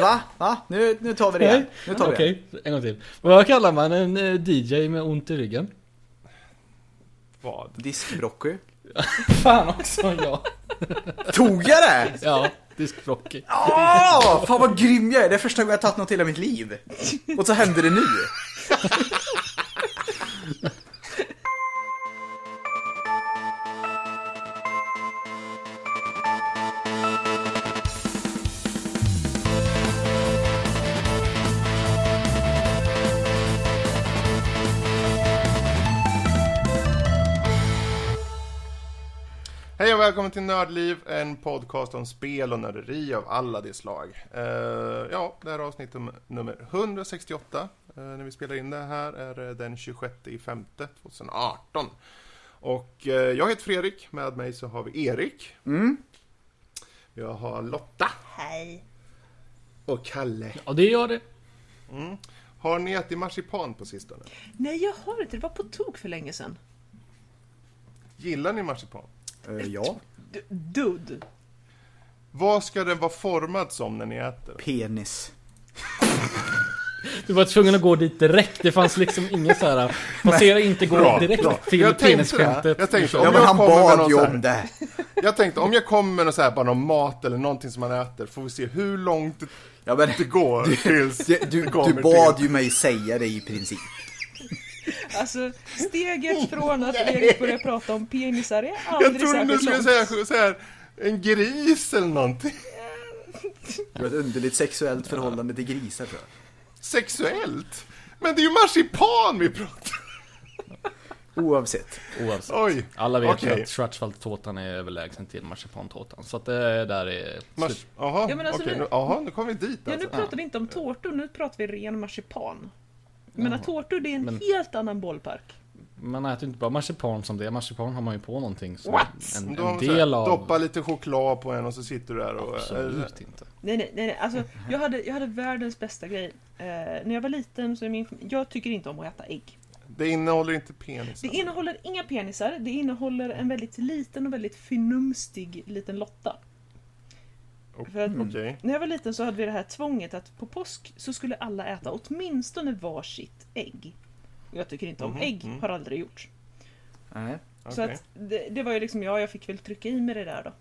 Va? Va? Nu, nu tar vi det igen. Nu tar vi. Okej, en gång till. Vad kallar man en eh, DJ med ont i ryggen? Vad? Diskbroccoli. Fan också, ja. Tog jag det? Ja, diskbroccoli. Åh, fan vad grym jag är. Det är första gången jag tagit något i hela mitt liv. Och så händer det nu. Och välkommen till Nördliv, en podcast om spel och nörderi av alla de slag. Eh, ja, det här är avsnitt num- nummer 168. Eh, när vi spelar in det här är det den 26 i femte 2018. Och eh, jag heter Fredrik, med mig så har vi Erik. Mm. Jag har Lotta. Hej. Och Kalle. Ja, det gör det. Har ni ätit marsipan på sistone? Nej, jag har inte. Det var på tok för länge sedan. Gillar ni marsipan? Eh, ja. D- Dude. Vad ska den vara formad som när ni äter? Penis. Du var tvungen att gå dit direkt. Det fanns liksom ingen så här. Passera inte gå Bra, direkt bra. till Jag penisskämtet. Jag tänkte, Ja om men jag han kommer med bad ju om det. Jag tänkte om jag kommer med någon, så här, bara någon mat eller någonting som man äter, får vi se hur långt Ja men det går tills det, du, kommer du bad till. ju mig säga det i princip. Alltså, steget från att Erik börjar prata om penisar är Jag aldrig trodde du särskilt skulle långt. säga så här, en gris eller någonting. Du har ett underligt sexuellt förhållande till grisar tror jag. Sexuellt. Men det är ju marsipan vi pratar Oavsett. Oavsett. Oj. Alla vet Okej. ju att Schwarzwaldtårtan är överlägsen till marsipantårtan. Så att det där är Mars-. Jaha, Ja, men alltså okej. nu- aha, nu kommer vi dit Ja, nu alltså. pratar vi inte om tårtor, nu pratar vi ren marsipan. Men att tårtor, det är en Men- helt annan bollpark. Man äter ju inte bara marsipan som det är. Marsipan har man ju på någonting. Så What? En, Då har en man så här, del av... Doppa lite choklad på en och så sitter du där och... Absolut inte. Nej, nej, nej, nej. Alltså, jag, hade, jag hade världens bästa grej. Eh, när jag var liten så är min Jag tycker inte om att äta ägg. Det innehåller inte penis. Det innehåller inga penisar, det innehåller en väldigt liten och väldigt förnumstig liten Lotta. För att Okej. när jag var liten så hade vi det här tvånget att på påsk så skulle alla äta åtminstone varsitt ägg. Jag tycker inte om Mhm, ägg, mm. har aldrig gjort. Nej. Så Okej. att det, det var ju liksom, ja, jag fick väl trycka i mig det där då.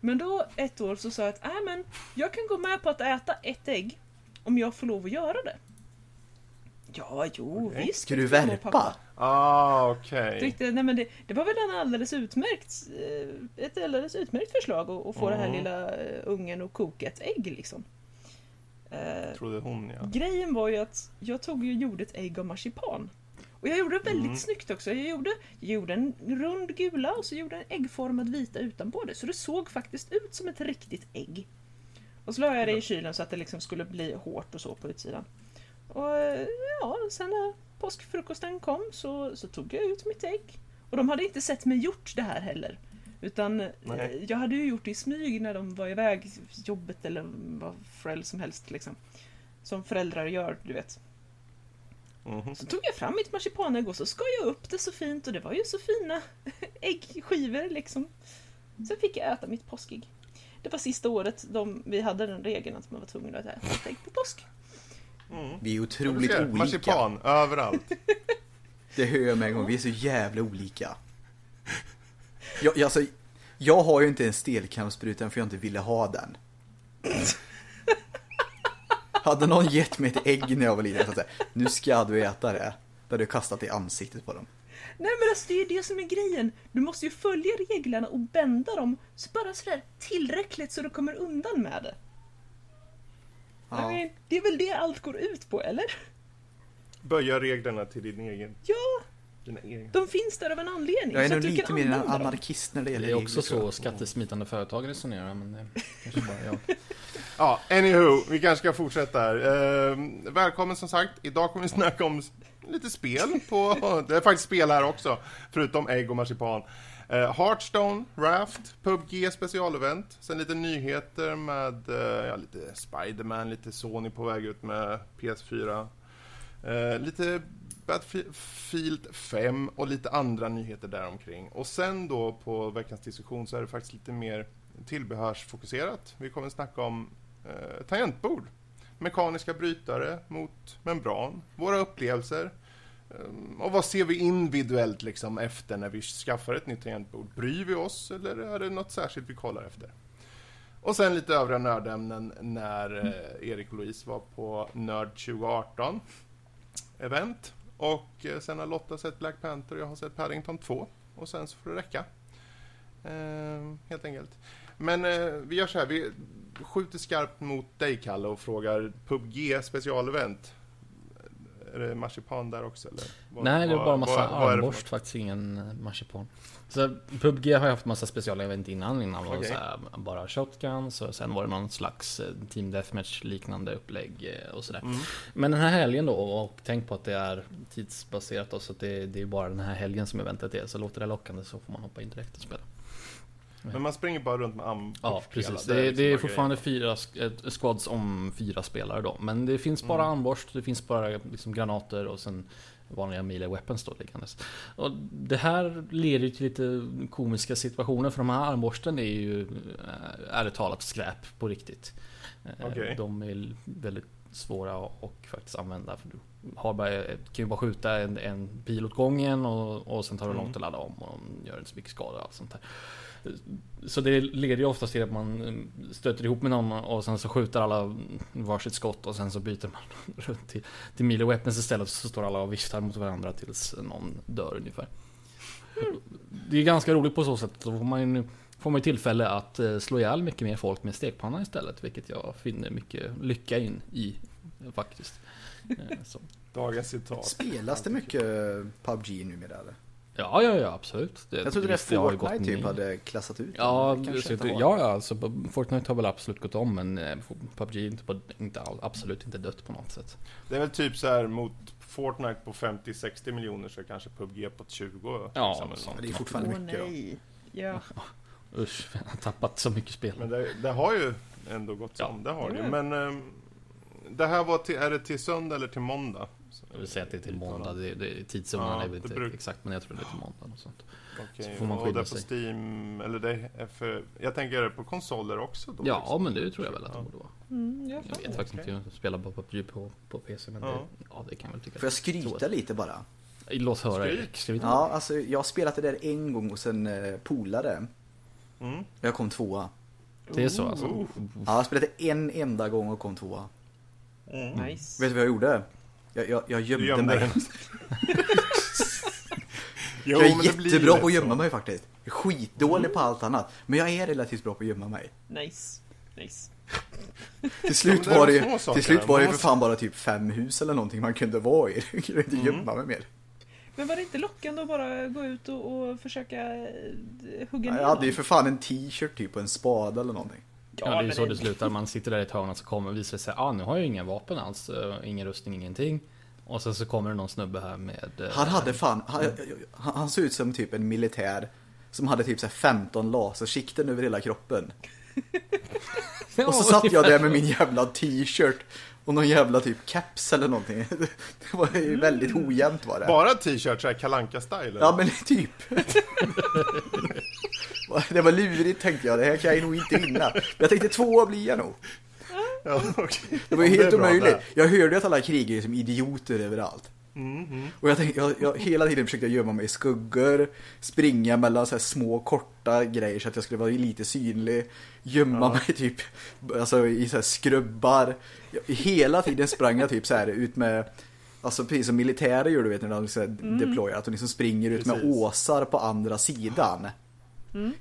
Men då ett år så sa jag att, äh, men jag kan gå med på att äta ett ägg om jag får lov att göra det. Ja, jo, Okej. visst. Ska du värpa? Ah, okej. Tyckte, nej men det, det var väl en alldeles utmärkt, eh, ett alldeles utmärkt förslag att, att få den här Mm. lilla eh, ungen att koka ett ägg liksom. Eh, Trodde hon ja. Grejen var ju att jag tog och gjorde ett ägg av marsipan. Och jag gjorde det väldigt Mm. snyggt också. Jag gjorde, jag gjorde en rund gula och så gjorde en äggformad vita utanpå det. Så det såg faktiskt ut som ett riktigt ägg. Och så la jag det i kylen så att det liksom skulle bli hårt och så på utsidan. Och eh, ja, sen när påskfrukosten kom så, så tog jag ut mitt ägg. Och de hade inte sett mig gjort det här heller. Utan eh, Nej. jag hade ju gjort det i smyg när de var iväg, jobbet eller vad förälder som helst liksom. Som föräldrar gör, du vet. Mhm. Så tog jag fram mitt marsipanägg och så skar jag upp det så fint och det var ju så fina äggskivor liksom. Sen fick jag äta mitt påskägg. Det var sista året de, vi hade den regeln att man var tvungen att äta ett ägg på påsk. Mm. Vi är otroligt ser, olika. Marsipan, överallt. Det hör jag med en gång. Vi är så jävla olika. Jag, jag, alltså, jag har ju inte en stelkrampsspruta för jag inte ville ha den. Hade någon gett mig ett ägg när jag var liten och sagt nu ska du äta det. Då hade jag kastat det i ansiktet på dem. Nej men alltså det är ju det som är grejen. Du måste ju följa reglerna och bända dem så bara sådär tillräckligt så du kommer undan med det. Ja. I mean, det är väl det allt går ut på, eller? Böja reglerna till din egen... Ja, Dina de finns där av en anledning. Jag är nog lite mer en anarkist när det gäller Det är också så skattesmitande företag resonerar, men det kanske bara jag. Ja, anywho, vi kanske ska fortsätta här. Eh, välkommen som sagt. Idag kommer vi snacka om lite spel på... Det är faktiskt spel här också, förutom ägg och marsipan. Eh, Hearthstone, Raft, PubG specialevent, sen lite nyheter med eh, ja, lite Spiderman, lite Sony på väg ut med PS4. Eh, lite Battlefield 5 och lite andra nyheter däromkring. Och sen då på veckans diskussion så är det faktiskt lite mer tillbehörsfokuserat. Vi kommer snacka om eh, tangentbord. Mekaniska brytare mot membran, våra upplevelser. Ehm, och vad ser vi individuellt liksom efter när vi skaffar ett nytt tangentbord? Bryr vi oss eller är det något särskilt vi kollar efter? Och sen lite övriga nördämnen när eh, Erik och Louise var på Nörd 2018 event. Och eh, sen har Lotta sett Black Panther och jag har sett Paddington 2. Och sen så får det räcka. Eh, helt enkelt. Men eh, vi gör så här, vi skjuter skarpt mot dig Kalle och frågar PubG specialevent. Är det marsipan där också eller? Vad- Nej, det vad- bara massa vad- armborst, faktiskt ingen eh, marsipan. Så PubG har ju haft massa specialevent innan, innan var så här, bara shotguns och sen var det någon slags eh, Team Deathmatch liknande upplägg eh, och sådär. Mm. Men den här helgen då, och tänk på att det är tidsbaserat då, så att det, det är bara den här helgen som eventet är. Så låter det lockande så får man hoppa in direkt och spela. Men man springer bara runt med armborst Ja, precis. är Det, liksom det är bara fortfarande fyra eh, squads om fyra spelare då. Men det finns bara Mm. armborst, det finns bara liksom granater och sen vanliga melee weapons då liggandes. Och det här leder ju till lite komiska situationer för de här armborsten är ju eh, ärligt talat skräp på riktigt. Eh, Okej. De är väldigt svåra att och faktiskt använda. För du har bara, kan ju bara skjuta en, en pil åt gången och, och sen tar det Mm. långt att ladda om och de gör inte så mycket skada och allt sånt där. Så det leder ju oftast till att man mm, stöter ihop med någon och sen så skjuter alla varsitt skott och sen så byter man runt till, till melee weapons istället så står alla och viftar mot varandra tills någon dör ungefär. Det är ganska roligt på så sätt. Då får man ju, får man ju tillfälle att eh, slå ihjäl mycket mer folk med stekpanna istället. Vilket jag finner mycket lycka in i faktiskt. Eh, Så. Dagens citat. Spelas det mycket PubG numera eller? Ja, ja, ja, absolut. Det, Jag trodde det ju Fortnite typ hade klassat ut Ja, det. Har. ja, ja, alltså Fortnite har väl absolut gått om men eh, PubG är inte, på, inte all, absolut inte dött på något sätt. Det är väl typ så här mot Fortnite på 50-60 miljoner så är kanske PubG på 20. Ja, sånt. det är fortfarande Åh mycket då. nej. Ja. Usch, jag har tappat så mycket spel. Men det, det har ju ändå gått Ja. som, det har det ju. Men ehm, det här var till, är det till söndag eller till måndag? Jag vill säga att det är till måndag, det, det, tidszonen Ja, är väl det inte bruk- exakt men jag tror det är till måndag och sånt. Okej, Så får man och skydda det på sig. Steam, eller det är för, jag tänker det på konsoler också då? Ja, liksom? men det tror jag väl att det borde vara. Mm, jag Jag vet faktiskt inte, jag spelar bara PubG på, på PC men Ja. det, ja, det kan jag väl tycka. Får jag skryta lite bara? Låt höra Skryt. Erik, skryt. Ja, alltså jag har spelat det där en gång och sen eh, polare. Mm. Jag kom tvåa. Det är så alltså. Oh. Ja, jag det en enda gång och kom tvåa. Mm. Nice. Vet du vad jag gjorde? Jag, jag, jag gömde, gömde mig. Jo, jag är jättebra på att gömma så. mig faktiskt. Jag är skitdålig på allt annat. Men jag är relativt bra på att gömma mig. Nice. Nice. Till slut var det sakerna. till slut var det för fan bara typ fem hus eller någonting man kunde vara i. Jag kunde inte Mm. gömma mig mer. Men var det inte lockande att bara gå ut och, och försöka eh, hugga ner Jag hade ju för fan en t-shirt typ och en spade eller någonting. Ja, det är så det slutar. Man sitter där i ett hörn och så kommer visar det sig ah, nu har jag inga vapen alls. eh, Ingen rustning, ingenting. Och sen så kommer det någon snubbe här med... eh, Han hade fan, han, han, han såg ut som typ en militär som hade typ så här 15 lasersikten över hela kroppen. Och så satt jag där med min jävla t-shirt och någon jävla typ caps eller någonting. Det var ju väldigt ojämnt var det. Bara t-shirt, såhär kalanka style? Ja men typ. Det var lurigt tänkte jag, det här kan jag nog inte vinna. Men jag tänkte två blir jag nog. Ja, okej. Det var ju helt omöjligt. Jag hörde att alla krigare är som idioter överallt. Mm, mm. Och jag tänkte, jag, jag hela tiden försökte jag gömma mig i skuggor, springa mellan så små korta grejer så att jag skulle vara lite synlig, gömma Ja. mig typ alltså, i så här skrubbar. Jag, hela tiden sprang jag typ så här ut med Alltså precis som militärer gör du vet när de så här deployar, att de liksom springer ut med Precis. åsar på andra sidan.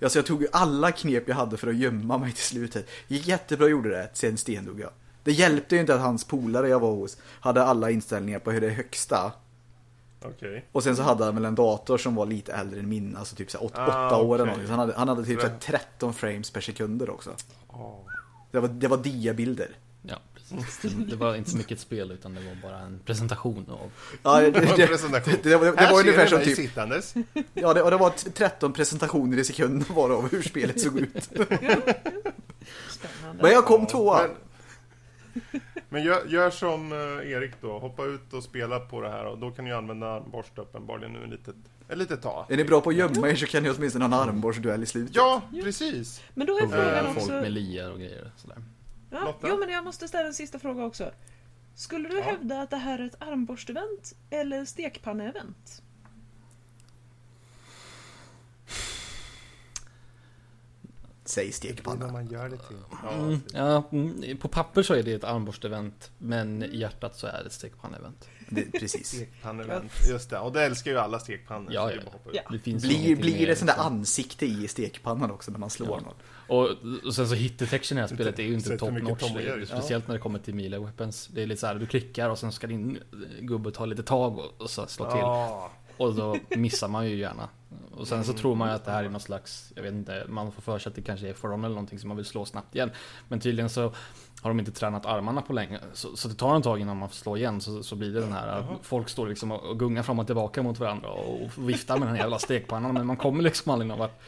Alltså jag tog alla knep jag hade för att gömma mig till slutet. Gick jättebra gjorde det, sen stendog jag. Det hjälpte ju inte att hans polare jag var hos hade alla inställningar på hur det är högsta. Okej. Och sen så hade han väl en dator som var lite äldre än min, alltså typ så här åt, Ah, åtta år eller någonting. Så han hade, han hade typ så här Så- 13 frames per sekunder också. Oh. Det var, det var diabilder. Ja, precis. Det, det var inte så mycket ett spel utan det var bara en presentation av... Ja, det, det, Det det, presentation. det, det, var- var ungefär som typ, sittandes. ja det, och det var t- 13 presentationer i sekunden var av hur spelet såg ut. Spännande. Men jag kom tvåa. Men, men gör, gör som eh, Erik då, hoppa ut och spela på det här och då kan ni använda borst uppenbarligen nu ett litet, ett litet tag. Är ni bra på att gömma er så kan ni åtminstone ha en armborstduell i slutet. Ja, precis. Men då är frågan folk också... med lier och grejer. Sådär. Ja, jo, men jag måste ställa en sista fråga också. Skulle du Ja. hävda att det här är ett armborstevent eller stekpanneevent? Säg stekpanna. man gör det till. Ja, Mm, ja, mm, på papper så är det ett armborstevent, men i hjärtat så är det ett stekpanneevent. Det, precis. Stekpannevent. Just det, och det älskar ju alla stekpannor. Ja, det är ja. Det finns Blir, blir det sån där ansikte i stekpannan också när man slår Ja. någon? Och, och sen så hit detection i det här spelet är ju inte top notch. Det är- Jerry. Speciellt när det kommer till melee weapons. Det är lite så här, du klickar och sen ska din gubbe ta lite tag och, och så slå till. Ja. Och då missar man ju gärna. Och sen så tror man ju att det här är någon slags, jag vet inte, man får för sig att det kanske är for honor eller någonting som man vill slå snabbt igen. Men tydligen så har de inte tränat armarna på länge. Så, så det tar en tag innan man får slå igen så, så blir det den här, Jaha. folk står liksom och och gungar fram och tillbaka mot varandra och viftar med den här jävla stekpannan men man kommer liksom aldrig någon vart.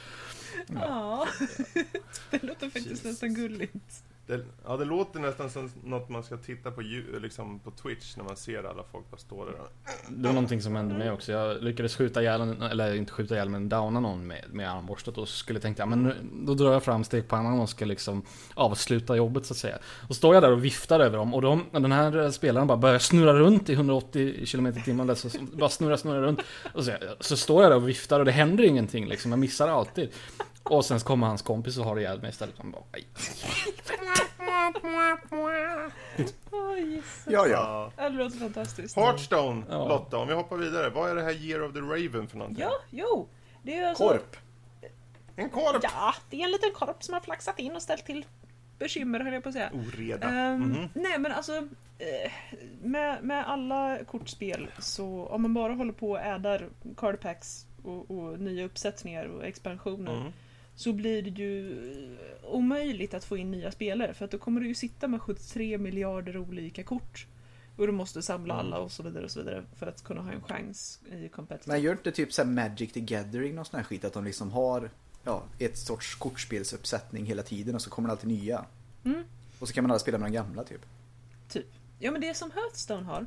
Ja, det låter faktiskt nästan gulligt. Det, ja, det låter nästan som något man ska titta på, liksom på Twitch när man ser alla folk bara stå där. Det var någonting som hände mig också. Jag lyckades skjuta ihjäl, eller inte skjuta ihjäl men downa någon med, med armborstet och så skulle tänka, ja, men nu, då drar jag fram stekpannan och ska liksom avsluta jobbet så att säga. Och står jag där och viftar över dem och de, den här spelaren bara börjar snurra runt i 180 km i timmen. Så, så bara snurra, snurra runt. Och så, så står jag där och viftar och det händer ingenting liksom. Jag missar alltid. Och sen kommer hans kompis och har ihjäl mig istället. Han bara, yes. Ja, ja. Det låter fantastiskt. Hearthstone, Ja. Lotta, om vi hoppar vidare. Vad är det här Year of the Raven för någonting? Ja, jo. Det är ju alltså... Korp. En korp! Ja, det är en liten korp som har flaxat in och ställt till bekymmer höll jag på att säga. Oreda. Ehm, Mhm. Nej men alltså eh, med, med alla kortspel så om man bara håller på och addar card packs och, och nya uppsättningar och expansioner Mm. Så blir det ju eh, omöjligt att få in nya spelare för att då kommer du ju sitta med 73 miljarder olika kort och du måste samla Mm. alla och så vidare och så vidare för att kunna ha en chans i competitive. Men gör inte typ så Magic the Gathering någon sån här skit? Att de liksom har ja, ett sorts kortspelsuppsättning hela tiden och så kommer det alltid nya. Mm. Och så kan man alla spela med de gamla typ. Typ. Ja men det som Hearthstone har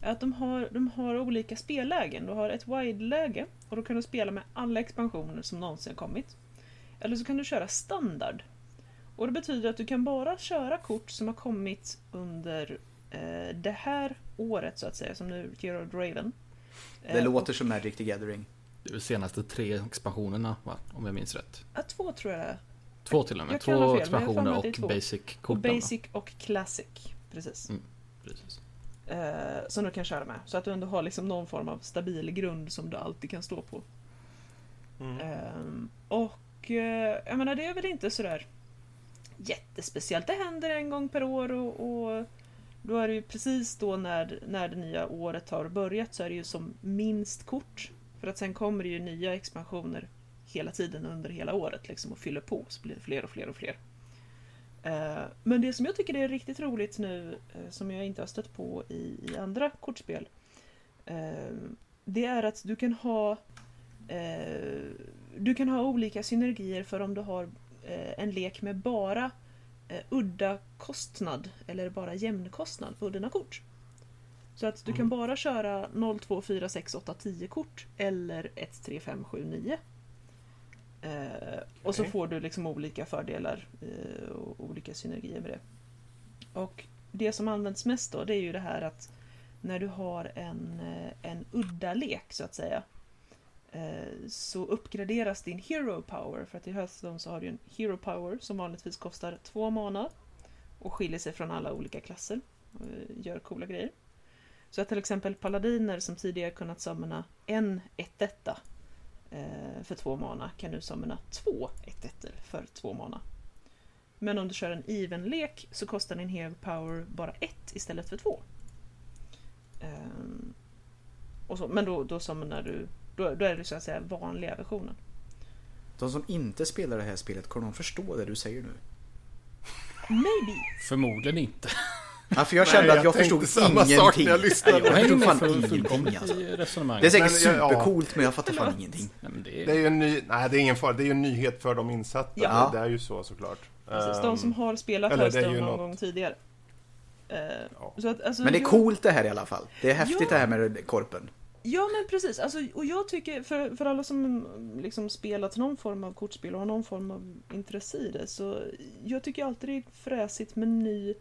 är att de har, de har olika spellägen. Du har ett wide-läge och då kan du spela med alla expansioner som någonsin kommit. Eller så kan du köra standard. Och det betyder att du kan bara köra kort som har kommit under eh, det här året så att säga, som nu the Raven. Det Eh, låter som Magic the Gathering. Det är de senaste tre expansionerna va? Om jag minns rätt. Ja, två tror jag det är. Två till och med. Två fel, expansioner och två. basic Och korten. va? Basic och Classic. Precis. Mm. Precis. Eh, som du kan köra med. Så att du ändå har liksom någon form av stabil grund som du alltid kan stå på. Mm. Ehm, och och eh, jag menar det är väl inte sådär jättespeciellt. Det händer en gång per år och, och då är det ju precis då när, när det nya året har börjat så är det ju som minst kort. För att sen kommer det ju nya expansioner hela tiden under hela året liksom och fyller på så blir det fler och fler och fler. Eh, men det som jag tycker är riktigt roligt nu eh, som jag inte har stött på i, i andra kortspel det är att du kan ha eh, du kan ha olika synergier för om du har eh, en lek med bara eh, udda kostnad eller bara jämn kostnad på dina kort. Så att du kan bara köra 0, 2, 4, 6, 8, 10 kort eller 1, 3, 5, 7, 9. Eh, och så Okej. får du liksom olika fördelar eh, och olika synergier med det. Och det som används mest då det är ju det här att när du har en, eh, en udda lek så att säga Eh, så uppgraderas din Hero Power. För att i Hearthstone så har du en Hero Power som vanligtvis kostar två mana och skiljer sig från alla olika klasser och eh, gör coola grejer. Så att till exempel paladiner som tidigare kunnat samla en 1 eh, för två mana kan nu samla två 1 för två mana. Men om du kör en even-lek så kostar din Hero Power bara ett istället för två. Ehm, och så, men då, då summonar du, då, då är det så att säga vanliga versionen. De som inte spelar det här spelet, kommer de förstå det du säger nu? Maybe! Förmodligen inte. Ja, för jag Nej, kände att jag jag förstod samma sak ingenting. när jag lyssnade. Nej, jag med fan full- ingenting alltså. Det är säkert Men, ja, ja. supercoolt men jag fattar fan ingenting. Nej, det Det är... är ju en ny, nej det är ingen fara, det är ju en nyhet för de insatta. Ja. Det är ju så såklart. Precis, Ehm, de som har spelat eller det är Hearthstone någon något- gång tidigare. Eh, Ja. så att, alltså, Men det är jag- coolt det här i alla fall. Det är häftigt Ja. det här med korpen. Ja men precis, alltså, och jag tycker för, för alla som liksom spelat någon form av kortspel och har någon form av intresse i det så jag tycker alltid det är fräsigt med ny,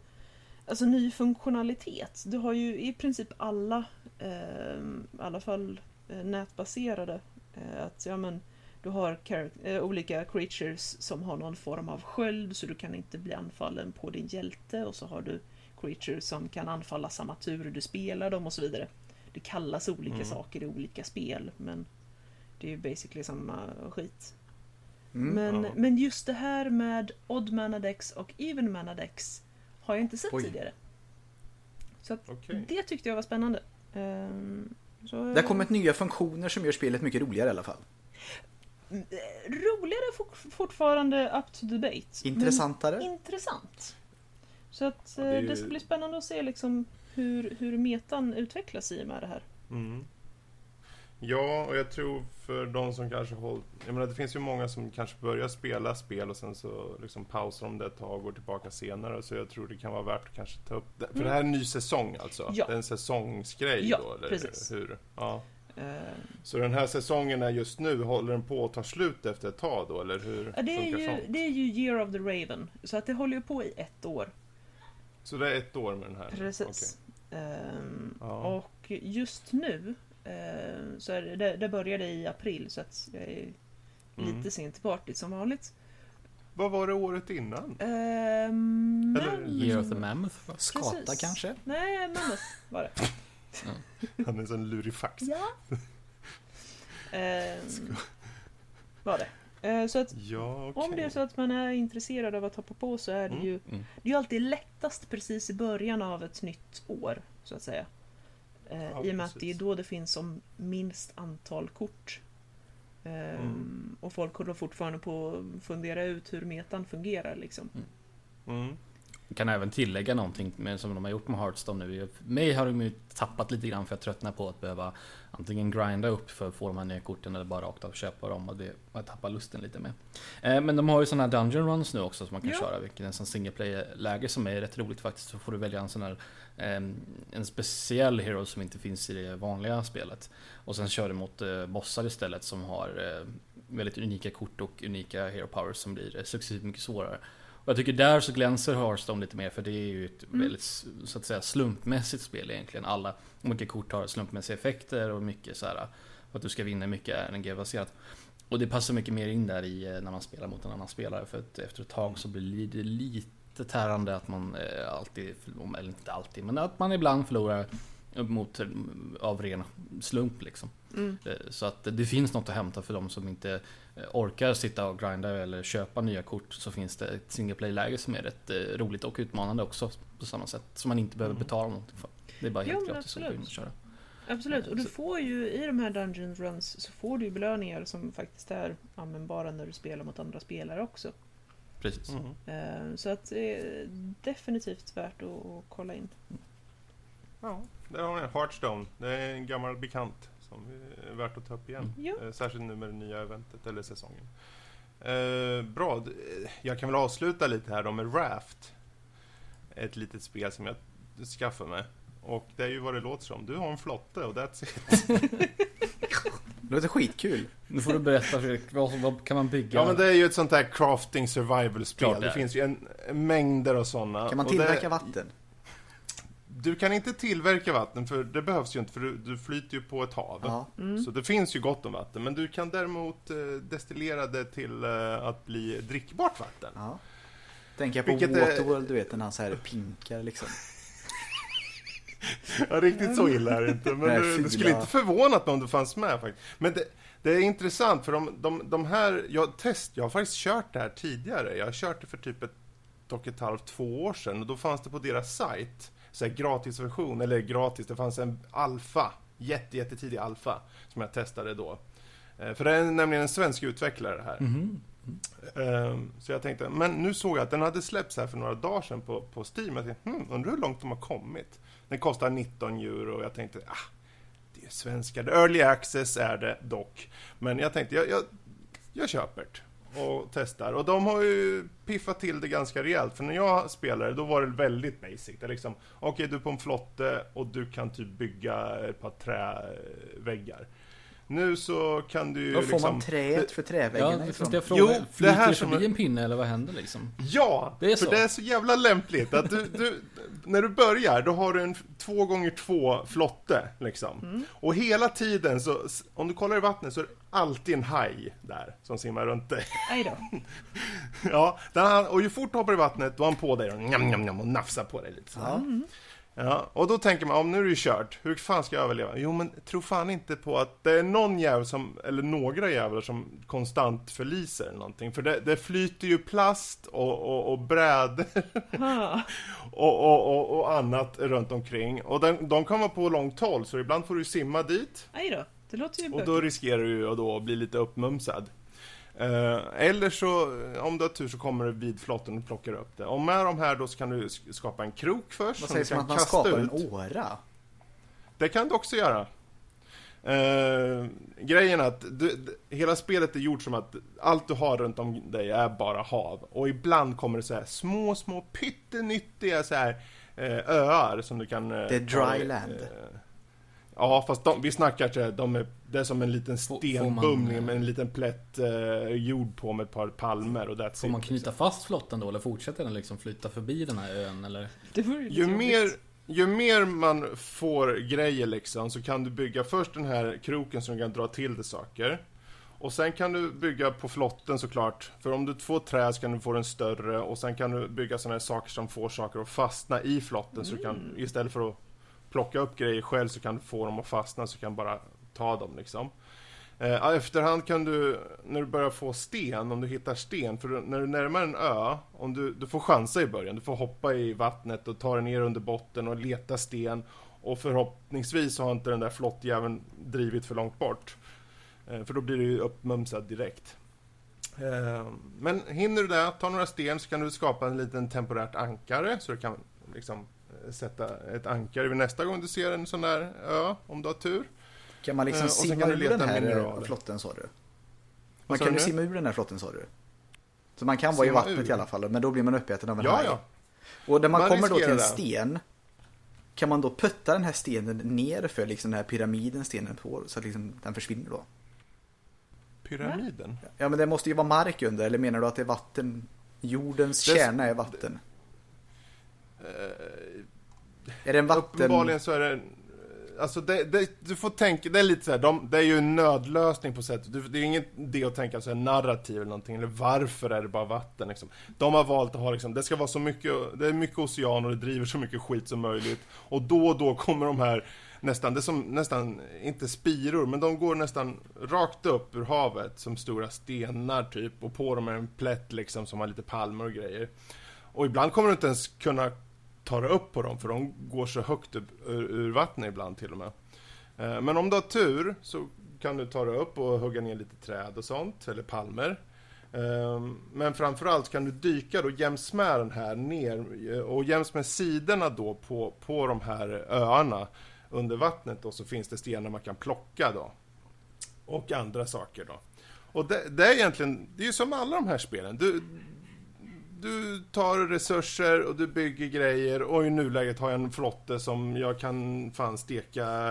alltså ny funktionalitet. Du har ju i princip alla, eh, i alla fall eh, nätbaserade, eh, att ja men du har eh, olika creatures som har någon form av sköld så du kan inte bli anfallen på din hjälte och så har du creatures som kan anfalla samma tur du spelar dem och så vidare. Det kallas olika Mm. saker i olika spel men det är ju basically samma skit. Mm. Men, Ja. men just det här med odd mana decks och even mana decks har jag inte sett Oj. tidigare. Så att Okej. det tyckte jag var spännande. Ehm, så, Det har kommit nya funktioner som gör spelet mycket roligare i alla fall. Mm, eh, Roligare fort- fortfarande up to debate. Intressantare. Intressant. Så att Ja, eh, det det, ju- ska bli spännande att se liksom hur, hur metan utvecklas i och med det här. Mm. Ja, och jag tror för de som kanske håller... Jag menar, det finns ju många som kanske börjar spela spel och sen så liksom pausar de det ett tag och går tillbaka senare. Så jag tror det kan vara värt att kanske ta upp det. För det här är en ny säsong alltså? Mm. Ja. Det är en säsongsgrej Ja, då? Eller precis. Hur? Ja. Eh, Så den här säsongen är just nu, håller den på att ta slut efter ett tag då? Eller hur ja, det, är ju, sånt? det är ju Year of the Raven. Så att det håller ju på i ett år. Så det är ett år med den här? Precis. Ehm, Ja. Och just nu ehm, så är det, det, det började i april så att jag är Mm. lite sent till partyt som vanligt. Vad var det året innan? Ehm, Eller- men- Year of the Mammoth. Skata Precis. kanske? Nej, Mammoth var det. Han är en sån lurifax. Ja. Ehm, var det. Eh, Så att Ja, okej. om det är så att man är intresserad av att hoppa på så är det Mm. ju Mm. Det är ju alltid lättast precis i början av ett nytt år, så att säga. Eh, Ja, I och med att det är precis. då det finns som minst antal kort. Ehm, Mm. Och folk håller fortfarande på att fundera ut hur metan fungerar liksom. Kan även tillägga någonting med, som de har gjort med Hearthstone nu. Mig har de ju tappat lite grann för jag tröttnar på att behöva antingen grinda upp för att få de här nya korten eller bara rakt av köpa dem och det jag tappar lusten lite med. Eh, men de har ju sådana här Dungeon Runs nu också som man kan Ja. köra, vilket är en sån single player-läge som är rätt roligt faktiskt. Så får du välja en sån här ehm, en speciell hero som inte finns i det vanliga spelet. Och sen kör du mot eh, bossar istället som har eh, väldigt unika kort och unika hero powers som blir eh, successivt mycket svårare. Och jag tycker där så glänser Hearthstone lite mer för det är ju ett Mm. väldigt så att säga slumpmässigt spel egentligen. Alla mycket kort har slumpmässiga effekter och mycket så här att du ska vinna mycket RNG-baserat. Och det passar mycket mer in där i eh, när man spelar mot en annan spelare för att efter ett tag så blir det lite tärande att man eh, alltid, eller inte alltid, men att man ibland förlorar mot, av ren slump liksom. Mm. Eh, Så att det finns något att hämta för de som inte eh, orkar sitta och grinda eller köpa nya kort så finns det ett single play-läge som är rätt eh, roligt och utmanande också på samma sätt. Som man inte behöver Mm. betala någonting för. Det är bara helt men gratis att gå in och absolut. köra. Absolut, och du får ju i de här Dungeon Runs så får du ju belöningar som faktiskt är användbara när du spelar mot andra spelare också. Precis. Mm. Eh, Så att det är definitivt värt att att kolla in. Ja, där har ni Hearthstone. Det är en gammal bekant som är värt att ta upp igen. Ja. Eh, Särskilt nu med det nya eventet, eller säsongen. Eh, bra, D- jag kan väl avsluta lite här då med Raft. Ett litet spel som jag skaffade mig. Och det är ju vad det låter som. Du har en flotte och that's it. Det låter skitkul. Nu får du berätta Fredrik, vad, vad kan man bygga? Ja men det är ju ett sånt här crafting survival-spel. Det Det, finns ju en, mängder av sådana. Kan man tillverka det, vatten? Du kan inte tillverka vatten, för det behövs ju inte, för du, du flyter ju på ett hav. Ja. Mm. Så det finns ju gott om vatten, men du kan däremot eh, destillera det till eh, att bli drickbart vatten. ja. Tänker jag på Vilket är- Waterworld, du vet när han så här pinkar liksom. Ja, riktigt så illa är det inte, men det, det skulle inte förvånat mig om det fanns med faktiskt. Men det, det är intressant, för de, de, de här, jag, test, jag har faktiskt kört det här tidigare. Jag har kört det för typ ett och ett halvt, två år sedan och då fanns det på deras sajt, så här gratisversion, eller gratis, det fanns en alfa, jätte, jättetidig alfa, som jag testade då. Eh, För det är nämligen en svensk utvecklare det här. Mhm. Ehm, Så jag tänkte, men nu såg jag att den hade släppts här för några dagar sedan på, på Steam. Jag tänkte, hmm, undrar hur långt de har kommit. Den kostar 19 euro och jag tänkte, ah, det är svenska. Early access är det dock. Men jag tänkte, jag, jag, jag köper det. Och testar. Och de har ju piffat till det ganska rejält. För när jag spelade, då var det väldigt basic. Det är liksom, okej du är på en flotte och du kan typ bygga ett par träväggar. Nu så kan du ju Då får liksom... man träet för träväggarna Ja, fast jag Jo, frågar, det flyter här det som förbi en pinne eller vad händer liksom? Ja! Det är för så. det är så jävla lämpligt att du, du, när du börjar, då har du en två gånger två flotte, liksom. Och hela tiden så, om du kollar i vattnet så är det alltid en haj där, som simmar runt dig. Aj då. Ja, han, och ju fort du hoppar i vattnet, då är han på dig och, njam, njam, njam, och nafsar på dig lite så. Ja. Ja, och då tänker man, om nu är det kört, hur fan ska jag överleva? Jo, men tro fan inte på att det är någon jävel som, eller några jävlar som konstant förliser eller någonting. För det, det flyter ju plast och, och, och brädor och, och, och, och annat runt omkring. Och den, de kan vara på långt håll, så ibland får du simma dit. Aj då. Det låter ju Och då riskerar du ju att då bli lite uppmumsad. Eh, eller så, om du har tur så kommer du vid flotten och plockar upp det. Och med de här då så kan du sk- skapa en krok först. Vad sägs om kan att man skapar ut. en åra? Det kan du också göra. Eh, grejen är att du, hela spelet är gjort som att allt du har runt om dig är bara hav. Och ibland kommer det så här små, små pyttenyttiga så här eh, öar som du kan... eh, Det är dry land. Eh, ja, fast de, vi snackar så här, de är, det är som en liten stenbumling man, med en liten plätt eh, jord på med ett par palmer och that's Får man it, knyta fast flotten då eller fortsätter den liksom flyta förbi den här ön eller? Det ju mer, ju mer man får grejer liksom så kan du bygga först den här kroken som kan dra till dig saker. Och sen kan du bygga på flotten såklart. För om du får trä så kan du få den större och sen kan du bygga sådana här saker som får saker att fastna i flotten. Så du kan istället för att plocka upp grejer själv så kan du få dem att fastna så du kan bara ta dem liksom. Eh, efterhand kan du, när du börjar få sten, om du hittar sten, för när du närmar en ö, om du, du får chansa i början, du får hoppa i vattnet och ta dig ner under botten och leta sten och förhoppningsvis så har inte den där flottjäveln drivit för långt bort. Eh, för då blir du ju uppmumsad direkt. Eh, men hinner du det, ta några sten så kan du skapa en liten temporärt ankare så du kan liksom sätta ett ankare vid nästa gång du ser en sån där ö, om du har tur. Kan man liksom Eh, simma ur leta den här mineraler. flotten sa du? Man kan ju simma ur den här flotten sa du? Så man kan vara i Simma vattnet ur? i alla fall, men då blir man uppäten av en Ja, haj. ja. Och när man, Man kommer då till en sten, kan man då putta den här stenen ner för liksom den här pyramiden stenen på, så att liksom den försvinner då? Pyramiden? Ja men det måste ju vara mark under, eller menar du att det är vatten? Jordens Det- kärna är vatten? Är det en vatten... Uppenbarligen så är det... Alltså det, det, du får tänka, det är lite så här, de, det är ju en nödlösning på sätt. Du, det är ingen idé att tänka så här narrativ eller någonting, eller varför är det bara vatten liksom. De har valt att ha liksom, det ska vara så mycket, det är mycket ocean och det driver så mycket skit som möjligt. Och då och då kommer de här nästan, det är som nästan, inte spiror, men de går nästan rakt upp ur havet som stora stenar typ. Och på dem är en plätt liksom som har lite palmer och grejer. Och ibland kommer du inte ens kunna ta dig upp på dem för de går så högt upp ur, ur vattnet ibland till och med. Eh, Men om du har tur så kan du ta dig upp och hugga ner lite träd och sånt, eller palmer. Eh, Men framförallt kan du dyka då jäms med den här ner eh, och jäms med sidorna då på, på de här öarna under vattnet och så finns det stenar man kan plocka då. Och andra saker då. Och det, det är egentligen, det är ju som alla de här spelen. Du, du tar resurser och du bygger grejer och i nuläget har jag en flotte som jag kan fan steka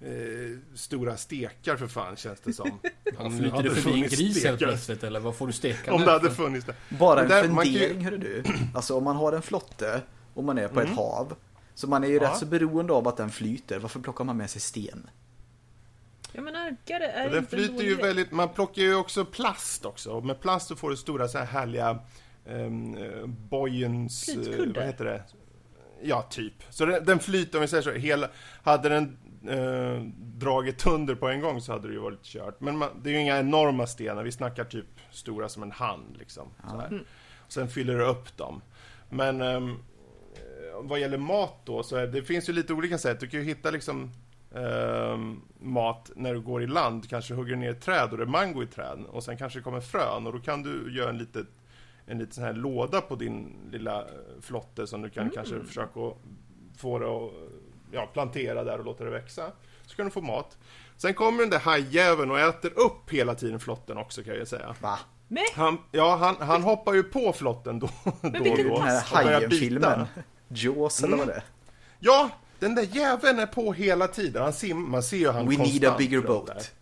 eh, stora stekar för fan känns det som. Om Flyter hade det förbi en gris helt plötsligt eller vad får du steka Om det hade funnits det. Bara en där- kan fundering hörru du. Alltså om man har en flotte och man är på Mm. ett hav. Så man är ju Ja. rätt så beroende av att den flyter. Varför plockar man med sig sten? Ja men ankare är Den flyter ju väldigt, man plockar ju också plast också. Och med plast så får du stora så här härliga um, bojens... eh, Flytkuddar. vad heter det? Ja, typ. Så den, den flyter, om vi säger så, hela, hade den eh, dragit under på en gång så hade det ju varit kört. Men man, det är ju inga enorma stenar, vi snackar typ stora som en hand liksom. Här. Mm. Sen fyller du upp dem. Men ehm, eh, vad gäller mat då, så är, det finns ju lite olika sätt. Du kan ju hitta liksom ehm, mat när du går i land, kanske hugger ner ett träd och det är mango i träd och sen kanske det kommer frön och då kan du göra en liten en liten sån här låda på din lilla eh, flotte som du kan kanske försöka få det att ja, plantera där och låta det växa. Så kan du få mat. Sen kommer den där hajjäveln och äter upp hela tiden flotten också kan jag säga. Va? Men Han, ja, han, han hoppar ju på flotten då, då och vilken då. Den här och börjar Hajen-filmen. Jaws eller vad det är. Ja, den där jäveln är på hela tiden. Han sim, man ser ju han We need a konstant bigger boat.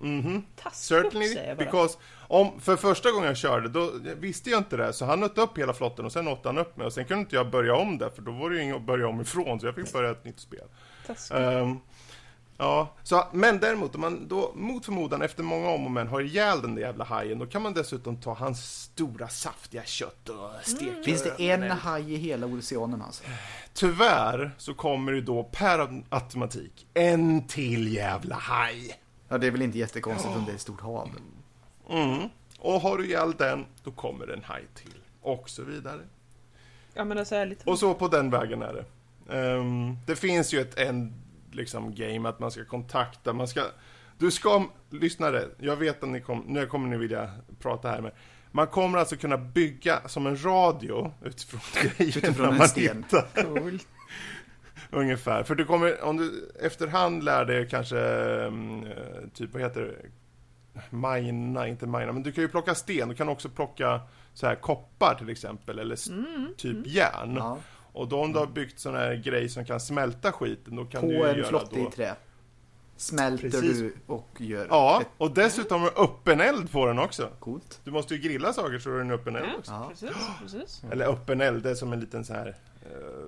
Mhm. taskig upp Certainly, because om, för första gången jag körde, då visste jag inte det, så han åt upp hela flotten och sen åt han upp mig. Och sen kunde inte jag börja om där, för då var det ju inget att börja om ifrån, så jag fick börja ett nytt spel. Ehm, ja, så, men däremot om man då mot förmodan efter många om och men har ihjäl den där jävla hajen, då kan man dessutom ta hans stora saftiga kött och steka Finns det en haj i hela oceanen alltså? Tyvärr så kommer det då per automatik en till jävla haj. Ja, det är väl inte jättekonstigt om det är ett stort hav. Mm. Och har du ihjäl den, då kommer en haj till. Och så vidare. Ja men alltså ärligt. Och så på den vägen är det. Ehm, det finns ju ett en, liksom, game att man ska kontakta, man ska... Du ska, lyssnare, jag vet att ni kommer, nu kommer ni vilja prata här med. Man kommer alltså kunna bygga som en radio utifrån grejer Utifrån en man sten. hittar. Coolt. Ungefär. För du kommer, om du efterhand lär dig kanske, mm, eh, typ vad heter det? Mina, inte mina, men du kan ju plocka sten. Du kan också plocka så här koppar till exempel, eller s- typ järn. Ja. Och då om du har byggt sån här grej som kan smälta skiten, då kan På du ju en göra flotte då... i trä. Smälter Precis. du och gör Ja, ett och dessutom har du öppen eld på den också. coolt. Du måste ju grilla saker så är det en öppen eld Ja, också. Ja. precis, precis. Eller öppen eld, det är som en liten så här eh,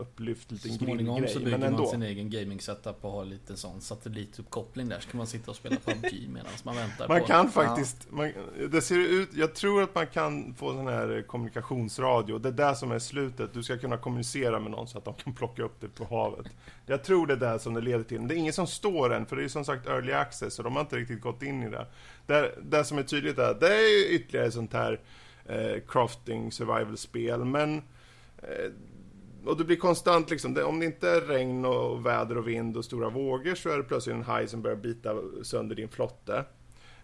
upplyft liten Småningom så grillgrej. bygger Men man sin egen gaming setup och har lite sån satellituppkoppling där. Så kan man sitta och spela PubG medan man väntar Man på... kan faktiskt, man, det ser ut, jag tror att man kan få sån här kommunikationsradio, det är där som är slutet, du ska kunna kommunicera med någon så att de kan plocka upp det på havet. Jag tror det är där som det leder till, men det är ingen som står än, för det är som sagt early access, så de har inte riktigt gått in i det. Det, det som är tydligt är, det är ytterligare sånt här eh, crafting survival-spel, men eh, och det blir konstant liksom, det, om det inte är regn och väder och vind och stora vågor så är det plötsligt en haj som börjar bita sönder din flotte.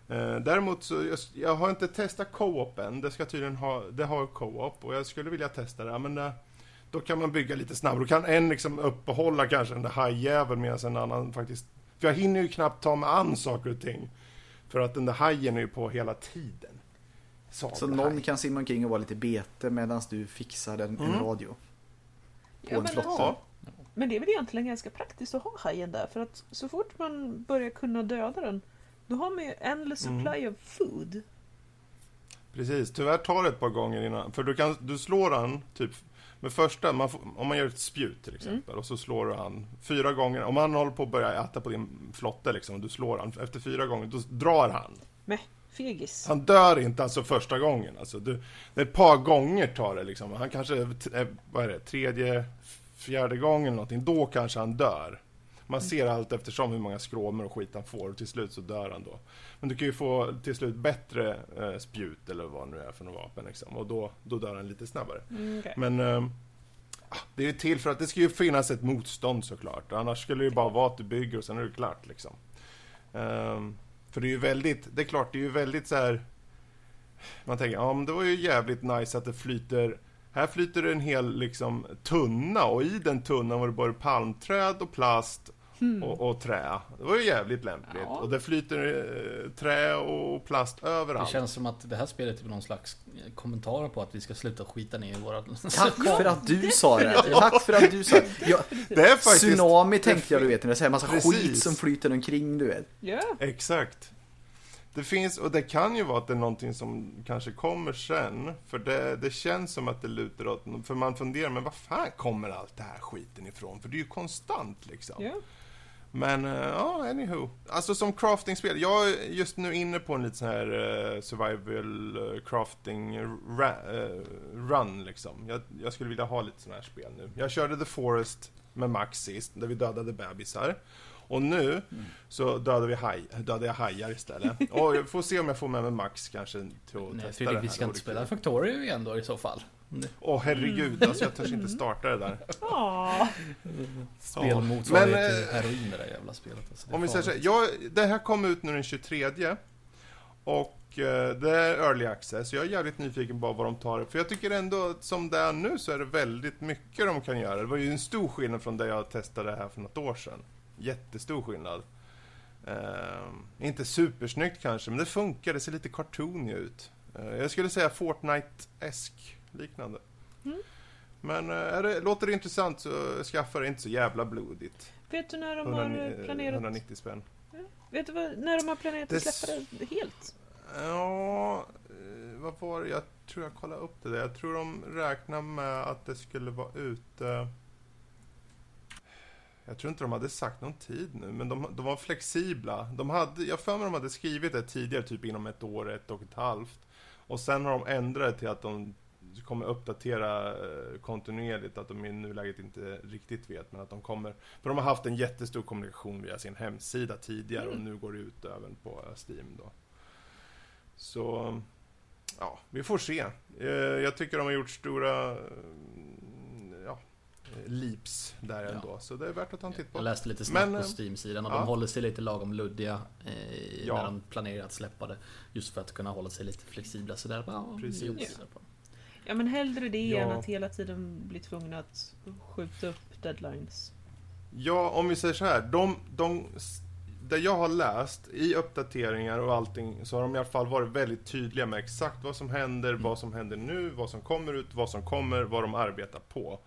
Eh, däremot så, jag, jag har inte testat co-op än, det ska tydligen ha, det har co-op och jag skulle vilja testa det, men det, då kan man bygga lite snabbare, då kan en liksom uppehålla kanske den där hajjäveln medan en annan faktiskt, för jag hinner ju knappt ta mig an saker och ting. För att den där hajen är ju på hela tiden. Så Sabelhaj. någon kan simma omkring och vara lite bete medan du fixar en, en Mm. radio. På Ja, en. Ja, men det är väl egentligen ganska praktiskt att ha hajen där för att så fort man börjar kunna döda den då har man ju endless Mm. supply of food. Precis, tyvärr tar det ett par gånger innan. För du, kan, du slår han typ med första, man får, om man gör ett spjut till exempel och så slår du han fyra gånger. Om han håller på att börja äta på din flotte liksom och du slår han efter fyra gånger, då drar han. Med fegis. Han dör inte alltså första gången. Alltså, du, det är ett par gånger tar det liksom. Han kanske, är, vad är det, tredje, fjärde gången eller någonting. Då kanske han dör. Man ser allt eftersom hur många skråmor och skit han får och till slut så dör han då. Men du kan ju få till slut bättre eh, spjut eller vad det nu är för något vapen liksom. Och då, då dör han lite snabbare. Mm, okej. Men ehm, ah, det är ju till för att det ska ju finnas ett motstånd såklart. Annars skulle det ju bara vara att du bygger och sen är det klart liksom. Ehm, för det är ju väldigt, det är klart, det är ju väldigt så här. Man tänker, ja men det var ju jävligt nice att det flyter här flyter det en hel liksom tunna och i den tunnan var det både palmträd och plast och, och trä. Det var ju jävligt lämpligt. Ja. Och det flyter eh, trä och plast Det överallt. känns som att det här spelet är någon slags kommentar på att vi ska sluta skita ner i våra... Tack för att du sa det. Tack för att du sa det. Jag, Det är faktiskt... tsunami tänkte jag du vet, när det är massa Precis. skit som flyter omkring du vet. Ja, Exakt. Det finns, och det kan ju vara att det är någonting som kanske kommer sen. För det, det känns som att det lutar åt, för man funderar, men vad fan kommer allt det här skiten ifrån? För det är ju konstant liksom. ja. Men, eh, ja, anywho. Alltså som craftingspel, jag är just nu inne på en lite sån här eh, survival eh, crafting ra, run liksom. Jag, jag skulle vilja ha lite såna här spel nu. Jag körde The Forest med Max sist, där vi dödade bebisar. Och nu så dödade, vi haj, dödade jag hajar istället. Och jag får se om jag får med mig Max kanske till att Nej, testa Fredrik, det vi här. ska Det inte vore spela. Factorio igen då i så fall. Åh herregud, alltså jag törs inte starta det där. Men, till eh, heroin det där jävla spelet. Alltså, Om vi säger så här, jag, det här kom ut nu den 23 och eh, det är early access. Jag är jävligt nyfiken på vad de tar För jag tycker ändå att som det är nu så är det väldigt mycket de kan göra. Det var ju en stor skillnad från det jag testade här för något år sedan. Jättestor skillnad. Eh, inte supersnyggt kanske, men det funkar. Det ser lite cartoony ut. Eh, jag skulle säga Fortnite-esk liknande. Mm. Men eh, är det, låter det intressant så skaffa det inte så jävla blodigt. Vet du när de 100, har planerat, 190 spänn. vet du vad, när de har planerat att släppa det helt? Ja, eh, vad var det? Jag tror jag kollade upp det där. Jag tror de räknar med att det skulle vara ute... Jag tror inte de hade sagt någon tid nu, men de, de var flexibla. De hade, jag för mig de hade skrivit det tidigare, typ inom ett år, ett och ett halvt. Och sen har de ändrat det till att de kommer uppdatera eh, kontinuerligt, att de i nuläget inte riktigt vet, men att de kommer... För de har haft en jättestor kommunikation via sin hemsida tidigare och Mm. nu går det ut även på Steam då. Så, ja, vi får se. Eh, Jag tycker de har gjort stora mm, ja, eh, leaps där Ja. ändå, så det är värt att ta en titt på. Jag läste lite snabbt Men, på eh, Steam-sidan och ja. de håller sig lite lagom luddiga eh, Ja. när de planerar att släppa det. Just för att kunna hålla sig lite flexibla sådär. Ja, Precis. Ja. men hellre det Ja. än att hela tiden bli tvungna att skjuta upp deadlines. Ja, om vi säger så här. De, de, det jag har läst i uppdateringar och allting så har de i alla fall varit väldigt tydliga med exakt vad som händer, Mm. vad som händer nu, vad som kommer ut, vad som kommer, vad de arbetar på.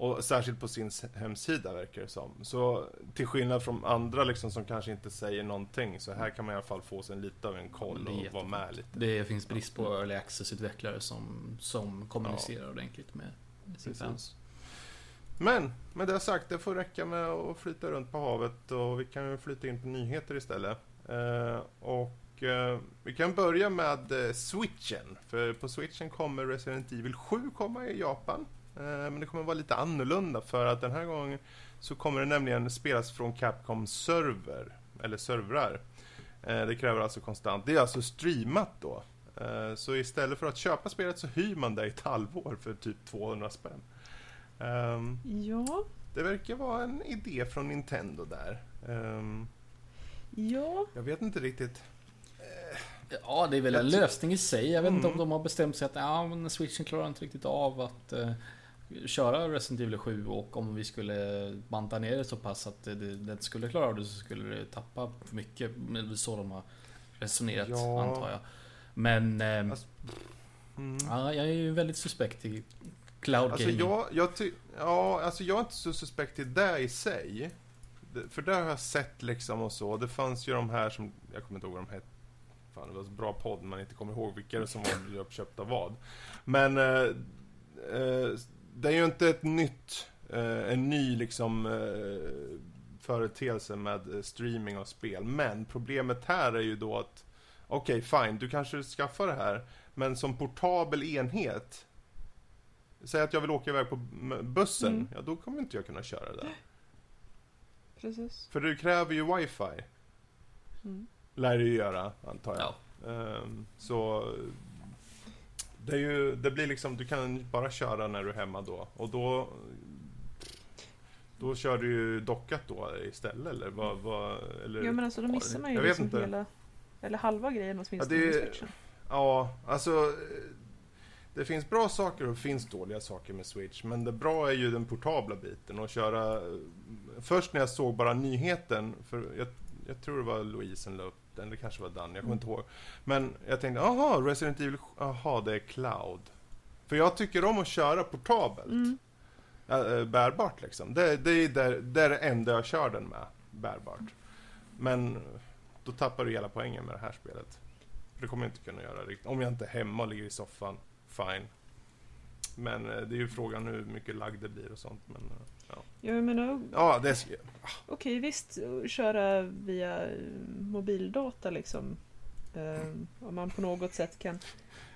Och särskilt på sin hemsida verkar det som. Så till skillnad från andra liksom som kanske inte säger någonting så här kan man i alla fall få sig lite av en koll och vara med lite. Det finns brist på early access-utvecklare som, som kommunicerar ordentligt med sin Precis. fans. Men med det sagt, det får räcka med att flyta runt på havet och vi kan ju flyta in på nyheter istället. Eh, och eh, vi kan börja med eh, switchen. För på switchen kommer Resident Evil 7 komma i Japan. Eh, men det kommer vara lite annorlunda för att den här gången så kommer det nämligen spelas från Capcom server, eller servrar. Eh, det kräver alltså konstant, det är alltså streamat då. Eh, så istället för att köpa spelet så hyr man det i ett halvår för typ 200 spänn. Ehm, Ja, det verkar vara en idé från Nintendo där. Ehm, ja. jag vet inte riktigt. Ja, det är väl en lösning i sig. Jag vet inte om Mm. de har bestämt sig att ja, men Switchen klarar inte riktigt av att eh, köra Resident Evil 7 och om vi skulle banta ner det så pass att det, det, inte skulle klara av det så skulle det tappa för mycket. Men det är så de har resonerat Ja. antar jag. Men eh, Alltså, Mm. ja, jag är ju väldigt suspekt i cloud Alltså gaming. jag, jag, ja, alltså jag är inte så suspekt till det i sig. För det har jag sett liksom och så. Det fanns ju de här som, jag kommer inte ihåg vad de hette. Fan, det var så bra podd man inte kommer ihåg vilka det som var uppköpta vad. Men eh, eh, det är ju inte ett nytt, eh, en ny liksom eh, företeelse med eh, streaming av spel. Men problemet här är ju då att Okej, fine, du kanske skaffar det här. Men som portabel enhet Säg att jag vill åka iväg på bussen, Mm. ja då kommer inte jag kunna köra det. Precis. För du kräver ju wifi, Mm. lär det ju göra, antar jag. Ja. Ehm, så det, är ju, det blir liksom, du kan bara köra när du är hemma då. Och då då kör du ju dockat då istället eller vad, vad eller? Ja men alltså då missar man ju liksom inte. hela, eller halva grejen åtminstone Ja, det- med switchen. Ja, alltså det finns bra saker och det finns dåliga saker med Switch. Men det bra är ju den portabla biten och köra... Först när jag såg bara nyheten, för jag, jag tror det var Louise som la upp den, det kanske var Dan, jag kommer inte ihåg. Men jag tänkte, aha, Resident Evil, aha, det är Cloud. För jag tycker om att köra portabelt. Mm. Eh, bärbart liksom. Det, det, är där, det är det enda jag kör den med, bärbart. Men då tappar du hela poängen med det här spelet. För det kommer jag inte kunna göra riktigt. Om jag inte är hemma och ligger i soffan, fine. Men det är ju frågan hur mycket lagg det blir och sånt. Men, ja. Ja, jag menar, ja, det är... okej visst, köra via mobildata liksom. Eh, om man på något sätt kan...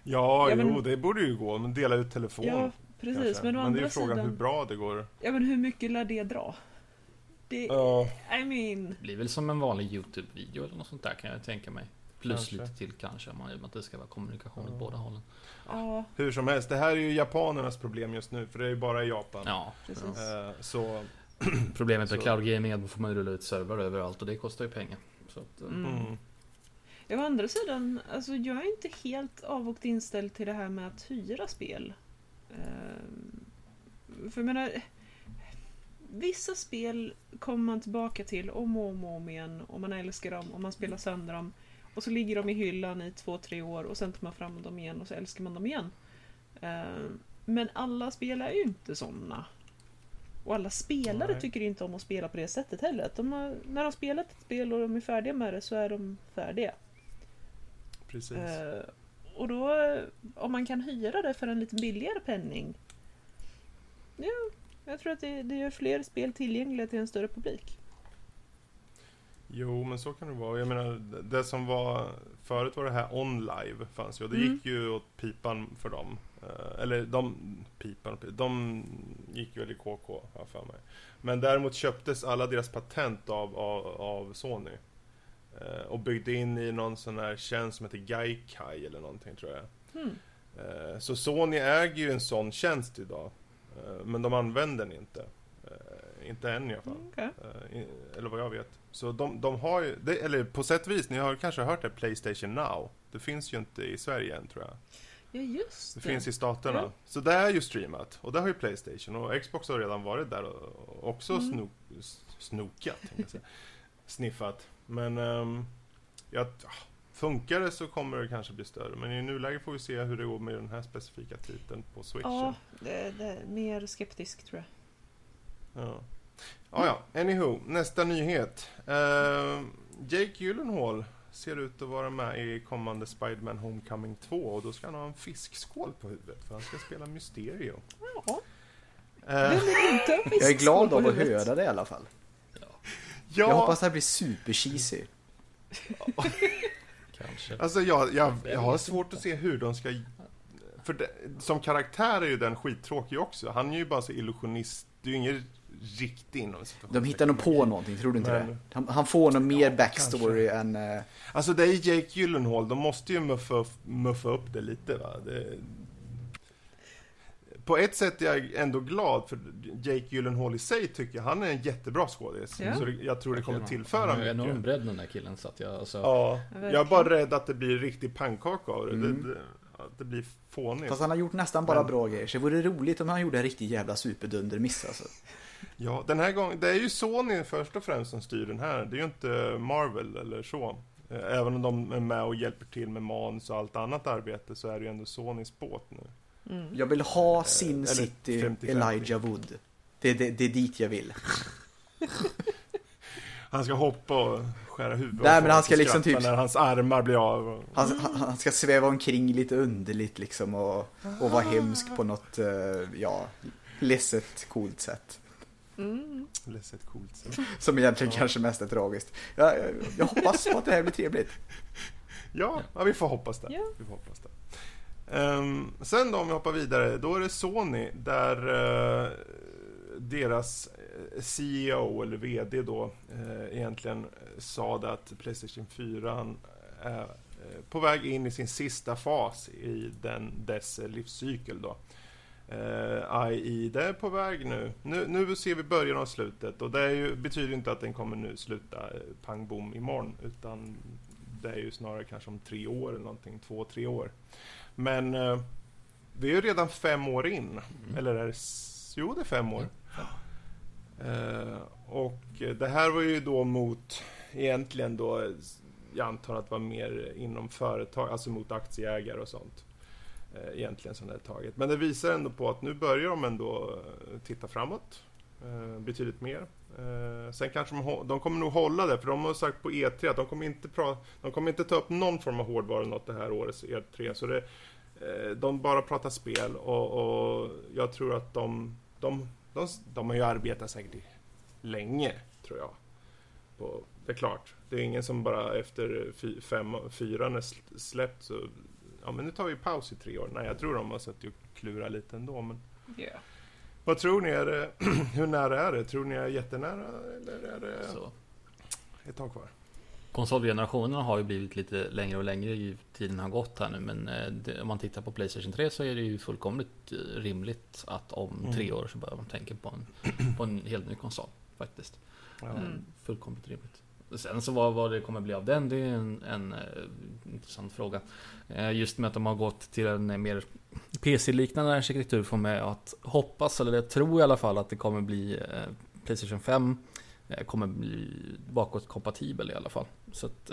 Ja, Ja, men- jo, det borde ju gå. Men dela ut telefon. Ja, precis. kanske. Men å det är ju frågan sidan, hur bra det går. ja men hur mycket lär det dra? Det, Ja, I mean, Det blir väl som en vanlig YouTube-video eller något sånt där kan jag tänka mig. Plus Kanske. lite till kanske, om man- i och med att det ska vara kommunikation Ja. åt båda hållen. ja hur som helst. Det här är ju japanernas problem just nu. För det är ju bara i Japan. Ja, precis. Eh, så... Problemet med cloud gaming är att man får man rulla ut servrar överallt och det kostar ju pengar. Så att, eh, Mm. Mm. Ja, å andra sidan, alltså jag är inte helt avvokt inställd till det här med att hyra spel. Ehm, för jag menar, vissa spel kommer man tillbaka till om och om, och om igen och man älskar dem och man spelar sönder dem. Och så ligger de i hyllan i två, tre år och sen tar man fram dem igen och så älskar man dem igen. Eh, Men alla spel är ju inte sådana. Och alla spelare Nej. tycker inte om att spela på det sättet heller. De har, när de har spelat ett spel och de är färdiga med det så är de färdiga. Precis. Eh, och då, om man kan hyra det för en lite billigare penning. Ja, jag tror att det, det gör fler spel tillgängliga till en större publik. Jo, men så kan det vara. Jag menar, det- som var förut var det här OnLive fanns ju och det Mm. gick ju åt pipan för dem. Eh, eller de, pipan, de gick ju väl i KK, har för mig. Men däremot köptes alla deras patent av, av, av Sony. Eh, och byggde in i någon sån här tjänst som heter Gaikai eller någonting tror jag. Eh, Så Sony äger ju en sån tjänst idag. Men de använder den inte. Inte än i alla fall. Okej. Eh, Eller vad jag vet. Så de, de har ju, det, eller på sätt och vis, ni har kanske hört det, Playstation Now. Det finns ju inte i Sverige än tror jag. Ja, just Det det. finns i staterna. Ja. Så det är ju streamat. Och det har ju Playstation. Och Xbox har redan varit där och också Mm. snok, snokat. jag. Sniffat. Men um, ja, ah, funkar det så kommer det kanske bli större. Men i nuläget får vi se hur det går med den här specifika titeln på Switchen. Ja, det, det är mer skeptisk tror jag. Ja. Ah, ja, anywho, nästa nyhet. Eh, Jake Gyllenhaal ser ut att vara med i kommande Spider-Man Homecoming 2 och då ska han ha en fiskskål på huvudet för han ska spela Mysterio. Ja, vill inte ha Jag är glad av att höra det i alla fall. ja, Jag hoppas det här blir supercheesy. Kanske. alltså jag, jag, jag har svårt att se hur de ska... För det, som karaktär är ju den skittråkig också. Han är ju bara så illusionist. Det är ju ingen riktig inom De hittar nog på någonting, tror du inte Men- det? Han, han får nog mer Ja, backstory än... eh, Alltså det är Jake Gyllenhaal, de måste ju muffa, upp- muffa upp det lite va. Det... På ett sätt är jag ändå glad för Jake Gyllenhaal i sig tycker jag, han är en jättebra skådis. Ja. Så jag tror det kommer Han tillföra är enorm mycket. bredd den där killen så att jag alltså, Ja, Ja, jag är bara rädd att det blir riktig pannkaka av det. Mm. det, det att det blir fånigt. Fast han har gjort nästan bara Men- bra grejer. Så det vore roligt om han gjorde en riktig jävla superdundermiss alltså. Ja, den här gången, det är ju Sony först och främst som styr den här. Det är ju inte Marvel eller så. Eh, Även om de är med och hjälper till med manus och allt annat arbete så är det ju ändå Sonys båt nu. Mm. Jag vill ha Eh, Sin eller City 50-50. Elijah Wood. Det, är- det, det är dit jag vill. Han ska hoppa och skära huvudet Nej, men han ska liksom typ- När hans armar blir av. och- Han, han, han ska sväva omkring lite underligt liksom och, och vara hemsk på något, eh, ja, ledset coolt sätt. Mm. Ledset coolt sätt. Som egentligen Ja. kanske mest är tragiskt. Jag, jag, jag hoppas på att det här blir trevligt. Ja, ja, vi får hoppas det. Ja. Vi får hoppas det. Ehm, sen då om vi hoppar vidare, då är det Sony där eh, deras eh, CEO eller VD då eh, egentligen sa att Playstation 4 är på väg in i sin sista fas i den, dess livscykel då. Eh, AI, det är på väg nu. nu. Nu ser vi början av slutet och det ju, betyder inte att den kommer nu sluta eh, pang bom imorgon utan det är ju snarare kanske om tre år eller någonting, två, tre år. Men eh, vi är ju redan fem år in. Mm. Eller är det... Jo, det är fem år. Eh, och det här var ju då mot, egentligen då, jag antar att det var mer inom företag, alltså mot aktieägare och sånt. Eh, egentligen som det är taget. Men det visar ändå på att nu börjar de ändå eh, titta framåt. Eh, betydligt mer. Sen kanske de, de kommer nog hålla det, för de har sagt på E3 att de kommer inte, pra, de kommer inte ta upp någon form av hårdvara något det här årets E3. Så det, de bara pratar spel och, och jag tror att de, de, de, de har ju arbetat säkert länge, tror jag. På, det är klart, det är ingen som bara efter fy, fem, fyran är släppt så Ja men nu tar vi paus i tre år. Nej jag tror de har suttit och klurat lite ändå men Ja. Vad tror ni? Är det, hur nära är det? Tror ni är jättenära eller är det så. ett tag kvar? Konsolgenerationerna har ju blivit lite längre och längre ju tiden har gått här nu men eh, det, om man tittar på Playstation 3 så är det ju fullkomligt eh, rimligt att om Mm. tre år så börjar man tänka på en, på en helt ny konsol faktiskt. Ja. Eh, Mm. Fullkomligt rimligt. Sen så vad, vad det kommer bli av den, det är en, en eh, intressant fråga. Eh, just med att de har gått till en eh, mer PC-liknande arkitektur får mig att hoppas, eller jag tror i alla fall att det kommer bli Playstation 5 eh, kommer bli bakåtkompatibel i alla fall. Så att,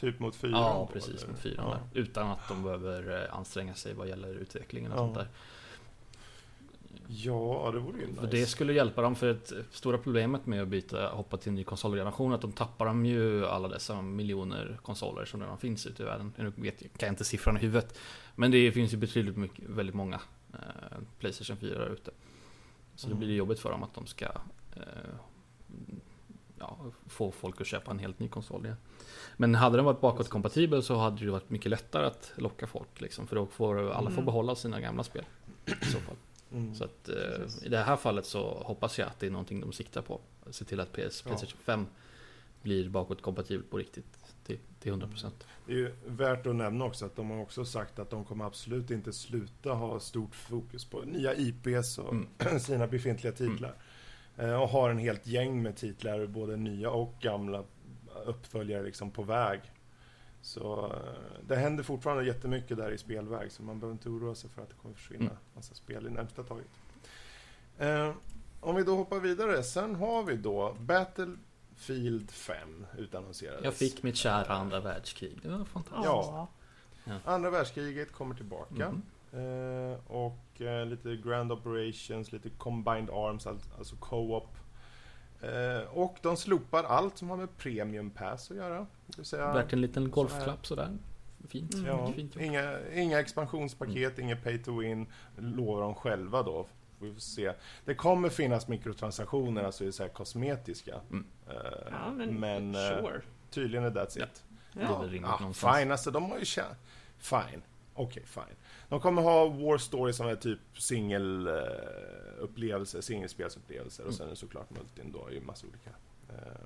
Typ mot fyran? ja, då, precis, eller? med 4 Ja. Utan att de behöver eh, anstränga sig vad gäller utvecklingen och Ja. sånt där. Ja, det vore ju nice. För det skulle hjälpa dem, för det stora problemet med att byta, hoppa till en ny konsolgeneration, att de tappar de ju alla dessa miljoner konsoler som redan finns ute i världen. Nu vet jag, kan jag inte siffran i huvudet. Men det finns ju betydligt mycket, väldigt många eh, Playstation 4 där ute. Så Mm. det blir jobbigt för dem att de ska eh, ja, få folk att köpa en helt ny konsol igen. Men hade den varit bakåtkompatibel så hade det varit mycket lättare att locka folk. Liksom, för då får alla Mm. behålla sina gamla spel. I så fall. Mm. Så att, eh, i det här fallet så hoppas jag att det är någonting de siktar på. Se till att PS, Ja. Playstation 5 blir bakåtkompatibel på riktigt till, till 100%. Det är ju värt att nämna också att de har också sagt att de kommer absolut inte sluta ha stort fokus på nya IPs och Mm. sina befintliga titlar. Eh, Och har en helt gäng med titlar, både nya och gamla uppföljare liksom på väg. Så eh, det händer fortfarande jättemycket där i spelväg så man behöver inte oroa sig för att det kommer försvinna Mm. massa spel i närmsta taget. Eh, om vi då hoppar vidare, sen har vi då Battlefield 5 utannonserades. Jag fick mitt kära andra världskrig. Det var fantastiskt. Ja. Andra världskriget kommer tillbaka. Mhm. Eh, och eh, lite Grand Operations, lite Combined Arms, al- alltså Co-op. Eh, och de slopar allt som har med Premium Pass att göra. Det Värt en liten golfklapp sådär. Fint. Mm. ja, fint inga, inga expansionspaket, inget pay to win, lovar de själva då. Vi får se. Det kommer finnas mikrotransaktioner, alltså det är så här kosmetiska. Mm. Eh, Ja, men, men eh, sure. tydligen är that's Ja. it. Det är Ja. väl rimligt Ja, någonstans. fine, alltså de har ju känt... Fine. Okej, fine. De kommer ha War Story som är typ singelupplevelser, eh, singelspelsupplevelser och sen är det såklart multin då i massa olika eh,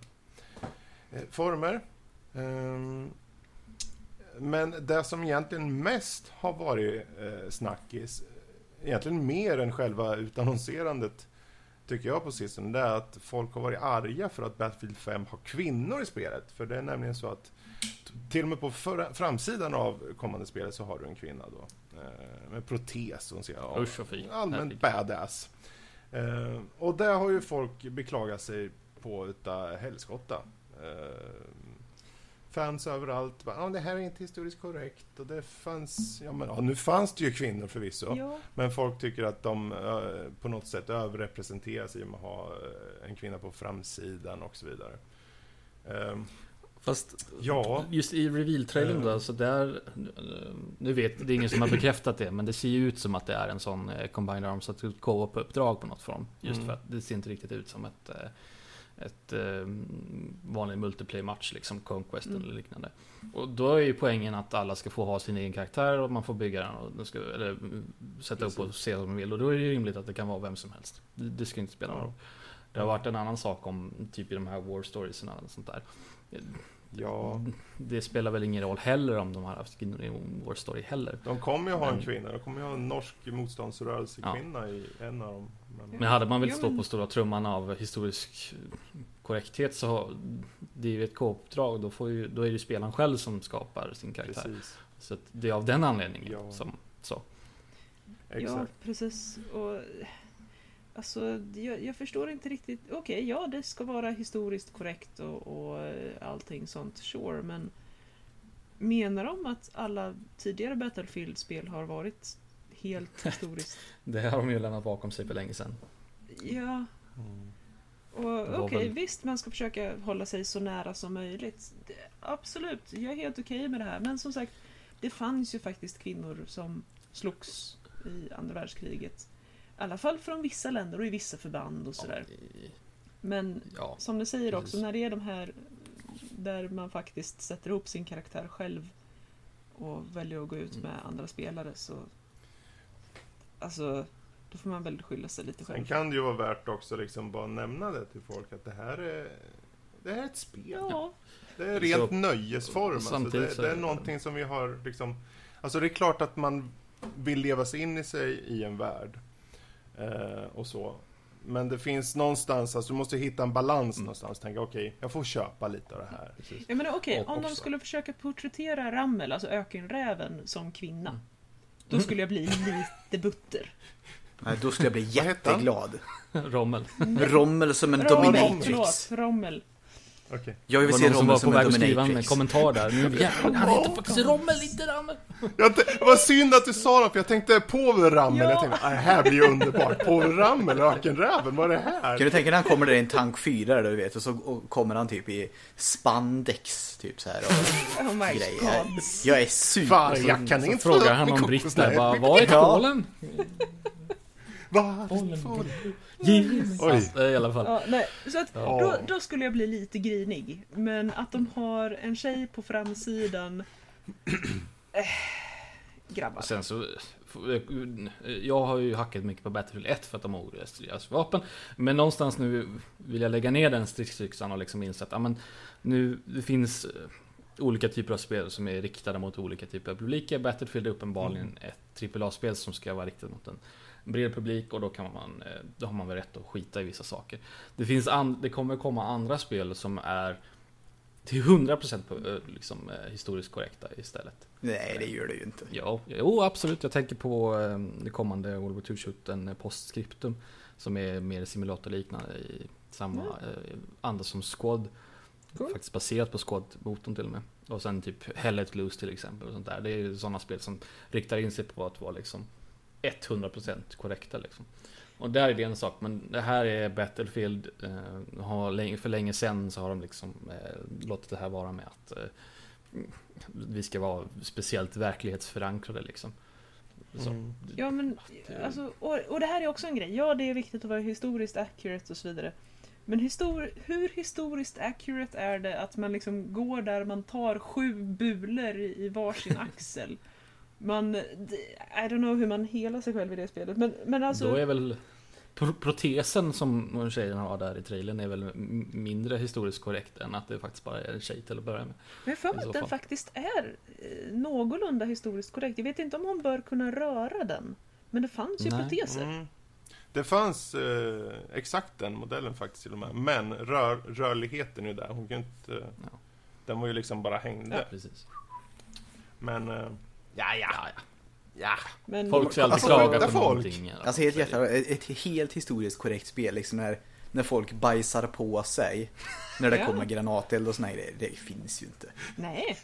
eh former. Ehm, men det som egentligen mest har varit eh, snackis, eh, egentligen mer än själva utannonserandet, tycker jag på sistone, det är att folk har varit arga för att Battlefield 5 har kvinnor i spelet. För det är nämligen så att till och med på förra, framsidan av kommande spelet så har du en kvinna då. Eh, med protes och ser ja, Usch vad fin. allmänt Herregud. badass. Eh, och det har ju folk beklagat sig på utav helskotta. Eh, fans överallt. bara, Ja, det här är inte historiskt korrekt. Och det fanns... Ja, men ja, nu fanns det ju kvinnor förvisso. Ja, Men folk tycker att de eh, på något sätt överrepresenteras i och med att ha eh, en kvinna på framsidan och så vidare. Fast Ja. just i reveal-trailern då, Eh. så där... Nu vet, det är ingen som har bekräftat det, men det ser ju ut som att det är en sån eh, Combined Arms, att ett co-op-uppdrag på något form. Just Mm. för att det ser inte riktigt ut som ett, eh, ett eh, vanlig multiplayer-match, liksom Conquest Mm. eller liknande. Och då är ju poängen att alla ska få ha sin egen karaktär och man får bygga den och den ska, eller mm, sätta upp och se som man vill. Och då är det ju rimligt att det kan vara vem som helst. Det, det ska inte spela någon roll. Det har varit en annan sak om typ i de här War Stories och sånt där. Ja, Det spelar väl ingen roll heller om de har haft kvinnor i War Story heller. de kommer ju ha en Men- kvinna. De kommer ju ha en norsk motståndsrörelsekvinna i en av dem. Men, Men hade man velat Ja, stå på stora trumman av historisk korrekthet så har, det är ju ett co-uppdrag. Då, får ju, då är det ju spelaren själv som skapar sin karaktär. precis. Så att det är av den anledningen Ja. som så. ja, Exakt. precis. Och, alltså, jag, jag förstår inte riktigt. Okej, ja, det ska vara historiskt korrekt och, och eh, allting sånt, sure, men menar de att alla tidigare Battlefield-spel har varit helt historiskt? Det har de ju lämnat bakom sig för länge sedan. ja, Mm. okej, väl- visst, man ska försöka hålla sig så nära som möjligt. Det, absolut, jag är helt okej med det här, men som sagt, det fanns ju faktiskt kvinnor som slogs i andra världskriget. I alla fall från vissa länder och i vissa förband och sådär. Men Ja, som du säger också, precis. när det är de här där man faktiskt sätter ihop sin karaktär själv och väljer att gå ut med andra spelare så Alltså, då får man väl skylla sig lite Sen själv. kan det ju vara värt också liksom bara nämna det till folk att det här är, det här är ett spel. Ja, Det är rent Så- nöjesform. Alltså det, det är någonting som vi har liksom... Alltså det är klart att man vill leva sig in i sig i en värld. Eh, och så. Men det finns någonstans, alltså du måste hitta en balans Mm. någonstans. Tänka okej, jag får köpa lite av det här. precis. jag menar okej, Och om de också- skulle försöka porträttera Rammel, alltså ökenräven, som kvinna. Då Mm. skulle jag bli lite butter. Nej, då skulle jag bli jätteglad. Rommel. Rommel som en Rommel, dominatrix. förlåt, Rommel. Okej. Jag vill var se någon som Rommel var som på en väg att skriva en dominatrix. kommentar där. Nu jävlar, han heter faktiskt Rommel, inte Rammel. Jag var synd att du sa det, för jag tänkte Povel Ramel. Ja. Jag tänkte, "Ah, det här blir ju underbart. Povel Ramel, Ökenräven, vad är det här? Kan du tänka dig när han kommer där i en tank 4 där du vet och så och kommer han typ i spandex typ så här och Oh my grejer. god. Jag är super. Vargackan är Så inte frågar han om Britt där, vad är Ja. Polen? Oj. Ja, I alla fall. Ja, nej, så att Ja. då, då skulle jag bli lite grinig. Men att de har en tjej på framsidan... Eh, grabbar. Sen så, jag har ju hackat mycket på Battlefield 1 för att de har oregistrerade vapen. Men någonstans nu vill jag lägga ner den stridsyxan och liksom inse att ja, men, nu det finns eh, olika typer av spel som är riktade mot olika typer av publiker. Battlefield är uppenbarligen ett AAA-spel som ska vara riktat mot en bred publik och då, kan man, eh, då har man väl rätt att skita i vissa saker. Det, finns an, det kommer komma andra spel som är till 100% på, eh, liksom, eh, historiskt korrekta istället. Nej, det gör det ju inte. Ja, jo absolut. Jag tänker på det kommande World War 2-shooten eh, Postscriptum. Som är mer simulatorliknande i samma Mm. anda som Squad. Cool. Faktiskt baserat på Squad-motorn till och med. Och sen typ Hell Let Loose till exempel. Och sånt där. Det är sådana spel som riktar in sig på att vara liksom 100% korrekta liksom. Och där är det en sak, men det här är Battlefield. Eh, har länge, för länge sedan så har de liksom eh, låtit det här vara med att eh, vi ska vara speciellt verklighetsförankrade liksom. Så, Mm. Ja men, det- alltså, och, och det här är också en grej. Ja, det är viktigt att vara historiskt accurate och så vidare. Men histor hur historiskt accurate är det att man liksom går där man tar sju bulor i, i varsin axel? Man, I don't know hur man helar sig själv i det spelet. Men, men alltså... Då är väl pro- protesen som tjejen har där i trailern är väl mindre historiskt korrekt än att det faktiskt bara är en tjej till att börja med. Men för mig att den faktiskt är eh, någorlunda historiskt korrekt. Jag vet inte om hon bör kunna röra den. Men det fanns ju Nej. proteser. Mm. Det fanns eh, exakt den modellen faktiskt till och med. Men rör, rörligheten är ju där. Hon kan inte... Ja. Den var ju liksom bara hängde. Precis. Men... Eh, Ja, ja, ja. ja. Men, Folk ska alltid Alltså, klaga på folk? någonting. Alltså helt jävla, ett, ett helt historiskt korrekt spel liksom när, när folk bajsar på sig. När det Ja. kommer granateld och såna här grejer. Det finns ju inte. Nej.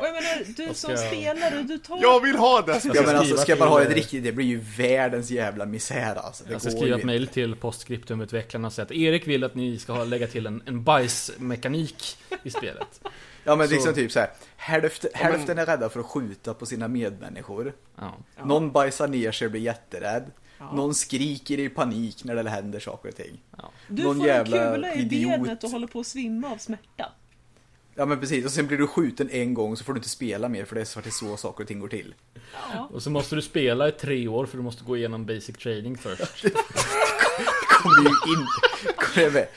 Och jag menar, du Jag som spelare, du tar... Jag vill ha det! Ja men alltså ska man ha ett riktigt, det blir ju världens jävla misär alltså. Det Jag ska skriva ett mejl till Postscriptum-utvecklarna och säga att Erik vill att ni ska ha- lägga till en, en bajsmekanik i spelet. Ja men Så- liksom typ så här. Hälften, Ja, men- hälften är rädda för att skjuta på sina medmänniskor. Ja. Ja. Någon bajsar ner sig och blir jätterädd. Ja. Någon skriker i panik när det händer saker och ting. Du någon får en jävla kula i idiot. benet och håller på att svimma av smärta. Ja men precis, och sen blir du skjuten en gång så får du inte spela mer för det är så, saker och ting går till. Ja. Och så måste du spela i tre år för du måste gå igenom basic training först. kommer ju inte... Kommer med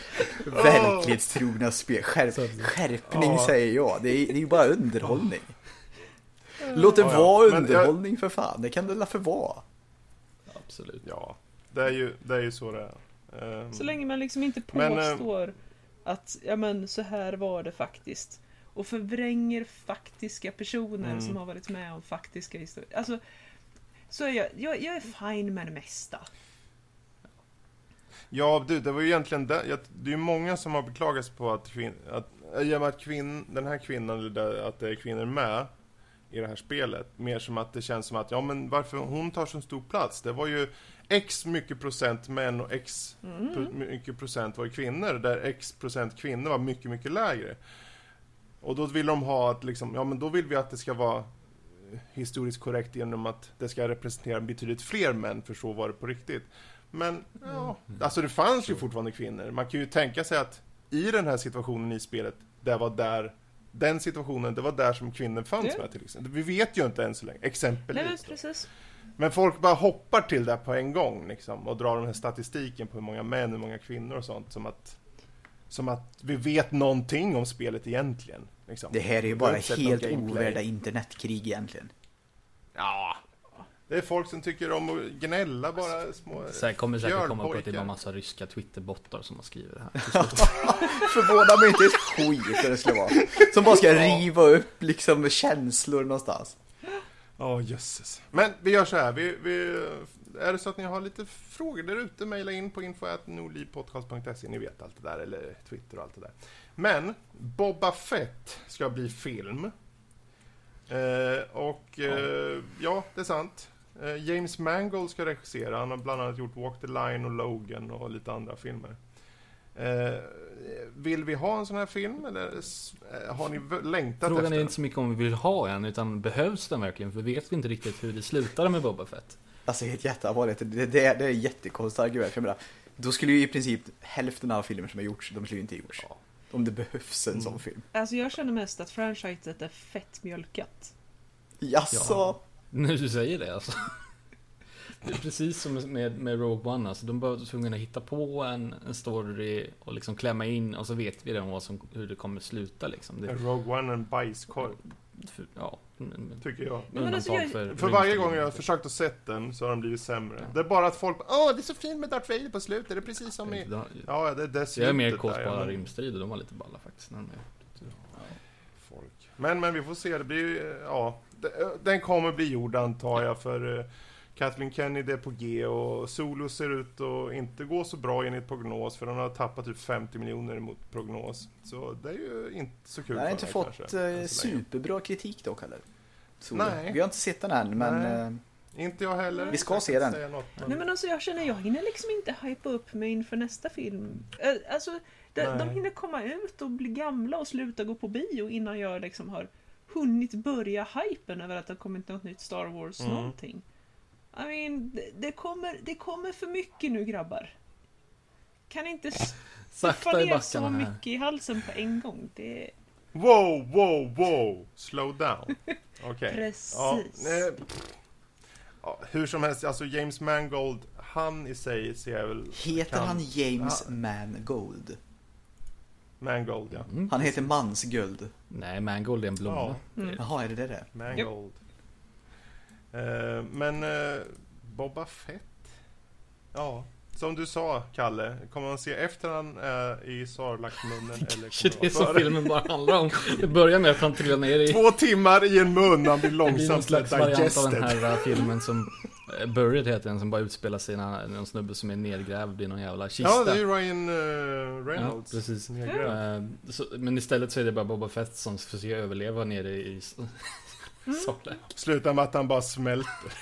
verklighetstrogna spel. Skärp, skärpning Ja. säger jag. Det är, det är ju bara underhållning. Låt det Ja, vara Men underhållning för fan. Det kan det väl för vara. Absolut. Ja, det är ju, det är ju så det är. Ehm, Så länge man liksom inte Men, eh, påstår att ja, men, så här var det faktiskt. Och förvränger faktiska personer Mm. som har varit med om faktiska historier. Alltså, så är jag, jag, jag är fine med det mesta. Ja, du, det var ju egentligen det. Det är ju många som har beklagat sig på att, kvin, att att kvinn, den här kvinnan, eller att det är kvinnor med i det här spelet. Mer som att det känns som att, ja men varför hon tar så stor plats? Det var ju X mycket procent män och X pro, mycket procent var kvinnor. Där X procent kvinnor var mycket, mycket lägre. Och då vill de ha att liksom, ja men då vill vi att det ska vara eh, historiskt korrekt genom att det ska representera betydligt fler män, för så var det på riktigt. Men, ja, alltså det fanns ju fortfarande kvinnor. Man kan ju tänka sig att i den här situationen i spelet, det var där, den situationen, det var där som kvinnor fanns med till exempel. Vi vet ju inte än så länge, exempelvis. Nej då. Men folk bara hoppar till det på en gång liksom, och drar den här statistiken på hur många män, hur många kvinnor och sånt, som att, som att vi vet någonting om spelet egentligen. Liksom. Det här är ju bara helt ovärda internetkrig egentligen. Ja. Det är folk som tycker om att gnälla bara små Så här kommer säkert komma på att det är en massa ryska Twitterbottar som har skrivit det här. Förvånar mig inte ett skit det skulle vara. Som bara ska riva upp liksom känslor någonstans. Ja, jösses. Men vi gör så här, vi, vi är det så att ni har lite frågor där ute, mejla in på info.nordlivpodcast.se. Ni vet allt det där, eller Twitter och allt det där. Men Boba Fett ska bli film. Eh, och eh, ja, det är sant. Eh, James Mangold ska regissera. Han har bland annat gjort Walk the Line och Logan och lite andra filmer. Eh, vill vi ha en sån här film eller eh, har ni längtat Frågan efter är inte så mycket om vi vill ha en, utan behövs den verkligen? För vet vi inte riktigt hur det slutar med Boba Fett. Alltså helt jätteallvarligt, det, det, det är ett jättekonstigt argument. För jag menar, då skulle ju i princip hälften av filmer som har gjorts, de skulle ju inte gjorts. Om det behövs en sån film. Alltså jag känner mest att franchiset är fett mjölkat. Jaså? Ja. Nu du säger det alltså. Det är precis som med, med Rogue One, alltså de var tvungna att hitta på en, en story och liksom klämma in och så vet vi redan vad som, hur det kommer sluta liksom. Det, Är Rogue One en bajskorv, för, ja, tycker jag. Men alltså, jag- för, För varje gång jag har försökt att sett den så har den blivit sämre. Det är bara att folk Åh, det är så fint med Darth Vader på slutet, det är precis som i... Jag, Ja, det är det jag är mer kåt på ja, alla rymdstrider, de var lite balla faktiskt. När de är, folk. Men, men vi får se, det blir ju, ja. Den kommer bli gjord antar jag för eh, Kathleen Kennedy är på G och Solo ser ut att inte gå så bra enligt prognos för den har tappat typ 50 miljoner mot prognos. Så det är ju inte så kul Den har inte fått kanske, eh, superbra kritik dock heller. Så, Nej. Vi har inte sett den än, men Nej. eh, Inte jag heller. Vi ska Jag se den. säga Något, men... Nej men alltså jag känner, jag hinner liksom inte hypa upp mig inför nästa film. Eh, Alltså, de, de hinner komma ut och bli gamla och sluta gå på bio innan jag liksom har hunnit börja hypen över att det har kommit något nytt Star Wars Mm. någonting. I mean, det, kommer, det kommer för mycket nu grabbar. Kan inte stuffa Sakta i ner så här. mycket i halsen på en gång. Det Wow, wow, wow! Slow down. Okej. precis. Ja, ja, hur som helst, alltså James Mangold, han i sig ser jag väl... heter kan- han James Ja. Mangold? Mangold, ja. Mm. Han heter Mansguld. Nej, Mangold är en blomma. Ja. Mm. Jaha, är det det det? Mangold. Eh, men eh, Boba Fett? Ja, som du sa, Kalle. Kommer man se efter han är i Sarlacc-munnen eller kommer det är så filmen bara handlar om. Det börjar med att han trillar ner i... Två timmar i en mun, han blir Det blir någon långsamt slags variant av den digested. här äh, filmen som eh, Buried heter den, som bara utspelar sig när någon snubbe som är nedgrävd i någon jävla kista. Ja, det är ju Ryan uh, Ja, Reynolds. precis. Nedgrävd. Eh, så, men istället så är det bara Boba Fett som försöker överleva nere i Sarlacc. Slutar med att han bara smälter.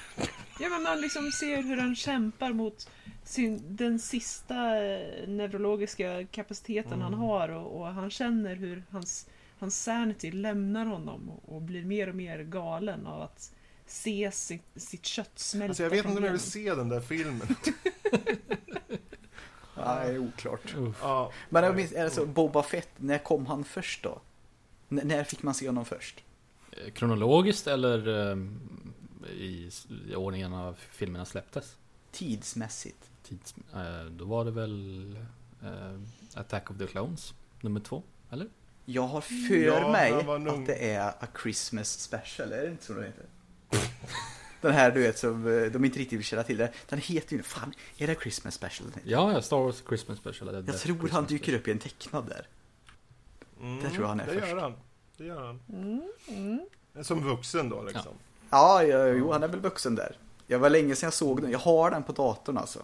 Ja, men man liksom ser hur han kämpar mot sin, den sista eh, neurologiska kapaciteten han har och, och han känner hur hans, hans sanity lämnar honom och, och blir mer och mer galen av att se sitt, sitt kött smälta Alltså jag vet inte om jag vill se den där filmen. Är oklart. Ja. Men jag minns, är det så, Boba Fett, när kom han först då? N- när fick man se honom först? Eh, Kronologiskt eller eh, i, i ordningen av filmerna släpptes? Tidsmässigt. Tids, eh, då var det väl Attack of the Clones, nummer två, eller? Jag har för Ja, mig att det är A Christmas Special, är det inte så det heter? Den här du vet som de inte riktigt vill känna till det. Den heter ju, fan, är det Christmas Special? den? Ja, ja, Star Wars Christmas Special. Jag tror han dyker Special. upp i en tecknad där. Mm, Det tror jag han är det först. Gör han. Det gör han. Mm, mm. Som vuxen då liksom. Ja, ja, jo, han är väl vuxen där. Jag var länge sedan jag såg den. Jag har den på datorn alltså.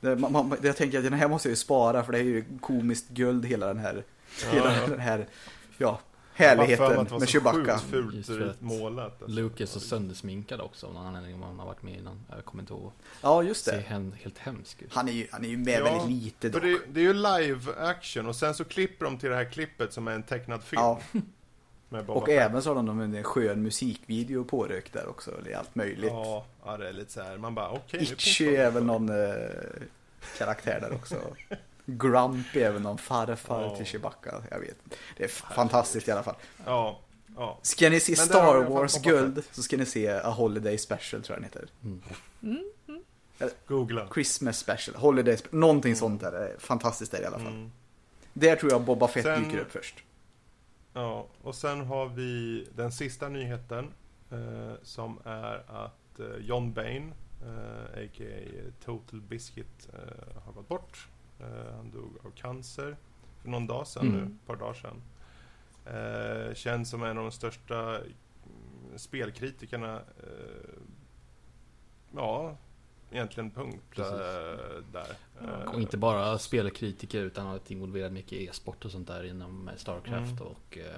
Det, man, man, jag tänker att den här måste jag ju spara för det är ju komiskt guld hela den här, hela ja. den här, ja, Härligheten med Chewbacca. sjukt fult målat. alltså. Luke är så söndersminkad också av någon anledning om han har varit med innan. Jag kommer inte ihåg. Ja, just Ser det. helt, helt hemsk ut. Han är ju, han är ju med Ja, väldigt lite dock. det, det är ju live action och sen så klipper de till det här klippet som är en tecknad film. Ja, och Fett. även så har de en skön musikvideo pårökt där också. Det är allt möjligt. Ja, ja, det är lite så här. Man bara okej. nu Itchy är väl någon eh, karaktär där också. Grumpy är väl någon farfar Ja. till Chewbacca. Jag vet. Det är fantastiskt i alla fall. Ja, ja. Ska ni se Star vi i alla fall Wars Boba guld så ska ni se A Holiday Special tror jag den heter. Googla. Christmas Special, Holiday Special, någonting sånt där. Fantastiskt där i alla fall. Mm. Där tror jag Boba Fett Sen- dyker upp först. Ja, och sen har vi den sista nyheten eh, som är att eh, John Bain, eh, a.k.a. Total Biscuit, eh, har gått bort. Eh, han dog av cancer för någon dag sedan Mm. nu, ett par dagar sedan. Eh, känns som en av de största mm, spelkritikerna. Eh, ja, egentligen punkt Precis. eh, där. Eh, Och inte bara spelkritiker utan har varit involverad mycket i e-sport och sånt där inom Starcraft Mm. och eh,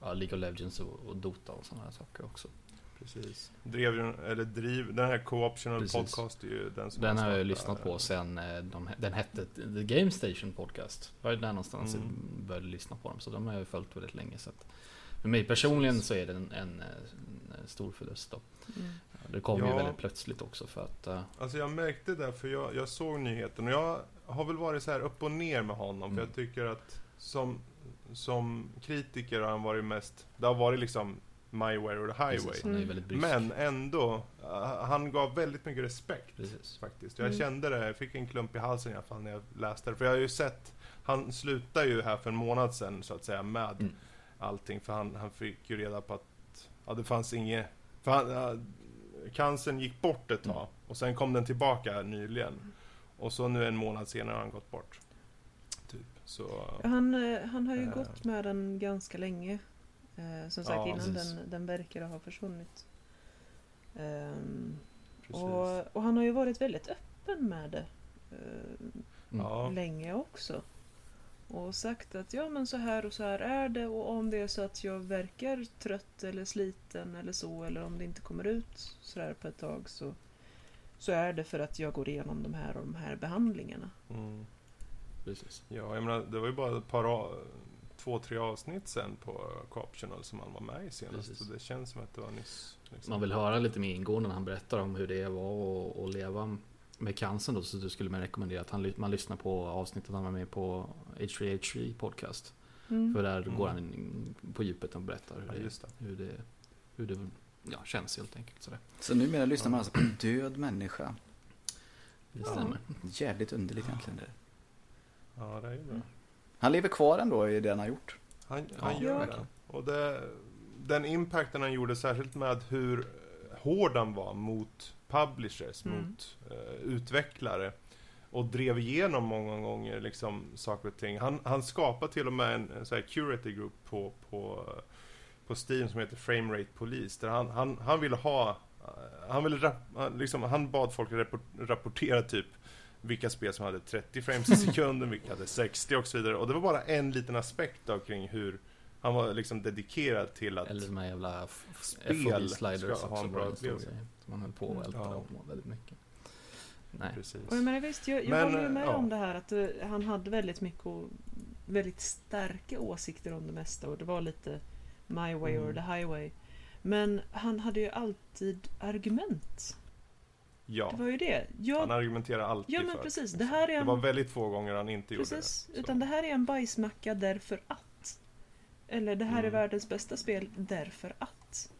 ja, League of Legends och, och Dota och sådana här saker också. Precis. Drev ju, eller driv, den här Co-optional Precis. podcast är ju den som Den har jag ju lyssnat på sen eh, de, den hette The Game Station Podcast. Var det där någonstans Mm. jag började lyssna på dem. Så de har jag ju följt väldigt länge. Så att för mig personligen så är det en, en, en stor förlust då. Mm. Det kom ju Ja. väldigt plötsligt också för att eh, Alltså jag märkte det, för jag, jag såg nyheten och jag har väl varit så här upp och ner med honom. För Mm. jag tycker att som, som kritiker har han varit mest, det har varit liksom My Way or the Highway. precis, brysk. Men ändå, uh, han gav väldigt mycket respekt. Precis. Faktiskt. Jag Mm. kände det, jag fick en klump i halsen i alla fall när jag läste det. För jag har ju sett, han slutade ju här för en månad sedan så att säga med Mm. allting. För han, han fick ju reda på att ja, det fanns inget, för han, ja, cancern gick bort ett tag Mm. och sen kom den tillbaka nyligen. Och så nu en månad senare har han gått bort. Typ. Så, Han, eh, han har ju Eh. gått med den ganska länge. Eh, som sagt Ja, innan precis. den, den verkar ha försvunnit. Precis. och, och han har ju varit väldigt öppen med det. eh, Mm. Ja. länge också. Och sagt att ja men så här och så här är det och om det är så att jag verkar trött eller sliten eller så eller om det inte kommer ut sådär på ett tag så, så är det för att jag går igenom de här och de här behandlingarna. Mm. Precis. Ja, jag menar, det var ju bara ett par, två, tre avsnitt sen på Co-optional som han var med i senast. Precis. Så det känns som att det var nyss. liksom. Man vill höra lite mer ingående när han berättar om hur det var att- leva med cancern då, så du skulle man rekommendera att han, man lyssnar på avsnittet han var med på H3H3 podcast. Mm. För där Mm. går han in på djupet och berättar hur Ja, det, just det. hur det, hur det ja, känns helt enkelt. Sådär. Så numera lyssnar man alltså på en död människa. Det Ja. stämmer. Jävligt underligt egentligen det. Ja, det är ju bra. Han lever kvar ändå i det han har gjort. Han, han Ja, gör verkligen. det. Och det, den impacten han gjorde, särskilt med hur hård han var mot publishers, Mm. mot eh, utvecklare. Och drev igenom många gånger liksom saker och ting. Han, han skapade till och med en, en så här curator group på, på, på Steam som heter Framerate Police. Där han, han, han ville ha, eh, han ville liksom, han bad folk rapport, rapportera typ vilka spel som hade 30 frames i sekunden, vilka hade 60 och så vidare. Och det var bara en liten aspekt av kring hur han var liksom dedikerad till att... Eller de här jävla Spel ska ha en bra upplevelse. Som man höll på att älta Ja. dem väldigt mycket. Nej. Precis. Och jag menar visst, jag, jag Men, håller ju med ja. om det här att eh, han hade väldigt mycket och väldigt starka åsikter om det mesta och det var lite my way or Mm. the highway. Men han hade ju alltid argument. Ja, Det var ju det. Jag, han argumenterar alltid ja men för. precis, det här är Det en var väldigt få gånger han inte Precis, gjorde det. Så. utan det här är en bajsmacka därför att. Eller det här är Mm. världens bästa spel därför att.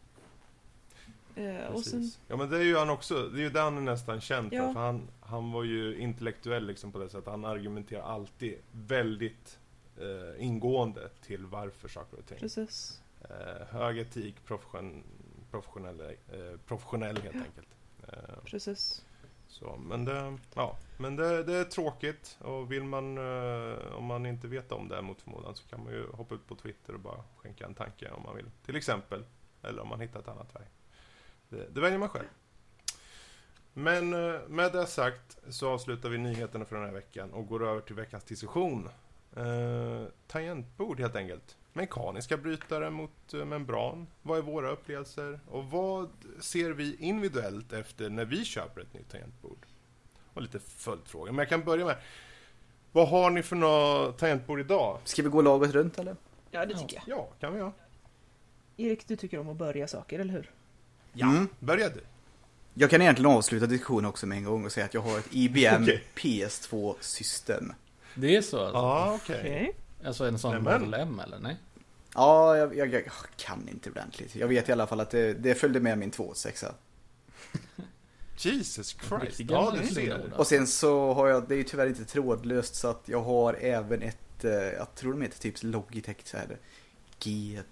Eh, sen. Ja men det är ju han också, det är ju det han är nästan känd Ja. för. För han, han var ju intellektuell liksom på det sättet. Han argumenterar alltid väldigt eh, ingående till varför saker och ting. precis. Eh, hög etik, profession, professionell, eh, professionell helt enkelt. Eh, Precis. så, men det, ja, men det, det är tråkigt och vill man, eh, om man inte vet om det mot förmodan så kan man ju hoppa ut på Twitter och bara skänka en tanke om man vill. Till exempel. Eller om man hittar ett annat väg. Det, det väljer man själv. Men eh, med det sagt så avslutar vi nyheterna för den här veckan och går över till veckans diskussion. Eh, tangentbord helt enkelt. Mekaniska brytare mot eh, membran. Vad är våra upplevelser? Och vad ser vi individuellt efter när vi köper ett nytt tangentbord? Och lite följdfrågor. Men jag kan börja med. Vad har ni för några tangentbord idag? Ska vi gå laget runt eller? Ja, det tycker jag. Ja, kan vi ha. Erik, du tycker om att börja saker, eller hur? Mm. Börja du. Jag kan egentligen avsluta diskussionen också med en gång och säga att jag har ett IBM Okej. PS2-system. Det är så alltså? Ja, okej. Okej. Alltså en sån. Model M eller? Nej? Ja, jag, jag, jag kan inte ordentligt. Jag vet i alla fall att det, det följde med min 286. Jesus Christ. Ja, du ser. Och sen så har jag, det är ju tyvärr inte trådlöst så att jag har även ett, eh, jag tror de heter typ Logitech så här. G13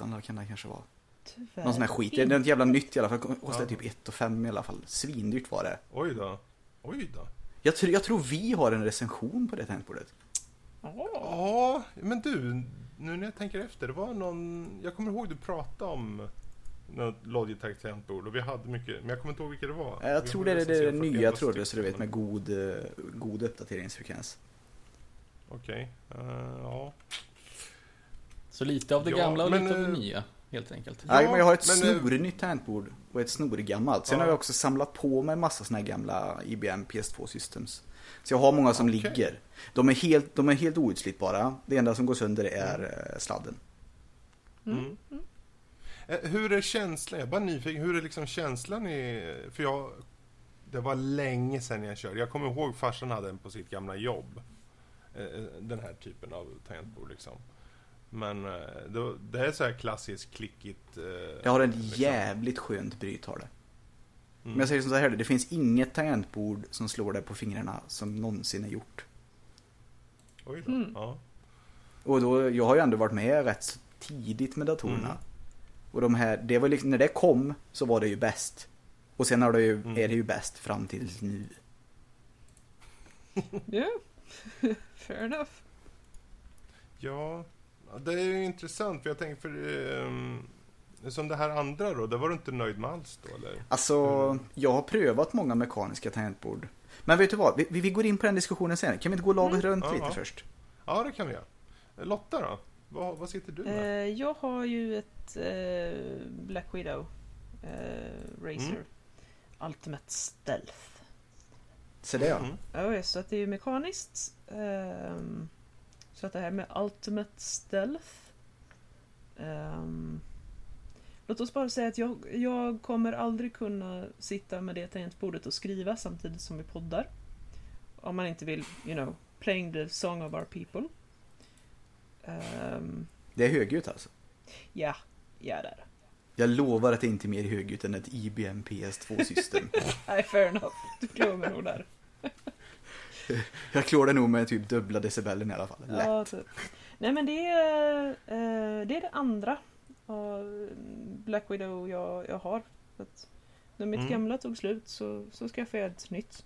Mm. kan det kanske vara. Tyvärr. Någon sån här skit. Det är ett jävla nytt i alla fall. Det kostar Ja. typ 1 och 5 i alla fall. Svindyrt var det. Oj då. Oj då. Jag, tror- jag tror vi har en recension på det tangentbordet. Ja. Ja, men du, nu när jag tänker efter, det var någon, jag kommer ihåg du pratade om något Logitech tangentbord och vi hade mycket, men jag kommer inte ihåg vilka det var. Jag Vi tror det är det recenserat nya 41 trådlösa du stycken, vet med god, god uppdateringsfrekvens. Okej, eh, ja. Så lite av det Ja, gamla och men, lite av det eh, nya, helt enkelt. Ja, men jag har ett eh, snornytt tangentbord och ett snorgammalt. Sen Ja. har jag också samlat på mig massa såna här gamla IBM PS2 systems. Så jag har många som Okej. ligger. De är, helt, de är helt outslitbara. Det enda som går sönder är eh, sladden. Mm. Eh, Hur är känslan? Jag är bara nyfiken. Hur är liksom känslan i... För jag... Det var länge sedan jag körde. Jag kommer ihåg farsan hade en på sitt gamla jobb. Eh, Den här typen av tangentbord liksom. Men det, det är så här klassiskt klickigt. Det har ett liksom. jävligt skönt bryt har det. Mm. Men jag säger som så här, det finns inget tangentbord som slår det på fingrarna som någonsin är gjort. Oj då. Mm. Ja. Och då, jag har ju ändå varit med rätt så tidigt med datorerna. Mm. Och de här, det var liksom, när det kom så var det ju bäst. Och sen har det ju, Mm. är det ju bäst fram till nu. Ja, fair enough. ja, det är ju intressant. För jag tänker för... ehm, som det här andra då, det var du inte nöjd med alls då eller? Alltså, Mm. jag har prövat många mekaniska tangentbord. Men vet du vad, vi, vi går in på den diskussionen sen. Kan vi inte gå laget runt Ja, lite ja. först? Ja, det kan vi göra. Lotta då? Vad, vad sitter du med? Eh, jag har ju ett eh, Black Widow eh, Razer Mm. Ultimate Stealth. Så det ja. Mm. Ja, så att det är ju mekaniskt. ehm, så att det här med Ultimate Stealth. ehm, låt oss bara säga att jag, jag kommer aldrig kunna sitta med det tangentbordet och skriva samtidigt som vi poddar. Om man inte vill, you know, playing the song of our people. Ehm, Det är högljutt alltså. ja, ja det är det. Jag lovar att det inte är mer högljutt än ett IBM PS2-system. Nej, fair enough. Du glömmer nog där. jag klår det nog med typ dubbla decibelen i alla fall. Lätt. Ja, typ. Nej men det är, eh, det är det andra av Black Widow jag, jag har. Så att när mitt Mm. gamla tog slut så, så skaffade jag ett nytt.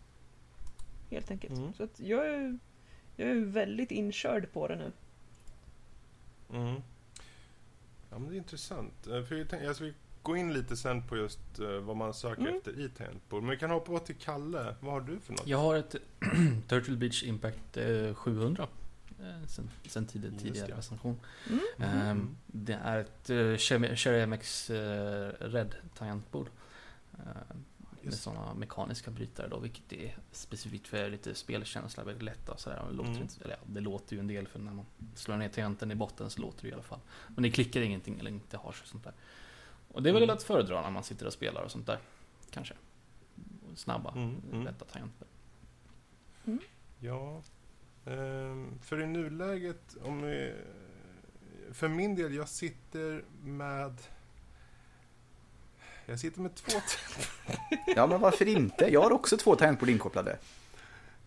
Helt enkelt. Mm. Så att jag är, jag är väldigt inkörd på det nu. Mm. Ja, men det är intressant. Eh, För jag tänkte, jag ska gå in lite sen på just eh, vad man söker Mm. efter i tangentbord. Men vi kan hoppa till Kalle. Vad har du för något? Jag har ett Turtle Beach Impact eh, 700. Eh, Sen, sen tidigt, tidigare det. recension. Mm. Ehm, Det är ett eh, Cherry MX eh, Red tangentbord. Med sådana mekaniska brytare då, vilket är specifikt för lite spelkänsla, väldigt lätt och sådär. Och Det, låter Mm. inte, eller ja, det låter ju en del för när man slår ner tangenten i botten så låter det i alla fall. Men det klickar ingenting eller inte har så sånt där. Och det är väl Mm. att föredra när man sitter och spelar och sånt där. Kanske. Snabba, Mm, mm. lätta tangenter. Ja. Ehm, för i nuläget, om vi, För min del, jag sitter med... Jag sitter med två... Ja, men varför inte? Jag har också två tangentbord inkopplade.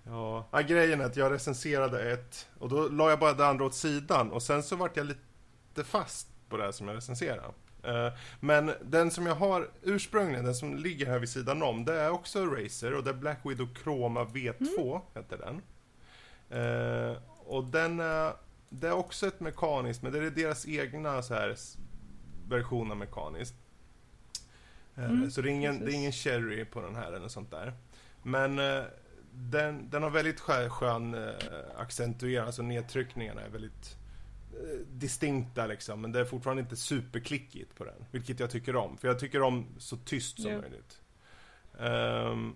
Ja, ja, grejen är att jag recenserade ett och då la jag bara det andra åt sidan och sen så vart jag lite fast på det här som jag recenserade. Eh, Men den som jag har ursprungligen, den som ligger här vid sidan om, det är också Razer och det är Black Widow Chroma V2, heter den. Eh, Och den är, det är också ett mekaniskt, men det är deras egna så här version av mekaniskt. Eh, Mm, så det är, ingen, det är precis. ingen cherry på den här eller sånt där. Men eh, den, den har väldigt skön, eh, accentuering, alltså nedtryckningarna är väldigt eh, distinkta liksom, men det är fortfarande inte superklickigt på den, vilket jag tycker om, för jag tycker om så tyst som Ja. möjligt. Ehm,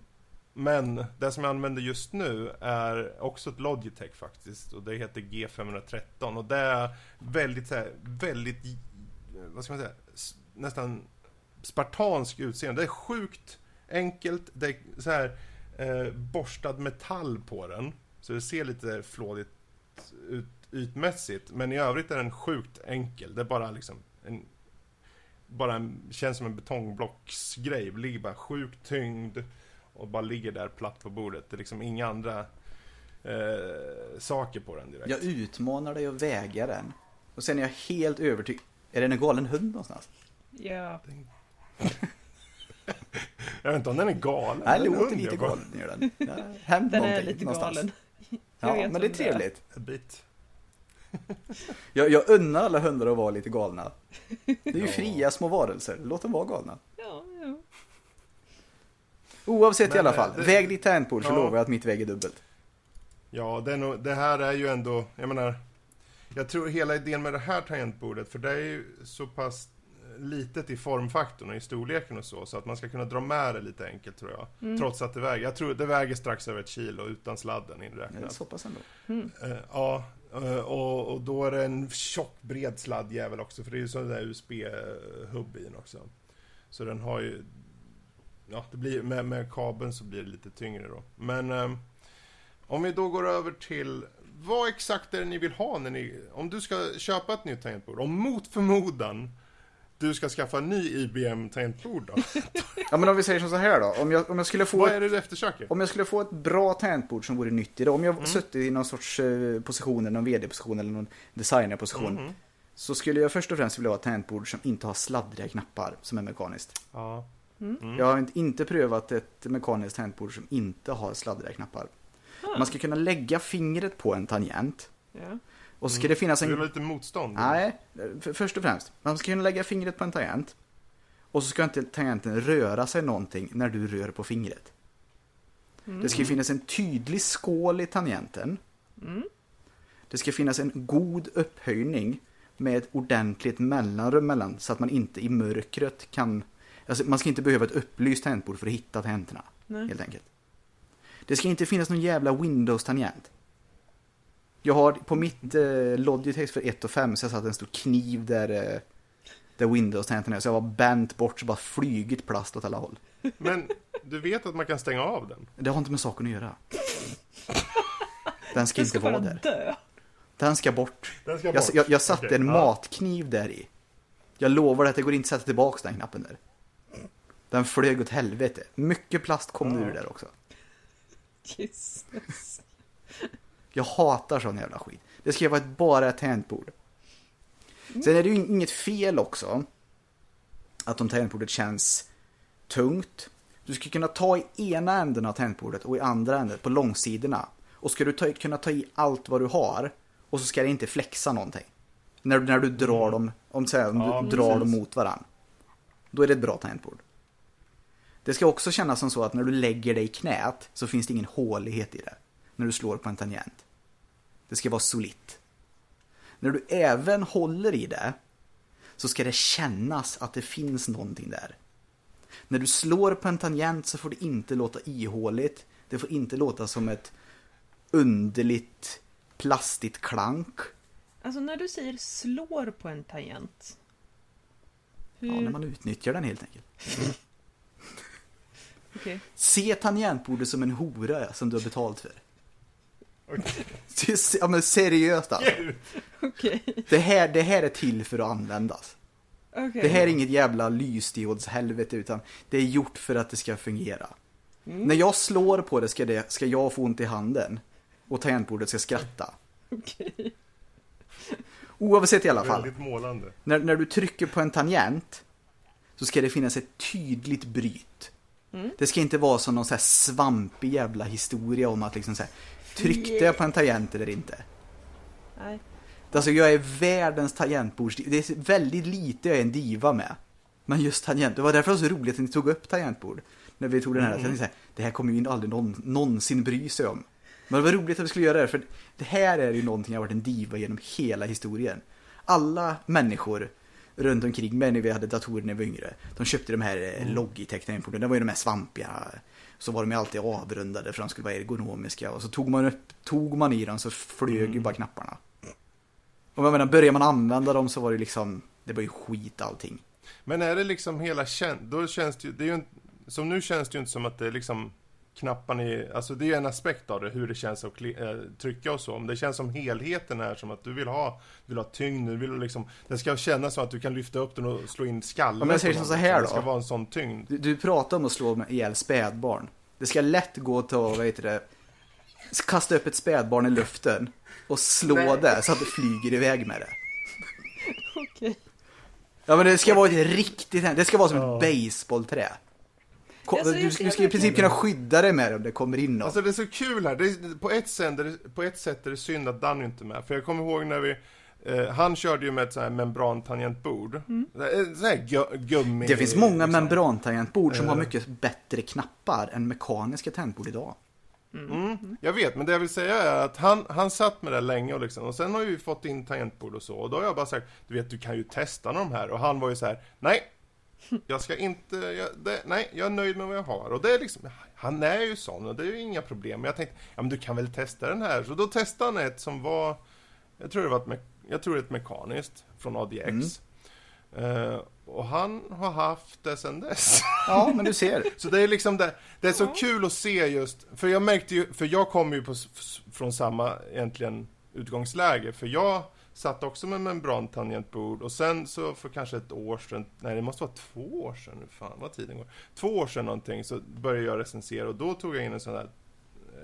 men det som jag använder just nu är också ett Logitech faktiskt, och det heter G513, och det är väldigt, så här, väldigt, vad ska man säga, nästan spartansk utseende. Det är sjukt enkelt, det är så här eh, borstad metall på den. Så det ser lite flådigt ut ytmässigt. Men i övrigt är den sjukt enkel. Det är bara liksom en... Bara en, känns som en betongblocksgrej. Det ligger bara sjukt tyngd och bara ligger där platt på bordet. Det är liksom inga andra eh, saker på den direkt. Jag utmanar dig att väga den. Och sen är jag helt övertygad. Är det en galen hund någonstans? Ja, Jag vet inte om den är galen. Nej, det Den låter lite galen. Gör den. Ja, hänt den är lite någonstans. galen. Jag Ja, men det är trevligt. En bit. Jag, jag unnar alla hundar att vara lite galna. Det är ju Ja. fria små varelser, låt dem vara galna. Ja, ja. Oavsett i Men, alla eh, fall, det- väg ditt tangentbord så Ja. lovar jag att mitt väger dubbelt. Ja, det, nog, det här är ju ändå, jag menar, jag tror hela idén med det här tangentbordet, för det är ju så pass litet i formfaktorn och i storleken och så, så att man ska kunna dra med det lite enkelt tror jag. Trots att det väger, jag tror det väger strax över ett kilo utan sladden Det är inräknat. så pass ändå. Eh, ja, eh, och, och då är det en tjock bred sladdjävel också, för det är ju sån där USB-hubb i den också. Så den har ju, ja, det blir, med, med kabeln så blir det lite tyngre då. Men eh, om vi då går över till vad exakt är det ni vill ha när ni, om du ska köpa ett nytt tangentbord, om mot förmodan du ska skaffa en ny IBM tangentbord då? Ja men om vi säger som så här då, om jag, om jag skulle få vad är det du eftersöker? om jag skulle få ett bra tangentbord som vore nyttigt, om Mm. jag suttit i någon sorts eh, position, någon vd-position eller någon designerposition, Mhm. så skulle jag först och främst vilja ha ett tangentbord som inte har sladdriga knappar, som är mekaniskt. Ja. Jag har inte, inte prövat ett mekaniskt tangentbord som inte har sladdriga knappar. Man ska kunna lägga fingret på en tangent, ja. och ska det finnas en vill ha lite motstånd? Nej, för, först och främst. Man ska kunna lägga fingret på en tangent. Och så ska inte tangenten röra sig någonting när du rör på fingret. Det ska finnas en tydlig skål i tangenten. Det ska finnas en god upphöjning med ett ordentligt mellanrum mellan så att man inte i mörkret kan... Alltså man ska inte behöva ett upplyst tangentbord för att hitta tangenterna. Nej. Helt enkelt. Det ska inte finnas någon jävla Windows-tangent. Jag har på mitt eh, Logitech för 1 och 5 så jag satt en stor kniv där, eh, där Windows-tangenten är. Så jag var bänt bort så bara flygit plast åt alla håll. Men du vet att man kan stänga av den? Det har inte med saken att göra. Den ska Den inte ska vara där. dö. Den ska bort. Den ska Jag, bort. jag, jag satte Okej, en matkniv där i. Jag lovar att det går inte att sätta tillbaka den knappen där. Den flög åt helvete. Mycket plast kom Ja. ur där också. Jesus. Jag hatar sån jävla skit. Det ska vara ett, bara ett tangentbord. Sen är det ju inget fel också att om tangentbordet känns tungt. Du ska kunna ta i ena änden av tangentbordet och i andra änden på långsidorna. Och ska du ta, kunna ta i allt vad du har och så ska det inte flexa någonting. När, när du drar dem, om, så här, om Ja, du drar precis. dem mot varandra. Då är det ett bra tangentbord. Det ska också kännas som så att när du lägger dig i knät så finns det ingen hålighet i det. När du slår på en tangent. Det ska vara solitt. När du även håller i det så ska det kännas att det finns någonting där. När du slår på en tangent så får det inte låta ihåligt. Det får inte låta som ett underligt plastigt klank. Alltså när du säger slår på en tangent. Hur... Ja, när man utnyttjar den helt enkelt. Okej. Se tangentbordet som en hora som du har betalt för. Se- Ja men seriöst alltså. Okej. Det här, det här är till för att användas. Okej. Det här är inget jävla lysdiodshelvete utan det är gjort för att det ska fungera. När jag slår på det ska, det ska jag få ont i handen och tangentbordet ska skratta. Okej. Oavsett i alla fall. Väldigt målande. När, när du trycker på en tangent så ska det finnas ett tydligt bryt. Det ska inte vara som någon så här svampig jävla historia om att liksom så här, tryckte jag på en tangent eller inte? Nej. Alltså jag är världens tangentbords... Det är väldigt lite jag är en diva med. Men just tangent, det var därför det var så roligt att ni tog upp tangentbord. När vi tog den här, mm. så här det här kommer ju aldrig någon, någonsin bry sig om. Men det var roligt att vi skulle göra det, för det här är ju någonting jag har varit en diva genom hela historien. Alla människor runt omkring mig när vi hade datorer när vi var yngre, de köpte de här mm. Logitech-tangentborden, det var ju de här svampiga. Så var de ju alltid avrundade för att de skulle vara ergonomiska. Och så tog man, upp, tog man i dem så flög ju bara knapparna. Och jag menar, börjar man använda dem så var det liksom, det var ju skit allting. Men är det liksom hela kän... Då känns det ju... Det är ju en... Som nu känns det ju inte som att det är liksom knapparna i... Alltså det är en aspekt av det, hur det känns att äh, trycka och så. Om det känns som helheten är som att du vill ha, vill ha tyngd, du vill liksom... Det ska kännas som att du kan lyfta upp den och slå in skallen Om jag säger på som någon, så här liksom. Det då. ska vara en sån tyngd. Du, du pratar om att slå med ihjäl spädbarn. Det ska lätt gå att ta, vad heter det, kasta upp ett spädbarn i luften och slå det så att det flyger iväg med det. Okej. Ja men det ska vara ett riktigt, det ska vara som Ja. ett baseballträ. Ko- Alltså, du, jag- du ska i princip kunna skydda dig med det om det kommer in någon. Alltså det är så kul här. Det är, på, ett sätt, är det- på ett sätt är det synd att Danny inte är med. För jag kommer ihåg när vi eh, han körde ju med ett sånt här membrantangentbord. Mm. Sån här gu, gummi... det finns många liksom. membrantangentbord som har Eh. mycket bättre knappar än mekaniska tangentbord idag. Mm, jag vet, men det jag vill säga är att han, han satt med det länge och liksom, och sen har vi fått in tangentbord och så, och då har jag bara sagt, du vet, du kan ju testa de här, och han var ju så här, nej, jag ska inte, jag, det, nej, jag är nöjd med vad jag har, och det är liksom, han är ju sån, och det är ju inga problem, men jag tänkte, ja men du kan väl testa den här, så då testade han ett som var, jag tror det var ett, me- jag tror det ett mekaniskt, från ADX. Eh, och han har haft det sen dess. Ja, men du ser. Så det är liksom det, det är så kul att se just, för jag märkte ju, för jag kommer ju på, från samma egentligen utgångsläge, för jag satt också med membrantangentbord och sen så för kanske ett år sedan, nej det måste vara två år sedan nu, fan vad tiden går. Två år sedan någonting så började jag recensera och då tog jag in en sån här,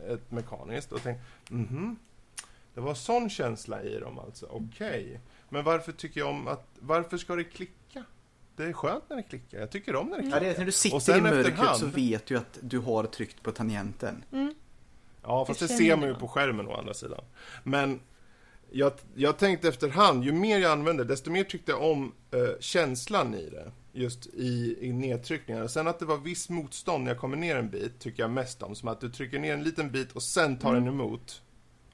ett mekaniskt och tänkte, mhm, det var sån känsla i dem alltså, okej. Men varför tycker jag om att, varför ska det klicka? Det är skönt när det klickar, jag tycker om när det klickar. Ja, det är, när du Och sitter sen i mörkret efterhand- så vet du att du har tryckt på tangenten. Ja, fast det, Det ser man ju på skärmen å andra sidan. Men jag, jag tänkte efterhand, ju mer jag använde desto mer tyckte jag om eh, känslan i det. Just i, i nedtryckningarna. Sen att det var viss motstånd när jag kommer ner en bit tycker jag mest om. Som att du trycker ner en liten bit och sen tar den emot.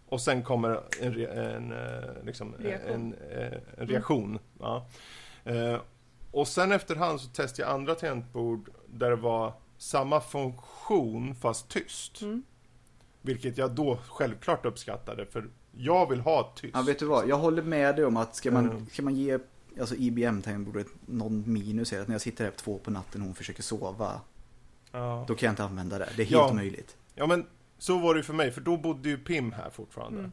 Och sen kommer en, en, eh, liksom, Reaktion. en, eh, en reaktion. Ja. Eh, och sen efterhand så testade jag andra tangentbord där det var samma funktion fast tyst. Mm. Vilket jag då självklart uppskattade, för jag vill ha tyst. Ja, vet du vad? Jag håller med dig om att ska man, Mm. ska man ge alltså IBM-tangentbordet någon minus är att när jag sitter här två på natten och hon försöker sova, Ja. då kan jag inte använda det. Det är helt Ja. omöjligt. ja, men så var det ju för mig, för då bodde ju Pim här fortfarande. Mm.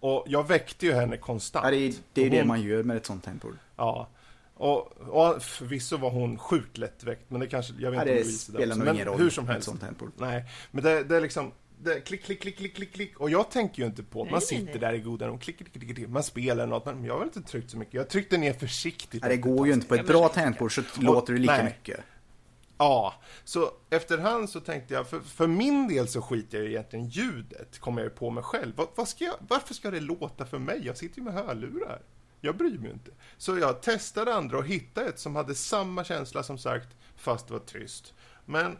Och jag väckte ju henne konstant. Ja, det är, det, är Och det hon- man gör med ett sånt tangentbord. Ja. Och, och förvisso var hon sjukt lättväckt, men det kanske, jag vet Ja, inte om det spelar också. nog Men roll hur som helst. Nej, men det, det är liksom, det, klick, klick, klick, klick, klick, klick. Och jag tänker ju inte på, Nej, man nej, sitter nej. där i godan ro, klick, klick, klick, klick, man spelar något, men jag har inte tryckt så mycket. Jag tryckte ner försiktigt. Ja, det går ju inte. På ett bra tangentbord så låter det lika nej. mycket. Ja, så efterhand så tänkte jag, för, för min del så skiter jag egentligen ljudet, kommer jag på mig själv. Vad, vad ska jag, varför ska det låta för mig? Jag sitter ju med hörlurar. Jag bryr mig inte. Så jag testade andra och hittade ett som hade samma känsla som sagt, fast det var tyst. Men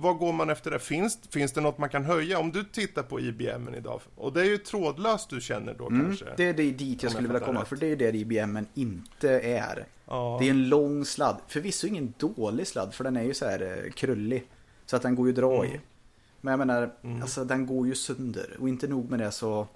vad går man efter det? Finns, finns det något man kan höja? Om du tittar på IBM idag, och det är ju trådlöst du känner då Mm, kanske? det är det dit jag skulle vilja komma. rätt. För det är det IBM inte är. Ja. Det är en lång sladd. Förvisso ingen dålig sladd för den är ju så här eh, krullig. Så att den går ju att dra i. Mm. Men jag menar, Mm. alltså den går ju sönder. Och inte nog med det så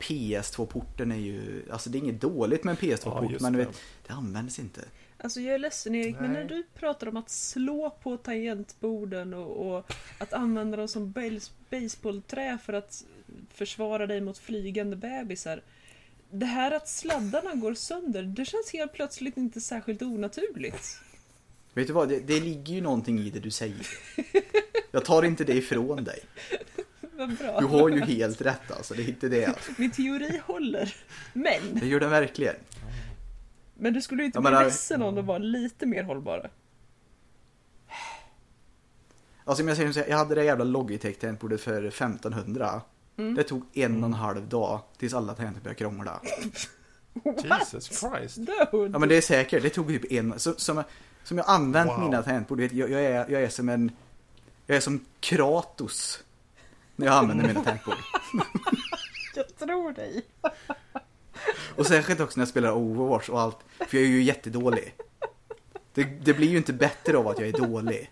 PS2-porten är ju, alltså det är inget dåligt med en Ja, PS2-port just men du det. vet, det används inte. Alltså jag är ledsen Erik, men Nej. när du pratar om att slå på tangentborden och, och att använda dem som base- baseballträ för att försvara dig mot flygande bebisar. Det här att sladdarna går sönder, det känns helt plötsligt inte särskilt onaturligt. Vet du vad, det, det ligger ju någonting i det du säger. Jag tar inte det ifrån dig. Du har ju helt rätt alltså, det är inte det. Min teori håller. Men, Det gör den verkligen. Men du skulle ju inte Jag bli menar- ledsen om de var lite mer hållbara. Alltså om jag säger så här, jag hade det jävla Logitech-tangentbordet för 1500. Mm. Det tog en och en halv dag tills alla tangenter började krångla. Jesus Christ. Dude. Ja men det är säkert, det tog typ en, så, som, som jag använt Wow. mina tangentbord, jag, jag, är, jag är som en, jag är som Kratos. När jag använder mina tangentbord. Jag tror dig. Och särskilt också när jag spelar Overwatch och allt, för jag är ju jättedålig. Det, det blir ju inte bättre av att jag är dålig.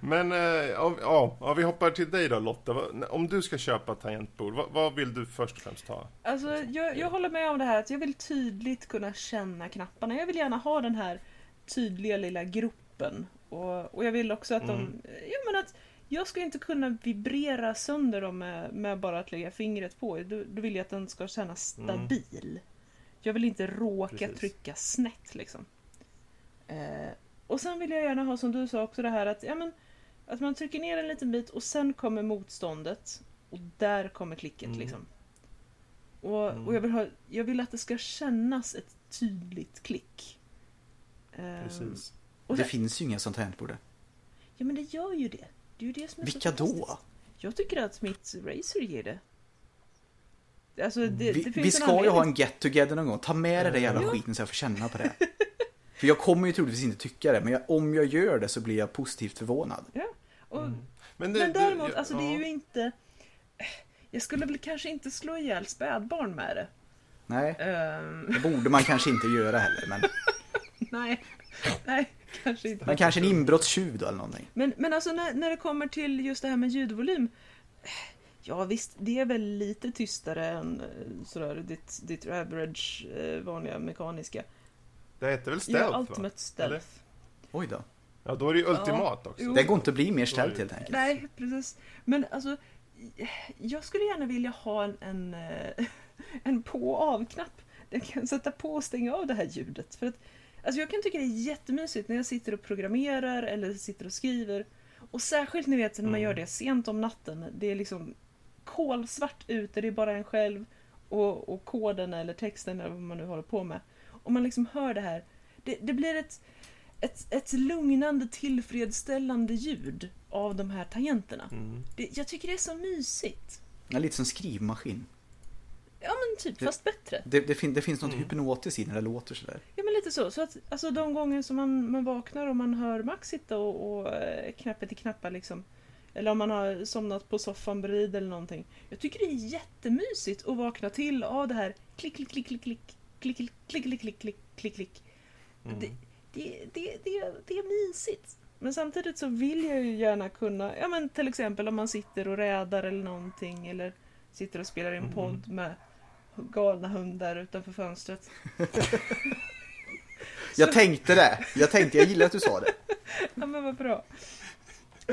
Men, eh, ja, ja, vi hoppar till dig då Lotta. Om du ska köpa tangentbord, vad, vad vill du först och främst ha? Alltså, jag, jag håller med om det här att jag vill tydligt kunna känna knapparna. Jag vill gärna ha den här tydliga lilla gruppen. Och, och jag vill också att de... Mm. Ja, men att jag ska inte kunna vibrera sönder dem med, med bara att lägga fingret på. Då, då vill jag att den ska kännas stabil. Jag vill inte råka Precis. trycka snett liksom. Eh, och sen vill jag gärna ha som du sa också det här att, ja, men, att man trycker ner en liten bit och sen kommer motståndet. Och där kommer klicket Mm. liksom. Och, Mm. och jag, vill ha, jag vill att det ska kännas ett tydligt klick. Ehm, Precis. Och Det det- finns ju inga som tangentbord. Ja men det gör ju det. Det är ju det som är Vilka då? Jag tycker att Smiths Racer ger det. Alltså det, Vi, det finns vi ska ju ha en get together någon gång. Ta med dig den jävla Ja. skiten så jag får känna på det. För jag kommer ju troligtvis inte tycka det, men jag, om jag gör det så blir jag positivt förvånad. Ja. Och, Men, Men det- däremot, det- alltså det är ju inte... Jag skulle väl kanske inte slå ihjäl spädbarn med det. Nej, Ehm, det borde man kanske inte göra heller. Men, nej, nej, kanske inte. men kanske en inbrottstjuv då eller någonting. Men, men alltså när, när det kommer till just det här med ljudvolym. Ja visst, det är väl lite tystare än eh, sådär ditt, ditt average eh, vanliga mekaniska. Det heter väl stealth ja, va? ultimate stealth. Oj då. Ja, då är det ju ultimat också. Jo. Det går inte att bli mer ställt helt enkelt. Nej, precis. Men alltså, jag skulle gärna vilja ha en, en, eh, en på och av-knapp. Jag kan sätta på och stänga av det här ljudet. För att, alltså jag kan tycka det är jättemysigt när jag sitter och programmerar eller sitter och skriver. Och särskilt ni vet när man Mm. gör det sent om natten. Det är liksom kolsvart ute, det är bara en själv och, och koden eller texten eller vad man nu håller på med. Och man liksom hör det här. Det, det blir ett, ett, ett lugnande, tillfredsställande ljud av de här tangenterna. Mm. Det, jag tycker det är så mysigt. Ja, lite som skrivmaskin. Ja men typ, Det- fast bättre. Det, det, fin, det finns något Mm. hypnotiskt i när det låter sådär. Ja men lite så. så att, alltså de gånger som man, man vaknar och man hör Max sitta och, och eh, knappa till knappar liksom. Eller om man har somnat på soffan bredvid eller någonting. Jag tycker det är jättemysigt att vakna till av det här klick, klick, klick, klick, klick, klick, klick, klick, klick, klick, klick. Mm. Det, det, det, det, det är mysigt. Men samtidigt så vill jag ju gärna kunna, ja men till exempel om man sitter och rädar eller någonting eller sitter och spelar in Mm. podd med galna hundar utanför fönstret. Jag tänkte det. Jag tänkte, jag gillar att du sa det. Ja men vad bra.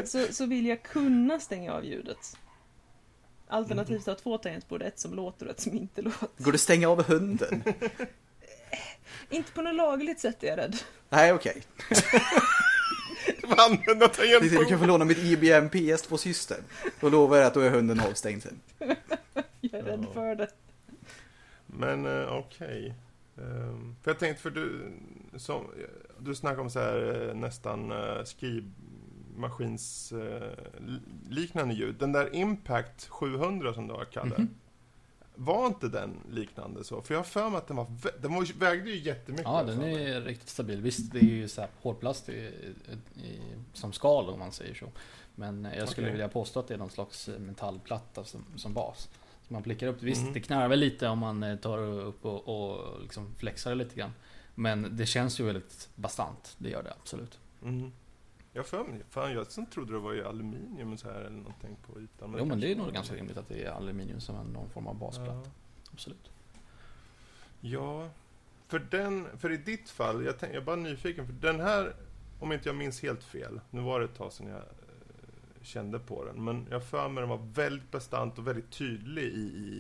Så, så vill jag kunna stänga av ljudet. Alternativt ha två tangentbord, ett som låter och ett som inte låter. Går det att stänga av hunden? Inte på något lagligt sätt är jag rädd. Nej, okej. Får använda Okay. Du kan tangentbord. få låna mitt IBM PS2 system. Då lovar jag att då är hunden avstängd sen. Jag är rädd för det. Men eh, okej. Ehm, för jag tänkte, för du, som, du snackade om så här eh, nästan uh, skrivmaskins li- liknande ljud. Den där Impact 700 som du har kallat. Mhm. Var inte den liknande så? För jag har för mig att den var, den var, ju- vägde ju jättemycket. Ja, den är riktigt stabil. Visst, det är ju så här hårdplast i, i, som skal om man säger så. Men jag skulle Okej. vilja påstå att det är någon slags metallplatta som, som bas. Man blickar upp. Visst, Mm. det knarrar väl lite om man eh, tar upp och, och liksom flexar det lite grann. Men det känns ju väldigt bastant. Det gör det absolut. Mm. Jag för mig, fan jag som trodde det var ju aluminium så här eller någonting på ytan. jo, men det är nog ganska rimligt att det är aluminium som är någon form av basplatta. Absolut. Ja, för den, för i ditt fall, jag, tänk, jag är bara nyfiken, för den här, om inte jag minns helt fel, nu var det ett tag sedan jag kände på den, men jag för mig den var väldigt bastant och väldigt tydlig i, i,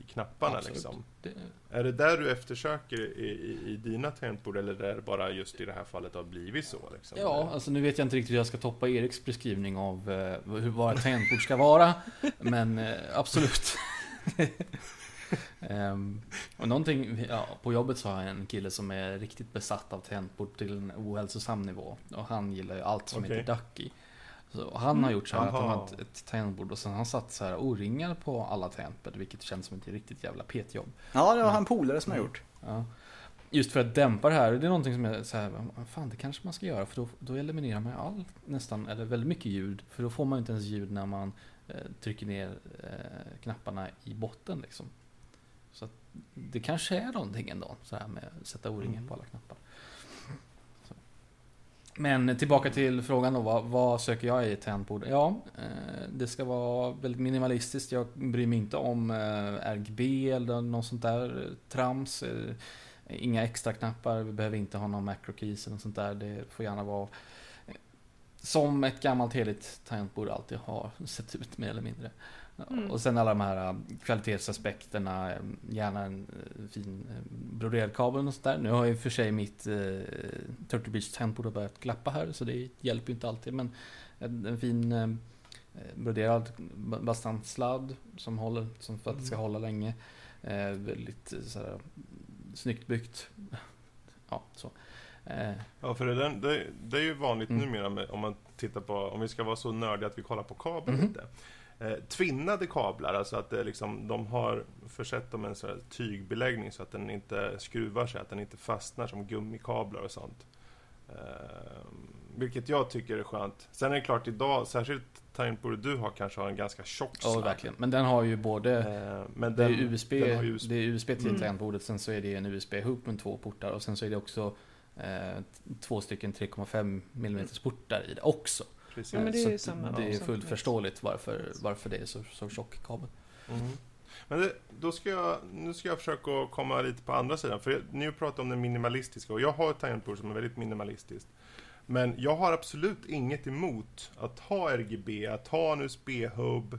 i knapparna Absolut. liksom. Det, Är det där du eftersöker i, i, i dina tangentbord eller är det bara just i det här fallet har blivit så? Liksom? Ja, alltså nu vet jag inte riktigt hur jag ska toppa Eriks beskrivning av eh, hur vad ett tangentbord ska vara. Men eh, absolut. Ehm, och någonting, ja, på jobbet så har jag en kille som är riktigt besatt av tangentbord till en ohälsosam nivå. Och han gillar ju allt som Okej. heter Ducky. Så han har gjort så här att han Aha. har ett, tangentbord och sen har han satt så här O-ringar på alla tangentbord, vilket känns som ett riktigt jävla petjobb. Ja, det var han polare som har gjort. Ja. Just för att dämpa det här, det är någonting som jag här, fan det kanske man ska göra för då, då eliminerar man ju all, nästan, eller väldigt mycket ljud. För då får man ju inte ens ljud när man eh, trycker ner eh, knapparna i botten liksom. Så att det kanske är någonting ändå, så här med att sätta O-ringar Mm. på alla knappar. Men tillbaka till frågan då, vad, vad söker jag i ett tangentbord? Ja, eh, det ska vara väldigt minimalistiskt. Jag bryr mig inte om eh, RGB eller något sånt där trams. Eh, inga extra knappar, vi behöver inte ha någon macro keys eller något sånt där. Det får gärna vara eh, som ett gammalt heligt tangentbord alltid har sett ut mer eller mindre. Mm. Och sen alla de här eh, kvalitetsaspekterna, eh, gärna en eh, fin broderad kabel och sånt där. Nu har ju för sig mitt eh, Turtle Beach tangentbord börjat klappa här så det hjälper ju inte alltid men en, en fin eh, broderad bastant sladd som håller, som för att det ska Mm. hålla länge. Eh, väldigt såhär, snyggt byggt. Ja, så. Eh, Ja, för det, det, det är ju vanligt Mm. numera med, om man tittar på, om vi ska vara så nördiga att vi kollar på kablar Mhm. lite. Eh, tvinnade kablar, alltså att det liksom, de har försett dem med en sån här tygbeläggning så att den inte skruvar sig, att den inte fastnar som gummikablar och sånt. Eh, vilket jag tycker är skönt. Sen är det klart idag, särskilt tangentbordet du har kanske har en ganska tjock ja, sladd. verkligen. Men den har ju både Eh, men Det är den, USB, den USB. det är USB till Mm. tangentbordet, sen så är det en USB-hub med två portar och sen så är det också eh, två stycken 3,5 mm portar i det också. Precis. Ja, men det är Så ju att samma- det är fullt förståeligt varför, varför det är så, så tjock kabel. Mm. Men det, då ska jag, nu ska jag försöka komma lite på andra sidan. För ni pratar om det minimalistiska och jag har ett tangentbord som är väldigt minimalistiskt. Men jag har absolut inget emot att ha RGB, att ha en USB-hub,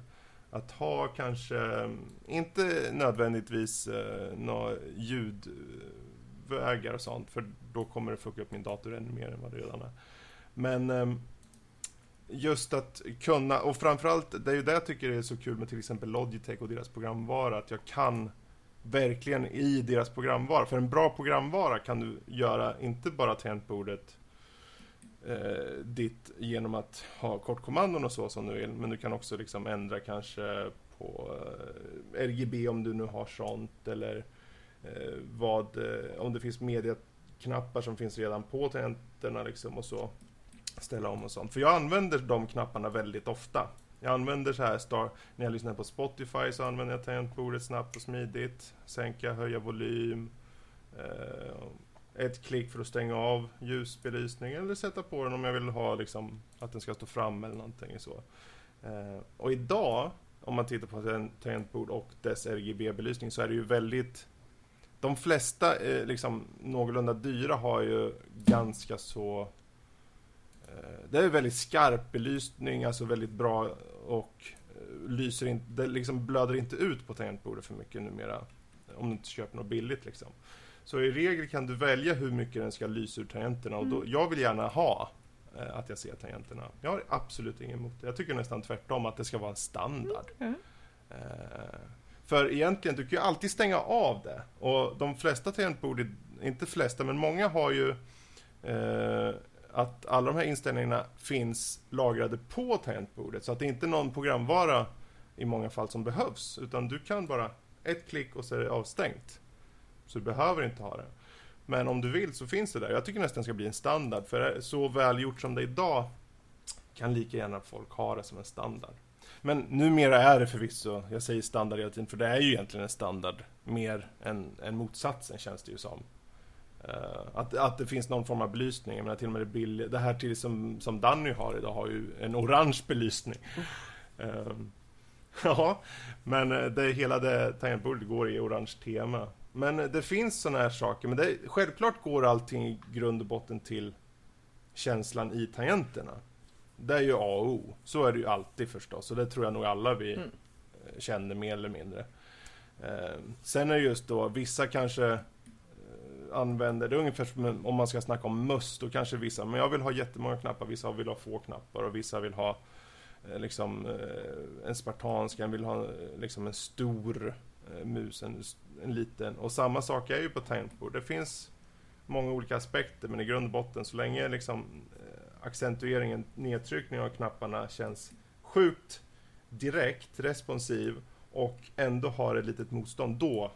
att ha kanske, inte nödvändigtvis eh, några ljudvägar och sånt, för då kommer det fucka upp min dator ännu mer än vad det redan är. Men ehm, just att kunna, och framförallt, det är ju det jag tycker är så kul med till exempel Logitech och deras programvara, att jag kan verkligen i deras programvara, för en bra programvara kan du göra inte bara tangentbordet eh, ditt genom att ha kortkommandon och så som du vill, men du kan också liksom ändra kanske på eh, RGB om du nu har sånt, eller eh, vad, eh, om det finns mediaknappar som finns redan på tangenterna liksom och så ställa om och sånt. För jag använder de knapparna väldigt ofta. Jag använder så här, star, när jag lyssnar på Spotify så använder jag tangentbordet snabbt och smidigt. Sänka, höja volym. Eh, ett klick för att stänga av ljusbelysning eller sätta på den om jag vill ha liksom, att den ska stå fram eller någonting så. Eh, och idag, om man tittar på tangentbord och dess RGB-belysning så är det ju väldigt de flesta eh, liksom, någorlunda dyra har ju ganska så det är väldigt skarp belysning, alltså väldigt bra och eh, lyser inte, det liksom blöder inte ut på tangentbordet för mycket numera. Om du inte köper något billigt liksom. Så i regel kan du välja hur mycket den ska lysa ur tangenterna och då, jag vill gärna ha eh, att jag ser tangenterna. Jag har absolut inget emot det. Jag tycker nästan tvärtom att det ska vara en standard. Ja. Eh, för egentligen, du kan ju alltid stänga av det. Och de flesta tangentbord, inte flesta, men många har ju eh, att alla de här inställningarna finns lagrade på tangentbordet. Så att det inte är någon programvara i många fall som behövs. Utan du kan bara ett klick och så är det avstängt. Så du behöver inte ha det. Men om du vill så finns det där. Jag tycker nästan det ska bli en standard. För så välgjort som det är idag kan lika gärna folk ha det som en standard. Men numera är det förvisso, jag säger standard hela tiden, för det är ju egentligen en standard mer än, än motsatsen känns det ju som. Eh, att, att det finns någon form av belysning, jag menar till och med det, bill- det här till som, som Danny har idag har ju en orange belysning. Eh, ja, men eh, det, hela det tangentbordet går i orange tema. Men det finns sådana här saker, men det, självklart går allting i grund och botten till känslan i tangenterna. Det är ju A och O. Så är det ju alltid förstås, och det tror jag nog alla vi Mm. känner mer eller mindre. Sen är det just då, vissa kanske använder, det är ungefär som om man ska snacka om möss, då kanske vissa, men jag vill ha jättemånga knappar, vissa vill ha få knappar och vissa vill ha eh, liksom eh, en spartansk, en vill ha eh, liksom en stor mus, en, en liten. Och samma sak är ju på tangentbord. Det finns många olika aspekter, men i grund och botten så länge liksom accentueringen, nedtryckningen av knapparna känns sjukt direkt, responsiv och ändå har ett litet motstånd, då,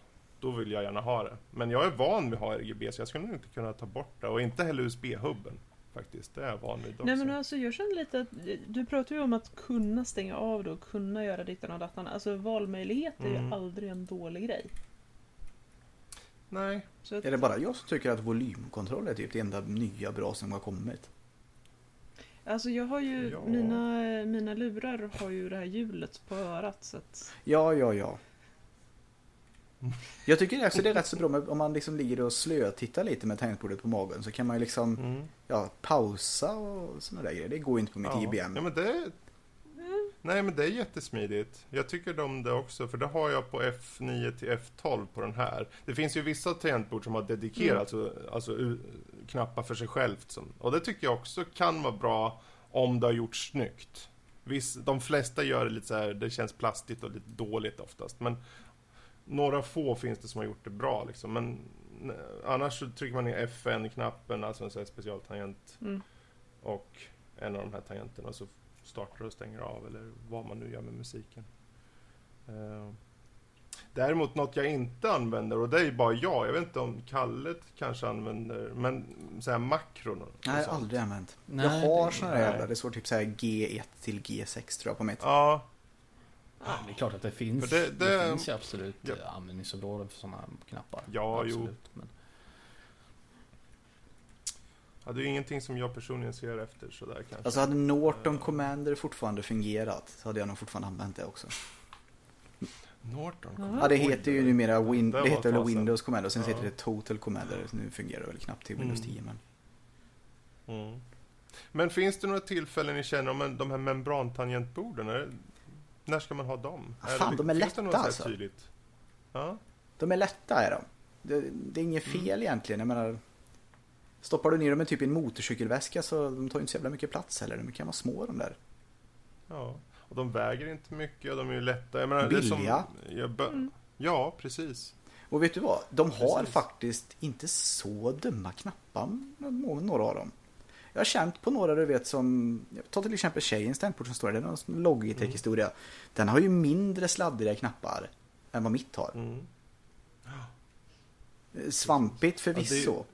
då vill jag gärna ha det. Men jag är van vid att ha RGB, så jag skulle nog inte kunna ta bort det. Och inte heller USB-hubben, faktiskt. Det är jag van vid också. Nej men alltså jag känner lite att du pratar ju om att kunna stänga av det och kunna göra dittan och dattan. Alltså valmöjlighet är Mm. ju aldrig en dålig grej. Nej, Så att, Är det bara jag som tycker att volymkontroll är typ det enda nya bra som har kommit? Alltså jag har ju, Ja. mina, mina lurar har ju det här hjulet på örat så att... Ja, ja, ja. Jag tycker också det är rätt så bra med, om man liksom ligger och slötittar lite med tangentbordet på magen så kan man ju liksom mm. ja, pausa och sådana där grejer. Det går ju inte på mitt ja. IBM. Ja, men det... Nej, men det är jättesmidigt. Jag tycker om det också, för det har jag på F9 till F12 på den här. Det finns ju vissa tangentbord som har dedikerat, alltså, alltså u- knappar för sig självt. Som, och det tycker jag också kan vara bra om det har gjorts snyggt. Viss, de flesta gör det lite så här, det känns plastigt och lite dåligt oftast. Men några få finns det som har gjort det bra liksom. Men n- annars så trycker man ner FN-knappen, alltså en sån här specialtangent. Mm. Och en av de här tangenterna så startar och stänger av eller vad man nu gör med musiken. Eh, Däremot något jag inte använder, och det är ju bara jag, jag vet inte om Kalle kanske använder, men så här makron och Nej, sånt. aldrig använt. Nej, jag har såna nej. jävla, det står typ så här G1 till G6 tror jag på mitt. Ja, Ja, det är klart att det finns. Det, det- det- finns ju absolut Ja. ja. användningsområden för sådana knappar. Ja, jo. absolut. Men, ja, det är ju ingenting som jag personligen ser efter sådär kanske. Alltså hade Norton Commander fortfarande fungerat så hade jag nog fortfarande använt det också. Norton? Ja. Ja, det heter ju numera Win- Det heter väl. Windows Commander och sen Ja. heter det Total Commander. Nu fungerar det väl knappt till Windows Mm. 10 men. Mm. Men finns det några tillfällen ni känner om de här membrantangentborden? När ska man ha dem? Ja, fan, de är lätta, alltså. Tydligt? Ja. De är lätta är de. Det, det är inget Mm. fel egentligen. Jag menar, stoppar du ner dem i typ en motorcykelväska så de tar ju inte så jävla mycket plats heller. De kan vara små de där. ja. Och de väger inte mycket och de är ju lätta. Jag menar, det är Billiga. som, jag bö- Ja, precis. Och vet du vad? De har Precis. faktiskt inte så dumma knappar, nå- några av dem. Jag har känt på några du vet som, ta till exempel tjejens tangentbord som står där, det är någon Mm. Logitech-historia. Den har ju mindre sladdriga knappar än vad mitt har. Mm. Svampigt Ja, förvisso. det-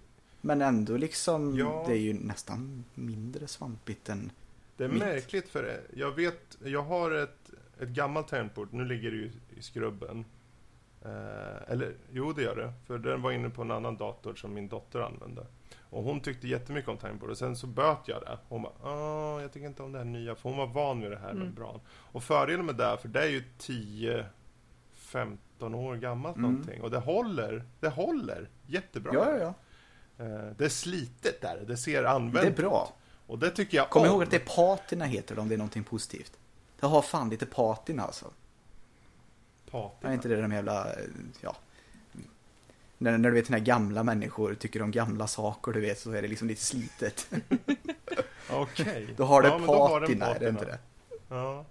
Men ändå liksom, Ja. det är ju nästan mindre svampigt än... Det är Mitt. märkligt för jag vet, jag har ett, ett gammalt tangentbord, nu ligger det ju i skrubben. Eh, eller jo det gör det, för den var inne på en annan dator som min dotter använde. Och hon tyckte jättemycket om tangentbord och sen så böt jag det. Hon bara, "Ah, jag tycker inte om det här nya, för hon var van vid det här Mm. membran. Och fördelen med det, för det är ju 10-15 år gammalt Mm. någonting. Och det håller, det håller jättebra. Ja, ja, ja. Eh, det är slitet där, det ser använt Det är bra. Och det tycker jag Kom om. ihåg att det är patina heter det om det är någonting positivt. Det har fan lite patina alltså. Patina. Är inte det de jävla, eh, ja. När, när du vet när gamla människor tycker om gamla saker, du vet, så är det liksom lite slitet. Okej. Då har det Ja, patina, är det inte det? Ja.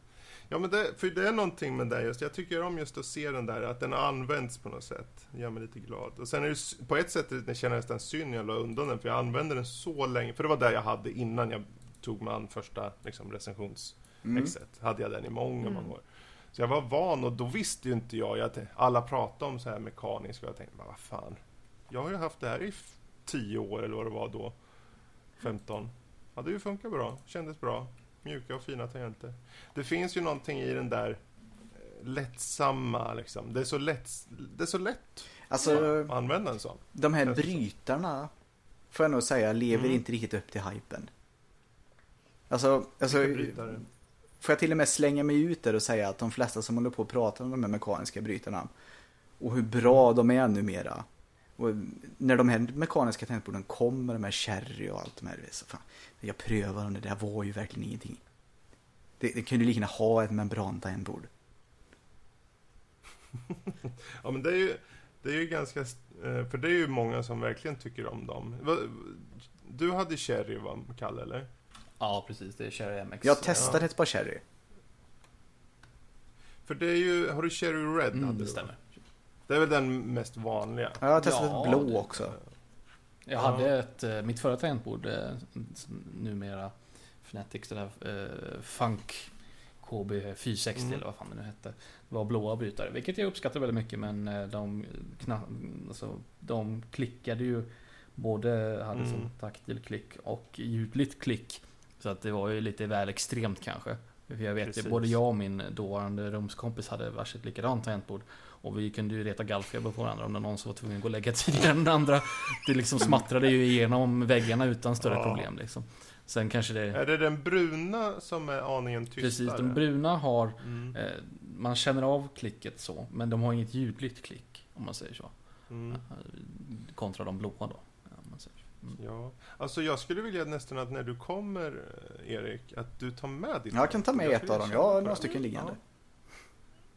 Ja, men det, för det är någonting med det just. Jag tycker om just att se den där, att den har använts på något sätt. Det gör mig lite glad. Och sen är det på ett sätt det känner jag nästan synd jag la undan den, för jag använde den så länge. För det var det jag hade innan jag tog mig an första liksom, recensionsexet. Mm. Hade jag den i många, Mm. många år. Så jag var van och då visste ju inte jag, jag alla pratade om så här mekaniskt och jag tänkte, "Men vad fan. Jag har ju haft det här i 10 år eller vad det var då. 15. Ja, det ju funkat bra. Kändes bra. Mjuka och fina tangenter. Det finns ju någonting i den där eh, lättsamma liksom. Det är så lätt, det är så lätt Alltså, att använda en sån. de här brytarna, får jag nog säga, lever Mm. inte riktigt upp till hypen. Alltså, alltså? Får jag till och med slänga mig ut där och säga att de flesta som håller på och pratar om de här mekaniska brytarna och hur bra de är numera. Och när de här mekaniska tangentborden kom med de här cherry och allt de här, så fan, jag prövade dem, det där var ju verkligen ingenting. Det, det kunde lika gärna ha ett membrantangentbord. Ja, men det är ju, det är ju ganska... Eh, för det är ju många som verkligen tycker om dem. Du hade Cherry, va, Kalle, eller? Ja, precis. Det är Cherry MX. Jag testade Ja. ett par cherry. För det är ju... Har du Cherry Red? Mm, hade det stämmer. Det är väl den mest vanliga? Ja, jag har testat Ja, ett blå det- också. Jag Ja. hade ett, eh, mitt förra tangentbord, eh, numera Fnatics, det där eh, Funk KB 460 Mm. eller vad fan det nu hette. Det var blåa brytare, vilket jag uppskattar väldigt mycket men eh, de, kna, alltså, de klickade ju både, hade Mm. som taktil klick och ljudligt klick. Så att det var ju lite väl extremt kanske. För jag vet Precis. både jag och min dåvarande rumskompis hade varsitt likadant tangentbord. Och vi kunde ju reta gallfeber på varandra om det någon som var tvungen att gå och lägga tidigare än den andra. Det liksom smattrade ju igenom väggarna utan större Ja. problem liksom. Sen kanske det... Är det den bruna som är aningen tystare? Precis, de bruna har... Mm. Eh, man känner av klicket så, men de har inget ljudligt klick. Om man säger så. Mm. Kontra de blåa då. Ja, alltså jag skulle vilja nästan att när du kommer eh, Erik, att du tar med ditt Jag kan ta med Jag ett av dem. Jag har några stycken liggande. Ja.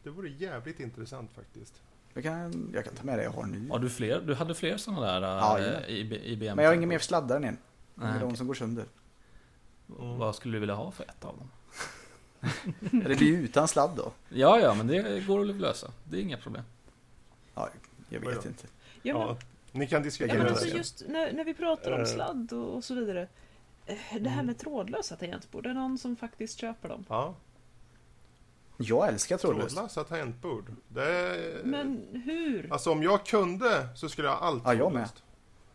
Det vore jävligt intressant faktiskt. Jag kan, jag kan ta med det jag har nu. Har du fler? Du hade fler sådana där Ja, eh, jajamän. IB, IBM? Men jag har ingen mer sladdar än en. Det är de som går sönder. Mm. Vad skulle du vilja ha för ett av dem? Det blir ju utan sladd då. Ja, ja, men det går att lösa. Det är inga problem. Ja, jag vet inte. Ja, men Ja, Ni kan Ja, diskutera men det alltså just när, när vi pratar om Eh. sladd och, och så vidare. eh, Det Mm. här med trådlösa tangentbord, det är någon som faktiskt köper dem. Ja, Jag älskar trådlöst. trådlösa tangentbord. Det är... Men hur? Alltså om jag kunde så skulle jag allt Ja, jag trådlöst.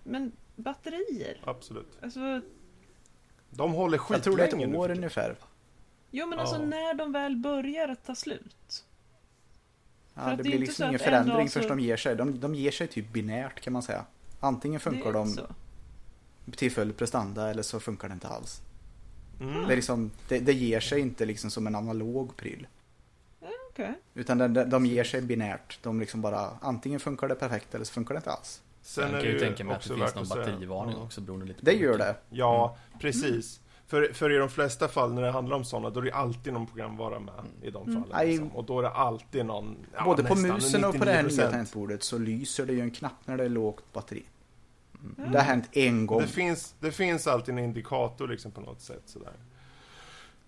Men batterier? Absolut. Alltså, De håller Jag tror det är skitlänge ett år ungefär. jo men Ja. alltså när de väl börjar att ta slut. Ja, det det blir inte liksom ingen förändring dag så- först de ger sig. De, de ger sig typ binärt kan man säga. Antingen funkar de så. till full prestanda eller så funkar det inte alls. Mm. Det, är liksom, det, det ger sig inte liksom som en analog pryl. Okej. Utan de, de, ger sig binärt. De liksom bara, antingen funkar det perfekt eller så funkar det inte alls. Sen jag kan ju tänka mig att det finns någon batterivarning också beroende lite på Det gör det. Ja, precis. För, för i de flesta fall när det handlar om sådana, då är det alltid någon programvara med i de fallen. Aj. Liksom. Och då är det alltid någon... ja, Både på musen och på det här nya 99%. tangentbordet så lyser det ju en knapp när det är lågt batteri. Mm. Det har hänt en gång. Det finns, det finns alltid en indikator liksom på något sätt sådär.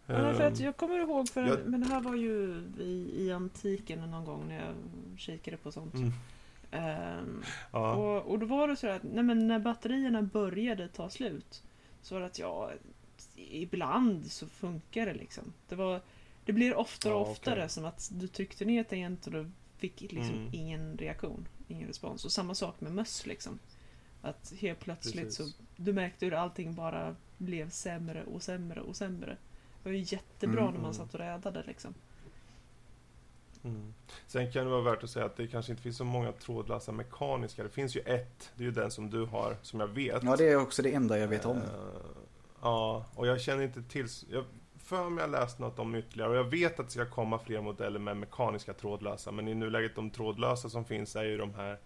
Ja, för att Ehm, jag kommer ihåg, för jag- men det här var ju i, i antiken någon gång när jag kikade på sånt. mm, Ehm, ja. och, och då var det så att nej, men när batterierna började ta slut så var det att ja, ibland så funkar det liksom. Det, var, det blir oftare och Ja, oftare okej. som att du tryckte ner tangent och du fick liksom Mm. ingen reaktion, ingen respons. Och samma sak med möss liksom. Att helt plötsligt Precis. så du märkte hur allting bara blev sämre och sämre och sämre. Det var ju jättebra Mm. när man satt och räddade liksom. Mm. Sen kan det vara värt att säga att det kanske inte finns så många trådlösa mekaniska. Det finns ju ett, det är ju den som du har, som jag vet. Ja, det är också det enda jag vet om. Ja, och jag känner inte till... Jag för mig jag läst något om ytterligare och jag vet att det ska komma fler modeller med mekaniska trådlösa. Men i nuläget de trådlösa som finns är ju de här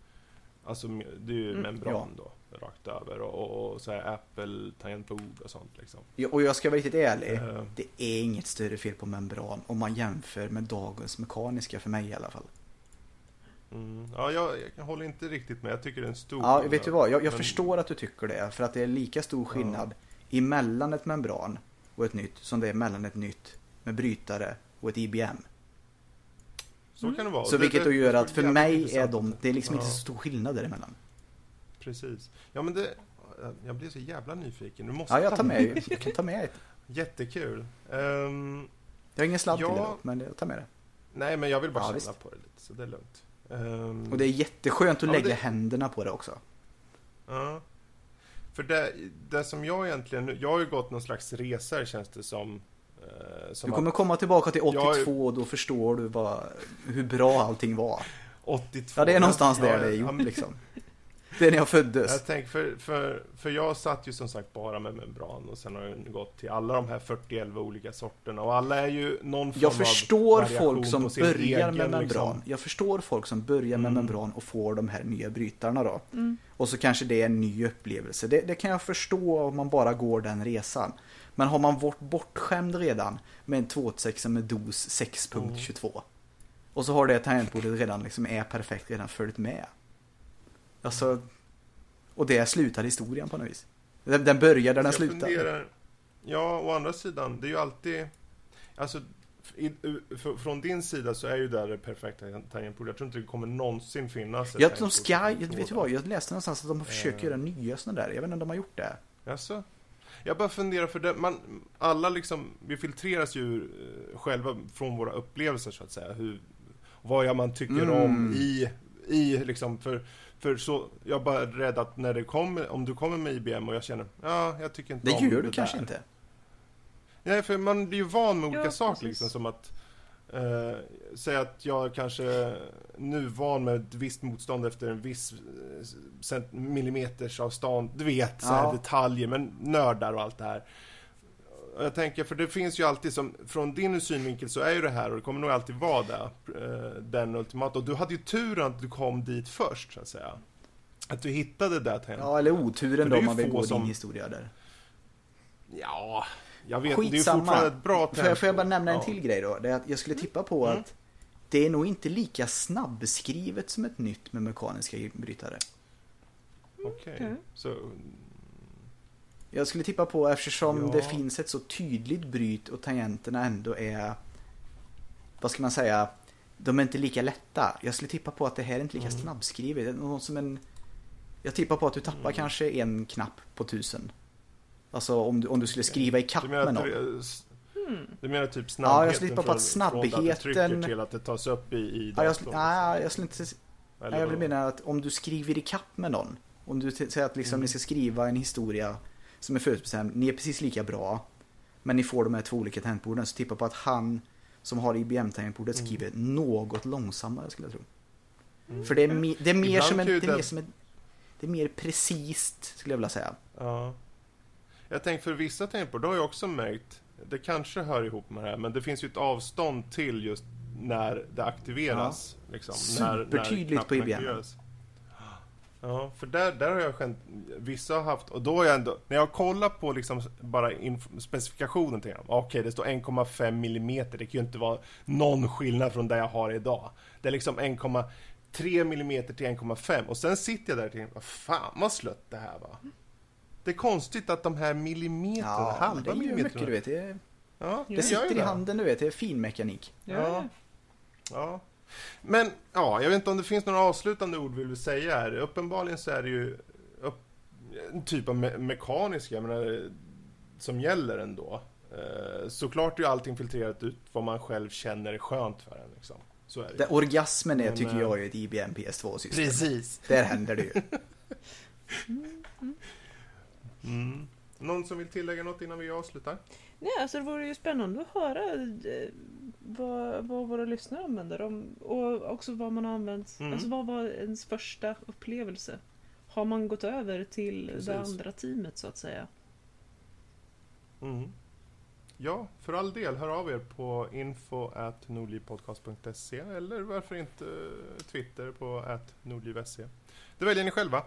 Alltså det är ju Mm, membran då, rakt över och, och, och så här Apple tangentbord och sånt liksom. Ja, Och jag ska vara riktigt ärlig. Eh, Det är inget större fel på membran om man jämför med dagens mekaniska för mig i alla fall. mm, ja, jag, jag håller inte riktigt med. Jag tycker det är en stor Ja, vet du vad? Jag, jag Men- förstår att du tycker det. För att det är lika stor skillnad emellan ett membran och ett nytt som det är mellan ett nytt med brytare och ett IBM. Så kan det vara. Så Det- vilket det- då gör det att för mig är de, det är liksom inte Ja. så stor skillnad däremellan. Precis. Ja men det, jag blir så jävla nyfiken. Du måste Ja, jag ta tar med, jag kan ta med ett. Jättekul. Ehm, Jag har ingen sladd till Ja. det dock, men jag tar med det. nej men jag vill bara Ja, känna visst. på det lite, så det är lugnt. Ehm, Och det är jätteskönt att Ja, lägga det- händerna på det också. Ja. För det, det som jag egentligen, jag har ju gått någon slags resa känns det som. eh, som Du kommer att komma tillbaka till Jag är- 82 och då förstår du vad, hur bra allting var. 82. Ja, det är någonstans Ja, där det är ja, gjort men- liksom. Det är när jag föddes. Jag tänker, för, för, för jag satt ju som sagt bara med membran och sen har jag gått till alla de här 40-11 olika sorterna och alla är ju någon form Jag av förstår variation folk som börjar egen, med membran. liksom. Jag förstår folk som börjar med Mm. membran och får de här nya brytarna då. Mm. Och så kanske det är en ny upplevelse. Det, det kan jag förstå om man bara går den resan. Men har man varit bortskämd redan med en 286 med dos 6.22 och så har det tangentbordet redan liksom är perfekt redan följt med. Alltså, och det slutar historien på något vis. Den, den börjar där den jag slutar. funderar, ja, å andra sidan, det är ju alltid, alltså, i, för, från din sida så är ju det det perfekta tangentbordet. Jag tror inte det kommer någonsin finnas Jag, de tangentbord ska, jag vet du vad, jag läste någonstans att de försöker Eh. göra nya sådana där. Jag vet inte om de har gjort det. Jaså? Jag bara funderar, för det, man, alla liksom, vi filtreras ju eh, själva från våra upplevelser så att säga. Hur, vad man tycker Mm. om i, i liksom, för, för så, jag är bara rädd att när det kommer, om du kommer med IBM och jag känner, ja, jag tycker inte Det om gör du det kanske där. inte. Nej, för man blir ju van med olika Ja, saker precis. liksom, som att eh, säga att jag kanske nu är van med ett visst motstånd efter en viss eh, millimeters avstånd, du vet, så här Ja. detaljer, men nördar och allt det här. Jag tänker, för det finns ju alltid som, från din synvinkel så är ju det här, och det kommer nog alltid vara det, eh, den ultimata. Och du hade ju turen att du kom dit först, så att säga. Att du hittade det till Ja, eller oturen då om man vill gå din som- historia där. Ja, jag vet, det är ju Skitsamma. fortfarande ett bra Får jag, får jag bara tempo. nämna en Ja. till grej då? Det är att jag skulle tippa på Mm. att det är nog inte lika snabbskrivet som ett nytt med mekaniska brytare. Okej, Okej. så... Jag skulle tippa på eftersom Ja. det finns ett så tydligt bryt och tangenterna ändå är vad ska man säga de är inte lika lätta. Jag skulle tippa på att det här är inte lika Mm. snabbskrivet. Det är något som en Jag tippar på att du tappar kanske en knapp på tusen. Alltså om du, om du skulle skriva i kapp med någon. s- du menar typ Ja, snabbheten? jag skulle tippa på att från- Från att trycker snabbheten- till att det tas upp i, i Ja, jag, datorn? nej, jag skulle inte... Eller Nej, jag vill mena att om du skriver i kapp med någon. Om du säger att liksom Mm. ni ska skriva en historia som är förutbestämd. Ni är precis lika bra. Men ni får de här två olika tangentborden. Så tippa på att han som har IBM-tangentbordet Mm. skriver något långsammare skulle jag tro. Mm. För det är, me- det är mer Ibland som en, det är mer som ett, det är mer precis skulle jag vilja säga. Ja. Jag tänker för vissa tangentbord, det har jag också märkt, det kanske hör ihop med det här, men det finns ju ett avstånd till just när det aktiveras. Liksom, när, när Supertydligt på IBM. aktiveras. Ja, för där, där har jag känt, vissa har haft, och då har jag ändå, när jag kollar på liksom bara specifikationen till okej det står 1,5 millimeter, det kan ju inte vara någon skillnad från det jag har idag. Det är liksom 1,3 millimeter till 1,5 och sen sitter jag där och tänker, vad fan vad slött det här var. Det är konstigt att de här millimeterna, Ja, halva det gör millimeterna. mycket du vet. Det, Ja, det ju sitter i det. handen du vet. Det är fin mekanik. Ja. Ja. Ja. Men, ja, jag vet inte om det finns några avslutande ord vill vi säga här. Uppenbarligen så är det ju upp, en typ av me mekaniska, jag menar, som gäller ändå. Eh, såklart är ju allting filtrerat ut vad man själv känner är skönt för en. Liksom. Så är det Det, ju. orgasmen är, Men, tycker eh, jag, är ett IBM PS2-system. Precis. Där händer det ju. Mm. Någon som vill tillägga något innan vi avslutar? Nej, alltså det vore ju spännande att höra eh, vad, vad våra lyssnare använder om, och också vad man har använt. Mm. Alltså vad var ens första upplevelse? Har man gått över till Precis. det andra teamet så att säga? Mm. Ja, för all del, hör av er på info.nordlivpodcast.se eller varför inte eh, Twitter på nordliv.se. Det väljer ni själva.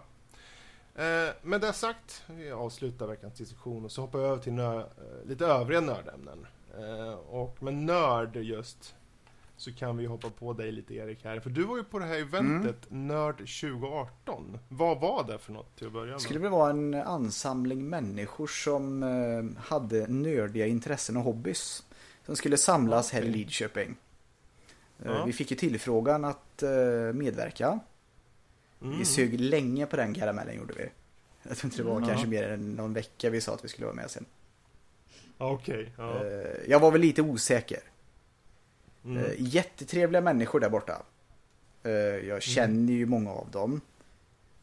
Eh, med det sagt, vi avslutar veckans diskussion och så hoppar vi över till nö- eh, lite övriga nördämnen. Eh, och med nörd just så kan vi hoppa på dig lite Erik här. För du var ju på det här eventet Nörd 2018. Vad var det för något till att börja Det med? skulle väl vara en ansamling människor som eh, hade nördiga intressen och hobbys. Som skulle samlas här i. Lidköping. Eh, Ja. Vi fick ju tillfrågan att eh, medverka. Mm. Vi sög länge på den karamellen gjorde vi. Jag tror inte det var Mm. kanske mer än någon vecka vi sa att vi skulle vara med sen. Okej, ja. Eh, Jag var väl lite osäker. Mm. Eh, Jättetrevliga människor där borta. Eh, Jag känner ju många av dem.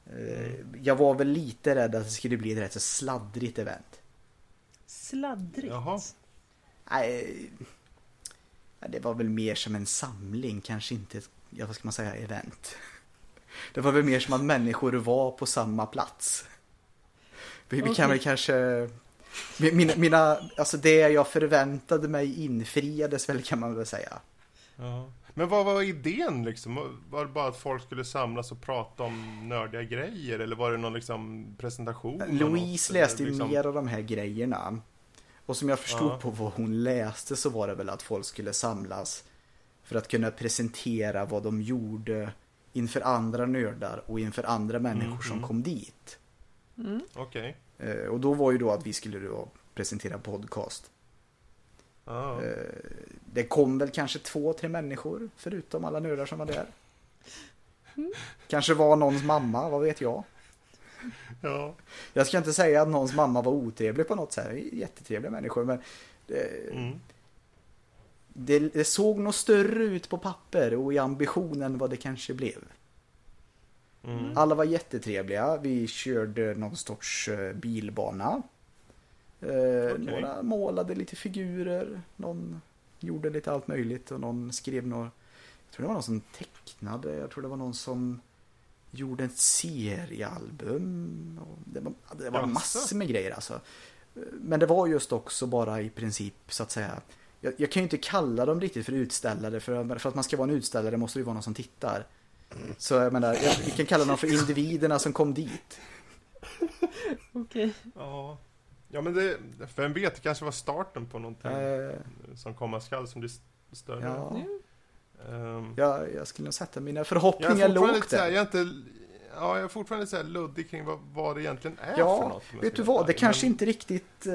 Eh, Jag var väl lite rädd att det skulle bli ett rätt så sladdrigt event. Sladdrigt. Jaha. Nej, det var väl mer som en samling, kanske inte ett, ja, vad ska man säga, event. Det var väl mer som att människor var på samma plats. Vi, vi kan väl kanske... Mina, mina, alltså det jag förväntade mig infriades väl kan man väl säga. Ja. Men vad var idén liksom? Var det bara att folk skulle samlas och prata om nördiga grejer? Eller var det någon liksom presentation? Louise något? läste ju liksom- mer av de här grejerna. Och som jag förstod Ja. på vad hon läste så var det väl att folk skulle samlas för att kunna presentera vad de gjorde inför andra nördar och inför andra människor som mm. kom dit. Mm. Okej. Eh, Och då var ju då att vi skulle då presentera podcast. Ja. Eh, Det kom väl kanske två, tre människor förutom alla nördar som var där. Kanske var någons mamma, vad vet jag. ja. Jag ska inte säga att någons mamma var otrevlig på något sätt. Jättetrevliga människor men eh, Mm. Det, det såg nog större ut på papper och i ambition än vad det kanske blev. Mm. Alla var jättetrevliga. Vi körde någon sorts eh, bilbana. Eh, Några målade lite figurer. Någon gjorde lite allt möjligt och någon skrev några... Jag tror det var någon som tecknade. Jag tror det var någon som gjorde ett seriealbum. Det var, det var massor med grejer alltså. Eh, Men det var just också bara i princip så att säga. Jag, jag kan ju inte kalla dem riktigt för utställare. För, för att man ska vara en utställare måste det ju vara någon som tittar. Så jag menar, jag, vi kan kalla dem för individerna som kom dit. Okej. ja. Ja men det, vem vet, det kanske var starten på någonting Eh, som komma skall som blir st- större. ja, Ehm, jag, jag skulle nog sätta mina jag är förhoppningar fortfarande lågt där. jag är inte, ja, jag är fortfarande så här luddig kring vad, vad det egentligen är för Ja, något. om jag vet du vad? Det ärlig. kanske Men- inte riktigt eh,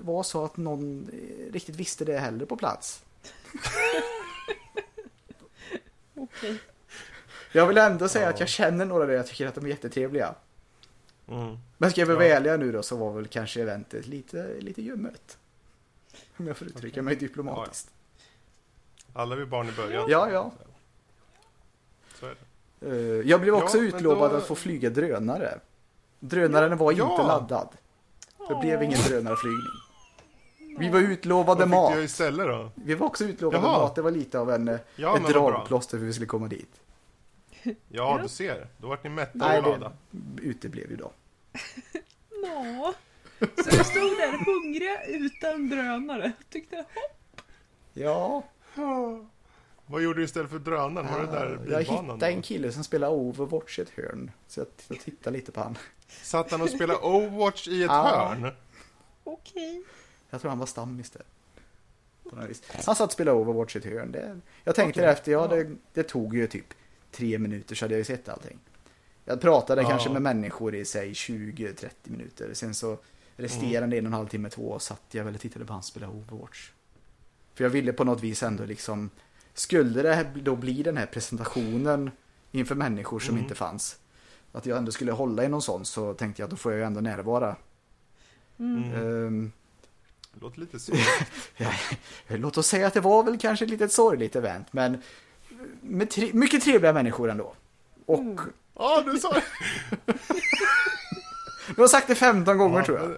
var så att någon eh, riktigt visste det heller på plats. Okej. Jag vill ändå säga Ja. att jag känner några där jag tycker att de är jättetrevliga. Mm. Men ska jag vara Ja. ärliga nu då så var väl kanske eventet lite, lite ljummet. Om jag får uttrycka mig diplomatiskt. Alla vi barn i början. Ja, ja. Så är det. Eh, Jag blev också Ja, utlovad då- att få flyga drönare. Drönaren var inte Ja. laddad. Det blev ingen drönarflygning. Vi var Vad utlovade fick du mat. göra istället då? Vi var också utlovade Jaha. mat. Det var lite av en, eh, Ja, ett vad dragplåster för att vi skulle komma dit. Ja, du ser. Då vart ni mätta Nej, och glada. det uteblev ju då. Nå. Så vi stod där hungriga utan drönare. Tyckte, hopp. Ja, Vad gjorde du istället för drönaren? Var det där Ah, jag hittade en kille som spelar Overwatch i ett hörn. Så jag, jag tittade lite på han. Satt han och spelade Overwatch i ett Ja. hörn? Okej. Jag tror han var stammis där. På något vis. Han satt och spelade Overwatch i ett hörn. Det, jag tänkte Okej. efter, ja det, det tog ju typ tre minuter så hade jag ju sett allting. Jag pratade Ja. kanske med människor i sig 20-30 minuter. Sen så resterande en och en halv timme, två satt jag väl och tittade på han spela Overwatch. För jag ville på något vis ändå liksom, skulle det här då bli den här presentationen inför människor som Mm. inte fanns. Att jag ändå skulle hålla i någon sån så tänkte jag att då får jag ju ändå närvara. Mm. Det låter lite. Ja, låt oss säga att det var väl kanske ett litet sorgligt event, men med tre, mycket trevliga människor ändå. Och Mm. Ja, du sa det! du har sagt det 15 gånger tror jag.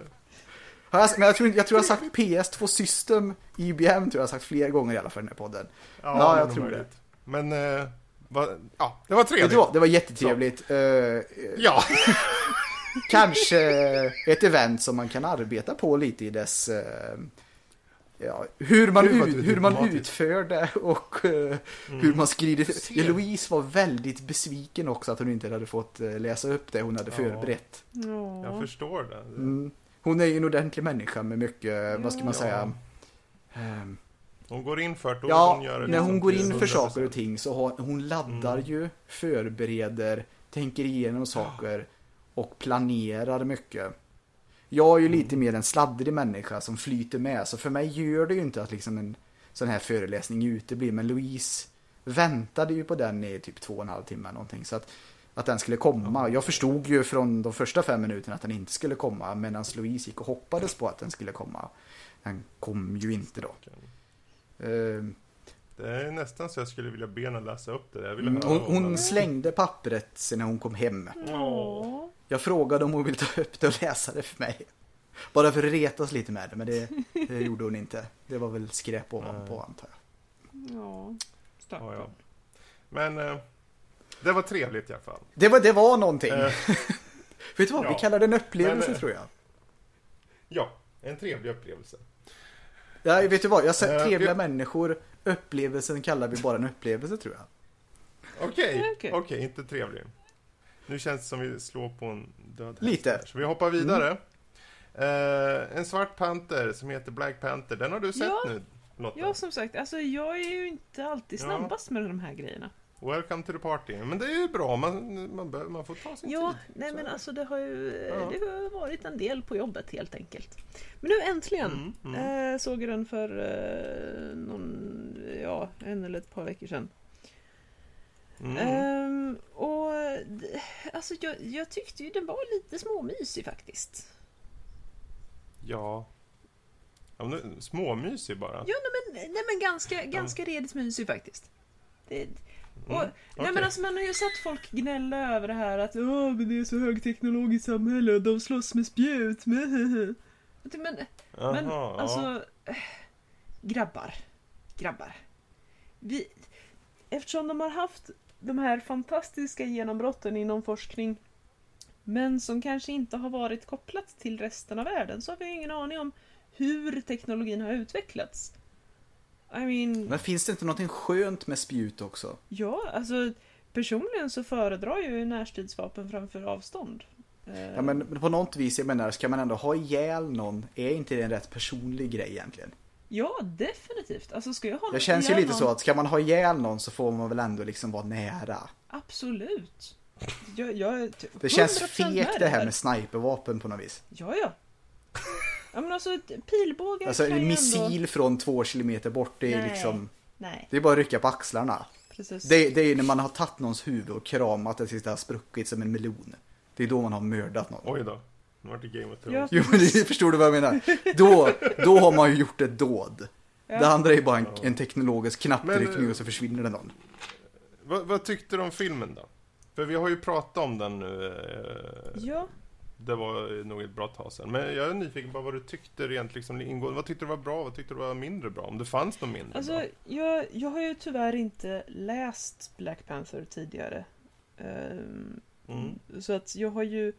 Jag. Men jag tror, jag tror jag har sagt PS2 System, IBM tror jag har sagt flera gånger i alla fall i den här podden. Ja, det jag var tror möjligt. Men, eh, va, ja, det var trevligt. du vad, det var jättetrevligt. Eh, Ja, kanske ett event som man kan arbeta på lite i dess... eh, Ja, hur man, ut, hur man utför det och eh, hur man skriver. ser. Louise var väldigt besviken också att hon inte hade fått läsa upp det hon hade Ja. förberett. jag Ja. förstår det. Mm. Hon är ju en ordentlig människa med mycket, vad ska man Ja. säga? ehm, Hon går in för det, Ja, hon göra det när hon liksom går in för 100%. saker och ting så har, hon laddar Mm. ju, förbereder, tänker igenom saker och planerar mycket. Jag är ju Mm. lite mer en sladdrig människa som flyter med, så för mig gör det ju inte att liksom en sån här föreläsning uteblir. Men Louise väntade ju på den i typ två och en halv timme någonting. Så att, att den skulle komma. Jag förstod ju från de första fem minuterna att den inte skulle komma. Medan Louise gick och hoppades på att den skulle komma. Den kom ju inte då. Ehm, Det är nästan så jag skulle vilja be henne läsa upp det. Jag vill Mm, Hon, hon slängde pappret sen när hon kom hem. Ja. Jag frågade om hon ville ta upp det och läsa det för mig. Bara för att retas lite med det, men det, det gjorde hon inte. Det var väl skräp ovanpå antar jag. Ja. Stackarn. Men eh, det var trevligt i alla fall. Det var, det var någonting. Eh, Vet du vad, vi ja. kallar det en upplevelse Men, eh, tror jag. ja, en trevlig upplevelse. Ja, vet du vad, jag sett Eh, trevliga vi- människor. Upplevelsen kallar vi bara en upplevelse tror jag. Okej, Okej. okej, inte trevlig. Nu känns det som vi slår på en död häst Lite. här, Så vi hoppar vidare. Eh, en svart panter som heter Black Panther. Den har du sett Ja. nu, Lotta? Ja, som sagt, alltså jag är ju inte alltid Ja. snabbast med de här grejerna. Welcome to the party. Men det är ju bra, man, man, bör, man får ta sin Ja, tid. nej Så men alltså det har ju Ja. det har varit en del på jobbet helt enkelt. Men nu äntligen Mm, mm. Eh, såg jag den för eh, någon, ja, en eller ett par veckor sedan. Mm. Ehm, och alltså jag, jag tyckte ju den var lite småmysig faktiskt. Ja. ja småmysig bara. Ja, nej men, nej, men ganska, ganska redigt mysig faktiskt. Det, och, Mm, nej, men alltså, man har ju sett folk gnälla över det här att Åh, men det är så högteknologiskt samhälle och de slåss med spjut. Men, men Jaha, ja. alltså, eh, grabbar, grabbar. Vi, eftersom de har haft de här fantastiska genombrotten inom forskning men som kanske inte har varit kopplat till resten av världen så har vi ingen aning om hur teknologin har utvecklats. I mean, Men finns det inte någonting skönt med spjut också? ja, alltså personligen så föredrar jag ju närstridsvapen framför avstånd. Eh, Ja men på något vis, jag menar, ska man ändå ha ihjäl någon, är inte det en rätt personlig grej egentligen? ja, definitivt. Alltså ska jag ha Det känns ju lite någon- så att ska man ha ihjäl någon så får man väl ändå liksom vara nära. Absolut. Jag, jag Det känns 100% fegt det här med snipervapen på något vis. Ja, ja. Ja men alltså ett- pilbågar Alltså kan en ju missil ändå... från två kilometer bort, det är Nej. liksom... Nej, Det är bara att rycka på axlarna. precis. Det, det är ju när man har tagit någons huvud och kramat det tills det har spruckit som en melon. Det är då man har mördat någon. Oj då. Nu vart det Game of Ja. Thrones. Jo men det, förstår du vad jag menar? Då, då har man ju gjort ett dåd. Ja. Det andra är bara en, en teknologisk knapptryckning Men, eh, och så försvinner det någon. Vad, vad tyckte du om filmen då? För vi har ju pratat om den nu. eh, Ja, Det var nog ett bra tag sedan. Men jag är nyfiken på vad du tyckte rent liksom ingående. Vad tyckte du var bra? Vad tyckte du var mindre bra? Om det fanns något mindre alltså bra? jag, jag har ju tyvärr inte läst Black Panther tidigare. Ehm, Mm. Så att jag har ju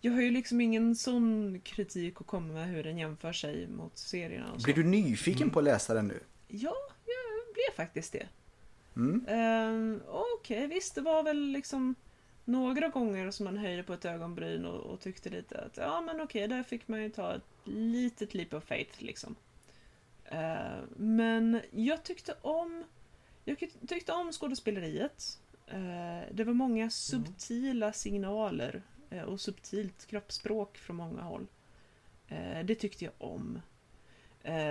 jag har ju liksom ingen sån kritik att komma med hur den jämför sig mot serierna och så. Blir du nyfiken Mm. på att läsa den nu? Ja, jag blev faktiskt det. Mm. Um, Okej, visst det var väl liksom några gånger som man höjde på ett ögonbryn och, och tyckte lite att ja men okej, där fick man ju ta ett litet leap of faith liksom. Eh, men jag tyckte om jag tyck- tyckte om skådespeleriet. Eh, det var många subtila signaler eh, och subtilt kroppsspråk från många håll. Det tyckte jag om.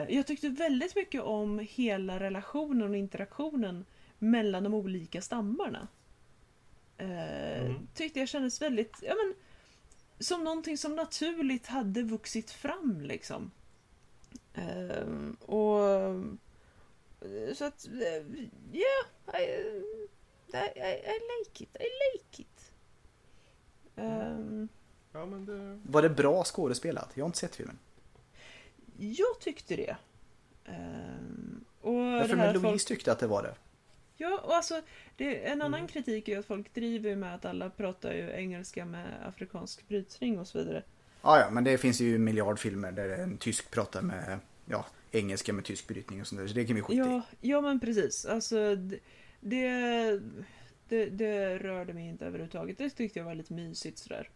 Jag tyckte väldigt mycket om hela relationen och interaktionen mellan de olika stammarna. Eh, Mm. Tyckte jag kändes väldigt, ja men, som någonting som naturligt hade vuxit fram liksom. Eh, och så att, ja, yeah, I, I, I, I like it, I like it. Ehm, Ja, men det... Var det bra skådespelat? Jag har inte sett filmen. jag tyckte det. Ehm, och Jag för mig Louise folk- tyckte att det var det. Ja, och alltså det, en annan Mm. kritik är ju att folk driver med att alla pratar ju engelska med afrikansk brytning och så vidare. Ja, ja, men det finns ju en miljard filmer där en tysk pratar med ja, engelska med tysk brytning och sånt där. Så det kan vi skita Ja, i. ja men precis. Alltså det, det, det, det rörde mig inte överhuvudtaget. Det tyckte jag var lite mysigt sådär.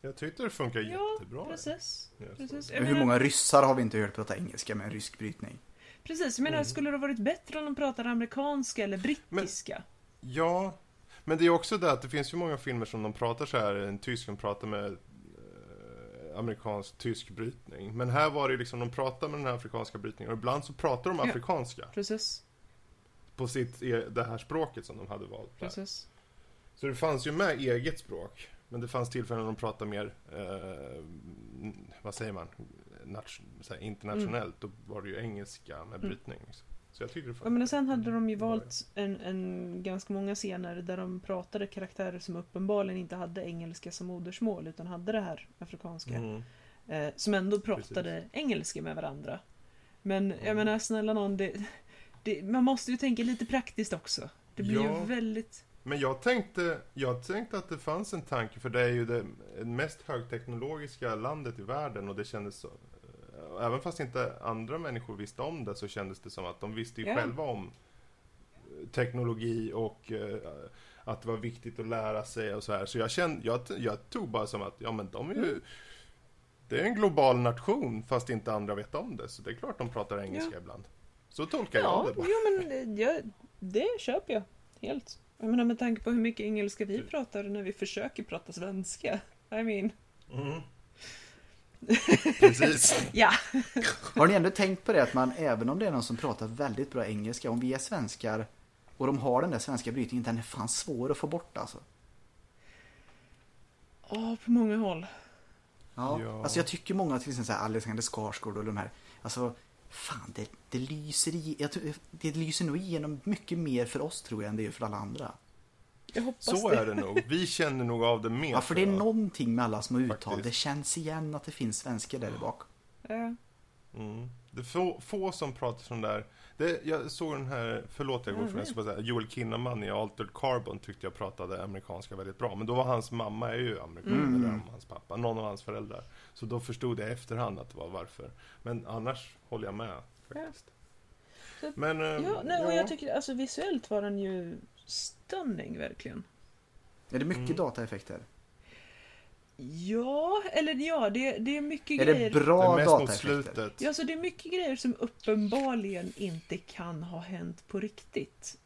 Jag tyckte det funkar Ja, jättebra. precis. Precis. Hur menar, många ryssar har vi inte hört prata engelska med en rysk brytning? Precis, jag menar, Mm. skulle det ha varit bättre om de pratade amerikanska eller brittiska? Ja, men det är också det att det finns ju många filmer som de pratar så här, en tysk som pratar med eh, amerikansk tysk brytning. Men här var det liksom, de pratar med den här afrikanska brytningen och ibland så pratar de Ja. afrikanska Precis, på sitt, e- det här språket som de hade valt. Där. precis. Så det fanns ju med eget språk. Men det fanns tillfällen när de pratade mer, eh, vad säger man, Nation, internationellt. Då var det ju engelska med Mm. brytning. Liksom. Så jag tyckte det Ja, men sen hade de ju Bra. valt en, en ganska många scener där de pratade karaktärer som uppenbarligen inte hade engelska som modersmål utan hade det här afrikanska. Mm. Eh, som ändå pratade engelska med varandra. Men jag Mm. menar snälla någon, det, det, man måste ju tänka lite praktiskt också. Det blir Ja. ju väldigt... Men jag tänkte, jag tänkte att det fanns en tanke, för det är ju det mest högteknologiska landet i världen och det kändes så, även fast inte andra människor visste om det så kändes det som att de visste ju Ja. själva om eh, teknologi och eh, att det var viktigt att lära sig och så här. Så jag kände, jag, jag tog bara som att, ja men de är ju, Mm. det är en global nation fast inte andra vet om det. Så det är klart de pratar engelska ibland. Så tolkar jag Ja, det bara. jo men jag, det köper jag helt. Jag menar med tanke på hur mycket engelska vi Du- pratar när vi försöker prata svenska. I mean, Mm. Precis. ja. Har ni ändå tänkt på det att man, även om det är någon som pratar väldigt bra engelska, om vi är svenskar och de har den där svenska brytningen, den är fan svår att få bort alltså. Ja, på många håll. Ja. Ja. Alltså jag tycker många, till exempel Alexander Skarsgård och de här, alltså fan det, det lyser i, det lyser nog igenom mycket mer för oss tror jag än det gör för alla andra. Jag hoppas Så det. är det nog. Vi känner nog av det mer. Ja, för det är någonting med alla små uttal. Faktiskt. Det känns igen att det finns svenskar där bak. Ja. Mm. Det är få, få som pratar sån där. Det, jag såg den här, förlåt jag går Mm. för det, jag ska bara säga, Joel Kinnaman i Altered Carbon tyckte jag pratade amerikanska väldigt bra. Men då var hans mamma är ju amerikan, Mm. eller hans pappa, någon av hans föräldrar. Så då förstod jag i efterhand att det var varför. Men annars håller jag med faktiskt. Så- Men, eh, Ja, nej, och jag tycker alltså visuellt var den ju stunning verkligen. Är det mycket Mm. dataeffekter? Ja, eller ja, det, det är mycket Är grejer. det det bra är mest mot dataeffekter? Ja, så det är mycket grejer som uppenbarligen inte kan ha hänt på riktigt.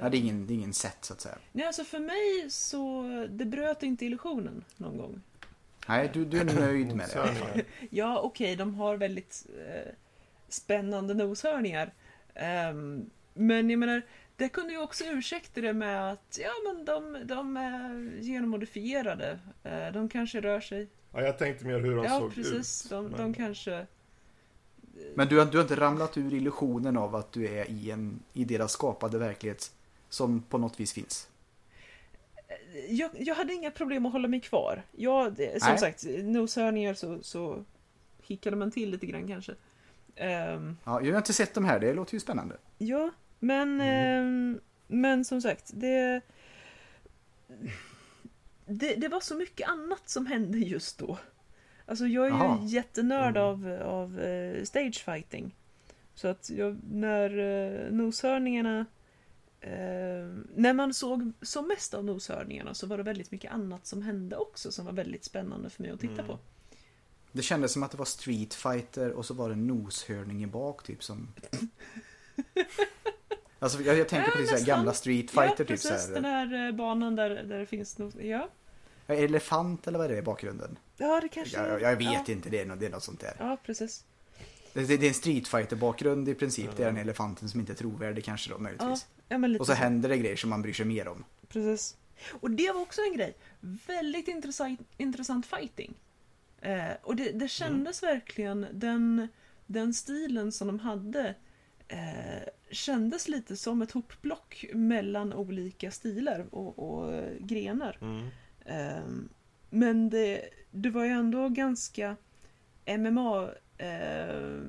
Ja, det är ingen, det är ingen sätt så att säga. Nej, alltså för mig så, det bröt inte illusionen någon gång. Nej, du, du är nöjd med det. Ja, okej, de har väldigt eh, spännande noshörningar. Ehm, men jag menar, det kunde ju också ursäkta det med att ja, men de, de är genmodifierade. Eh, De kanske rör sig. Ja, jag tänkte mer hur de Ja, såg precis. ut. De, men- de kanske... Men du, har- du har inte ramlat ur illusionen av att du är i, en, i deras skapade verklighet som på något vis finns? Jag, jag hade inga problem att hålla mig kvar. Jag, det- som Nej. sagt, noshörningar så, så hickade man till lite grann kanske. Ehm, Ja, jag har inte sett de här, det låter ju spännande. Ja, men, ehm, men som sagt, det, det... Det var så mycket annat som hände just då. Alltså jag är ju jättenörd Mm. av, av eh, stagefighting. Så att jag, när uh, noshörningarna... eh, när man såg som mest av noshörningarna så var det väldigt mycket annat som hände också som var väldigt spännande för mig att titta Mm. på. Det kändes som att det var Street Fighter och så var det noshörning i bak typ som... Alltså jag, jag tänker på Ja, det så här nästan. gamla Street Fighter ja, typ precis. så Den här. här eh, banan där, där det finns nos... Ja, Elefant eller vad är det i bakgrunden? ja det kanske... Jag, jag vet ja. inte, det är, något, det är något sånt där. Ja, precis. Det, det, det är en Street Fighter bakgrund i princip. Det är den elefanten som inte är trovärdig kanske då Ja, möjligtvis. ja men lite Och så så. händer det grejer som man bryr sig mer om. Precis. Och det var också en grej. Väldigt intressant, intressant fighting. Eh, och det, det kändes verkligen, den, den stilen som de hade eh, kändes lite som ett hopblock mellan olika stilar och, och eh, grenar. Mm. Eh, men det, det var ju ändå ganska MMA eh,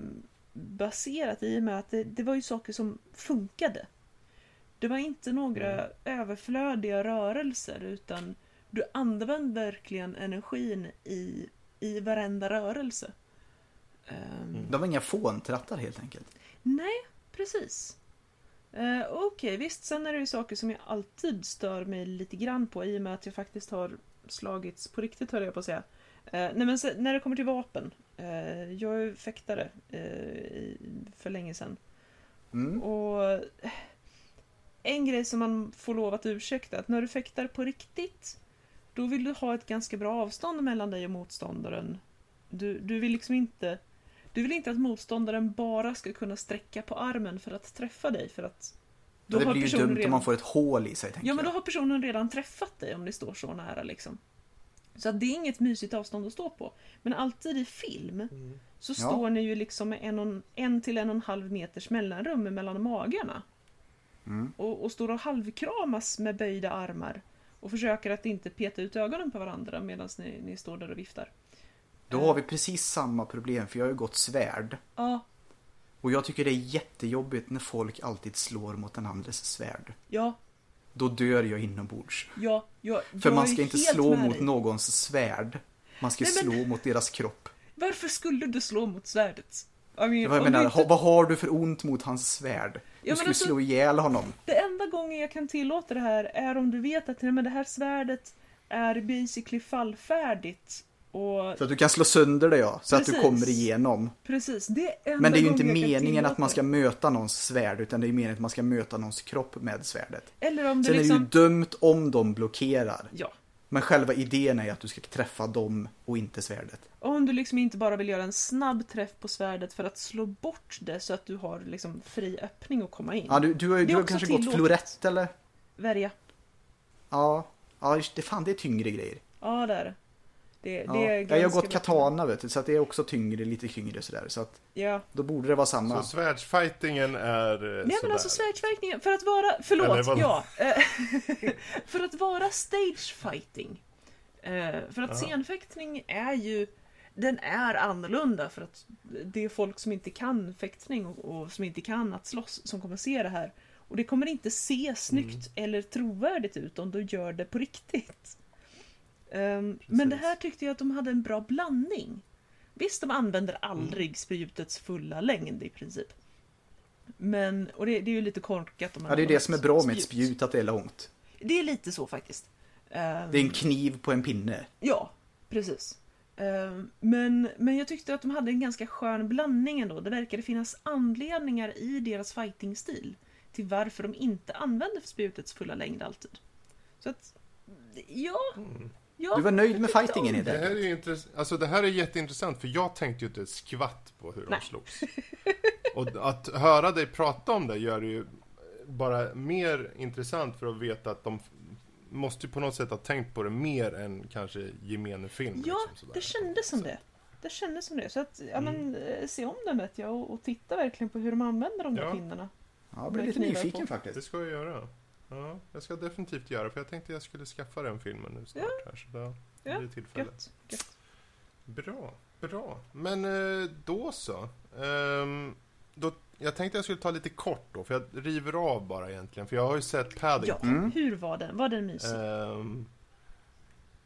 baserat i och med att det, det var ju saker som funkade. Det var inte några överflödiga rörelser utan du använde verkligen energin i, i varenda rörelse. Ehm, De var inga fåntrattar helt enkelt. Nej, precis. Eh, Okej, visst, sen är det ju saker som jag alltid stör mig lite grann på i och med att jag faktiskt har slagits på riktigt höll jag på att säga. Eh, nej men se, när det kommer till vapen. Eh, jag är fäktare eh, i, för länge sedan. Mm. Och eh, en grej som man får lov att ursäkta, att när du fäktar på riktigt, då vill du ha ett ganska bra avstånd mellan dig och motståndaren. Du, du vill liksom inte du vill inte att motståndaren bara ska kunna sträcka på armen för att träffa dig för att Då det blir ju dumt redan... om man får ett hål i sig Ja men då har personen redan träffat dig om det står så nära liksom. Så att det är inget mysigt avstånd att stå på. Men alltid i film så Ja. står ni ju liksom med en, och, en till en och en halv meters mellanrum mellan magarna. Mm. Och, och står och halvkramas med böjda armar. Och försöker att inte peta ut ögonen på varandra medan ni, ni står där och viftar. Då har vi precis samma problem för jag har ju gått svärd. Ja, Och jag tycker det är jättejobbigt när folk alltid slår mot den andres svärd. ja, Då dör jag inombords. ja. ja För jag man ska inte slå mot någons svärd. Man ska Nej, men- slå mot deras kropp. Varför skulle du slå mot svärdet? I mean, Vad jag menar, inte- vad har du för ont mot hans svärd? Du ju alltså- slå ihjäl honom. Det enda gången jag kan tillåta det här är om du vet att men det här svärdet är basically fallfärdigt. Och Så att du kan slå sönder det ja, så att du Precis. kommer igenom. precis, det Men det är ju inte meningen att man ska det. möta någons svärd, utan det är meningen att man ska möta någons kropp med svärdet. Eller om du Sen är det liksom... ju dumt om de blockerar. Ja. Men själva idén är att du ska träffa dem och inte svärdet. Om du liksom inte bara vill göra en snabb träff på svärdet för att slå bort det så att du har liksom fri öppning att komma in. Ja, du, du har, ju- Det du har kanske gått tillåtet. florett eller? Värja. Ja, ja det, fan det är tyngre grejer. Ja, det är det. Det, Ja. det är jag har gått katana vet du, så att det är också tyngre, lite tyngre sådär. Så att Ja. då borde det vara samma. Så svärdsfightingen är eh, Nej men alltså svärdsverkningen, för att vara, Eller förlåt, vadå? ja. eh, för att vara stage fighting. eh, För att scenfäktning är ju, den är annorlunda för att det är folk som inte kan fäktning och, och som inte kan att slåss som kommer se det här. Och det kommer inte se snyggt eller trovärdigt ut om du gör det på riktigt. Ehm, men det här tyckte jag att de hade en bra blandning. Visst, de använder aldrig spjutets fulla längd i princip. Men, och det, det är ju lite korkat om man Ja, det är använder det som är bra med ett spjut, att det är långt. Det är lite så faktiskt. Ehm, Det är en kniv på en pinne. Ja, precis. Ehm, Men, men jag tyckte att de hade en ganska skön blandning ändå. Det verkade finnas anledningar i deras fighting-stil till varför de inte använde spjutets fulla längd alltid. Så att, ja. Ja Du var nöjd med fightingen helt Det det. här, är intress- alltså, det här är jätteintressant för jag tänkte ju inte skvatt på hur Nej. de slogs. Och att höra dig prata om det gör det ju bara mer intressant för att veta att de måste ju på något sätt ha tänkt på det mer än kanske gemene film. Ja, liksom, det kändes som Så- det. Det kändes som det. Så att, ja, Mm. men, eh, se om den vet jag och, och titta verkligen på hur de använder de där Ja. pinnarna. Ja, jag blir lite nyfiken på. Det faktiskt. ska jag göra. Ja, jag ska definitivt göra för jag tänkte jag skulle skaffa den filmen nu snart här. Så då Ja, blir det tillfälle. Gött. Gött. Bra, bra. Men eh, då så. Ehm, då, jag tänkte jag skulle ta lite kort då, för jag river av bara egentligen. För jag har ju sett Ja, Paddington. Mm. hur var den? Var den mysig?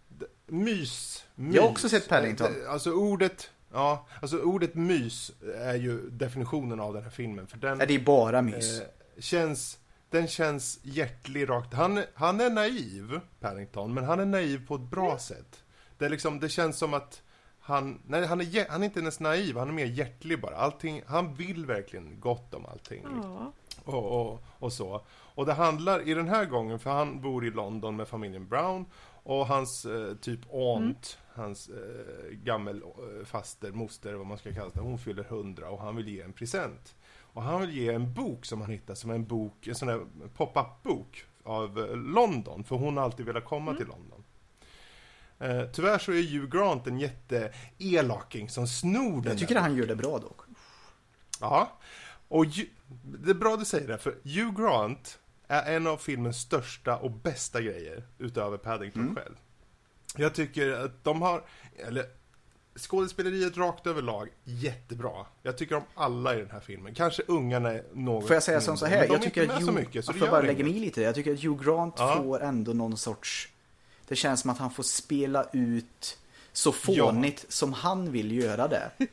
D- mys, mys. Jag har också sett Paddington. Eh, d- Alltså ordet, ja, alltså ordet mys är ju definitionen av den här filmen. För den Ja, det är bara mys. eh, känns, den känns hjärtlig rakt. Han, han är naiv, Paddington, men han är naiv på ett bra sätt. Det, är liksom, det känns som att han, nej, han, är, han är inte ens naiv, han är mer hjärtlig bara. Allting, han vill verkligen gott om allting. Ja. och, och, och så. Och det handlar i den här gången, för han bor i London med familjen Brown och hans eh, typ aunt, hans eh, gammel eh, faster, moster, vad man ska kalla det, hon fyller 100 och han vill ge en present. Och han vill ge en bok som han hittar, som är en bok, en sån där pop-up bok av eh, London, för hon har alltid velat komma till London. Eh, tyvärr så är Hugh Grant en jätteelaking som snor den Jag tycker han gör det bra dock. Ja, och ju, det är bra du säger det, för Hugh Grant är en av filmens största och bästa grejer, utöver Paddington Mm. själv. Jag tycker att de har, eller skådespeleriet rakt överlag, jättebra. Jag tycker om alla i den här filmen. Kanske ungarna är något Får jag säga som så här? Jag tycker att med så Hugh, mycket, så jag bara lägga mig lite. Jag tycker att Hugh Grant Ja. får ändå någon sorts... Det känns som att han får spela ut så fånigt som han vill göra det.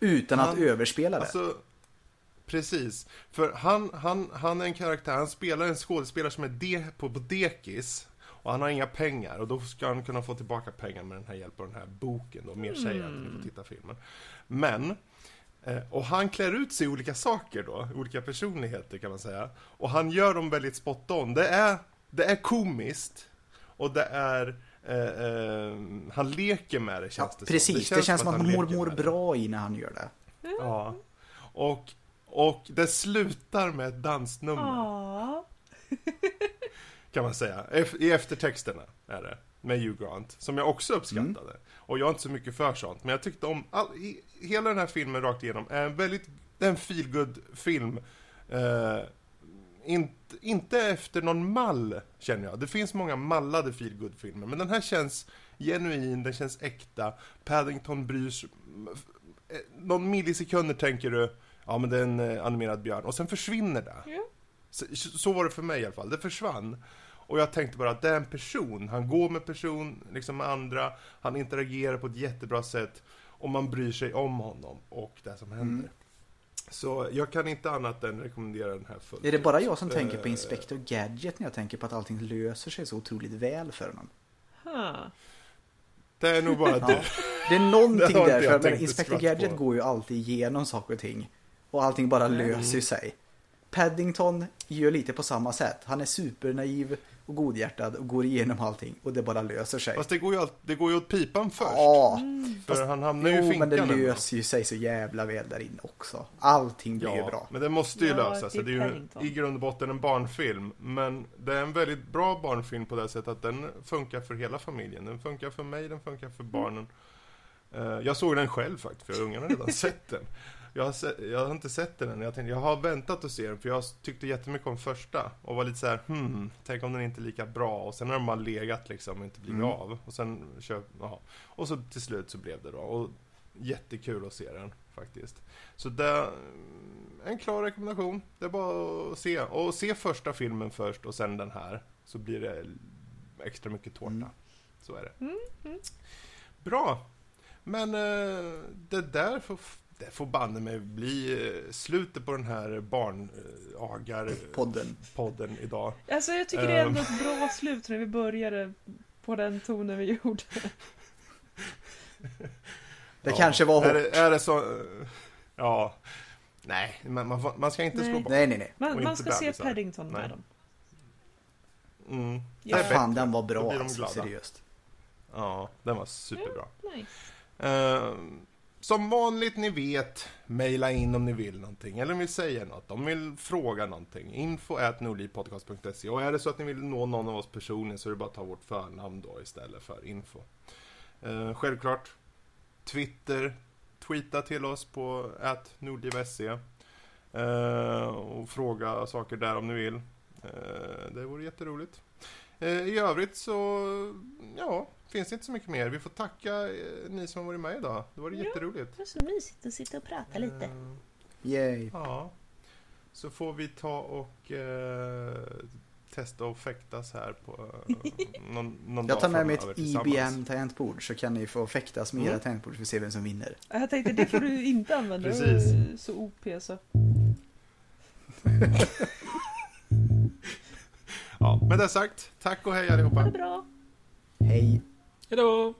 Utan att Han- överspela det. Alltså, precis. För han, han, han är en karaktär, han spelar en skådespelare som är de, på, på dekis. Och han har inga pengar och då ska han kunna få tillbaka pengar med den här hjälp av den här boken då. Mer säger att ni får titta filmen. Men, eh, och han klär ut sig i olika saker då, olika personligheter kan man säga. Och han gör dem väldigt spot on. Det är, det är komiskt. Och det är, eh, eh, han leker med det ja, känns det som. precis, det känns, som att han mår, leker mår det. bra i när han gör det. Ja. Och, och det slutar med ett dansnummer, Ja. kan man säga. I eftertexterna är det, med Hugh Grant, som jag också uppskattade. Och jag är inte så mycket för sånt, men jag tyckte om, all, i, hela den här filmen rakt igenom är en väldigt, en feelgood film eh, inte, inte efter någon mall, känner jag. Det finns många mallade feelgood filmer men den här känns genuin, den känns äkta. Paddington bryr sig... eh, Någon millisekunder tänker du, ja men det är en eh, animerad björn, och sen försvinner det. Ja. Så, så var det för mig i alla fall, det försvann. Och jag tänkte bara att det är en person, han går med person, liksom med andra, han interagerar på ett jättebra sätt och man bryr sig om honom och det som händer. Mm. Så jag kan inte annat än rekommendera den här fullt Är det bara jag som tänker på Inspector Gadget när jag tänker på att allting löser sig så otroligt väl för honom? Ha. Det är nog bara du. Ja. Det är någonting Det där, för ett Inspector Gadget på. går ju alltid igenom saker och ting. Och allting bara Mm. löser sig. Paddington gör lite på samma sätt. Han är supernaiv och godhjärtad och går igenom allting och det bara löser sig. Fast det går ju, all, det går ju åt pipan först. Ja, för han hamnar ju i jo, finkan. men det löser ju sig så jävla väl där inne också. Allting blir ju Ja, bra. men det måste ju Ja, lösa det sig. är Det är ju i grund och botten en barnfilm. Men det är en väldigt bra barnfilm på det sättet att den funkar för hela familjen. Den funkar för mig, den funkar för barnen. Eh, Jag såg den själv faktiskt, för ungarna har redan sett den. Jag har, se, jag har inte sett den än. Jag, tänkte, jag har väntat att se den, för jag tyckte jättemycket om första. Och var lite så här, hmm, tänk om den inte är lika bra. Och sen har de bara legat liksom och inte blivit Mm. av. Och sen köp. Och så till slut så blev det då. Och jättekul att se den faktiskt. Så det är en klar rekommendation. Det är bara att se. Och se första filmen först och sen den här. Så blir det extra mycket tårta. Mm. Så är det. Mm, mm. Bra. Men eh, det där får, det får banne mig bli eh, slutet på den här barnagar-podden Podden. idag. Alltså jag tycker det är ändå Ehm. ett bra slut när vi började på den tonen vi gjorde. Det Ja. kanske var Är hårt. det, är det så... eh, Ja. Nej, man, man, man ska inte Nej. slå bort. Nej, nej, nej. Man, man ska se. Paddington med Nej. dem. Mm. Ja. Det Ja, är fan, den var bra alltså, seriöst. Ja, den var superbra. Nice. Eh, som vanligt, ni vet, mejla in om ni vill någonting, eller om ni säger något, om ni vill fråga någonting. Info at nordlivpodcast.se. Och är det så att ni vill nå någon av oss personligen så är det bara att ta vårt förnamn då istället för info. Eh, självklart, Twitter, tweeta till oss på at nordliv.se. Eh, och fråga saker där om ni vill. Eh, det vore jätteroligt. Eh, I övrigt så, ja, finns det inte så mycket mer. Vi får tacka eh, ni som har varit med idag. Det var Ja. jätteroligt. Det är så mysigt att sitta och prata lite. Eh, Yay. Ja. Så får vi ta och eh, testa och fäktas här på någon, någon Jag dag tar med mig ett. IBM-tangentbord så kan ni få fäktas med Mm. era tangentbord så vi ser vem som vinner. Jag tänkte det får du inte använda. Precis. Så OP så. Ja, med det sagt, tack och hej allihopa. Ha det bra. Hej! Hejdå!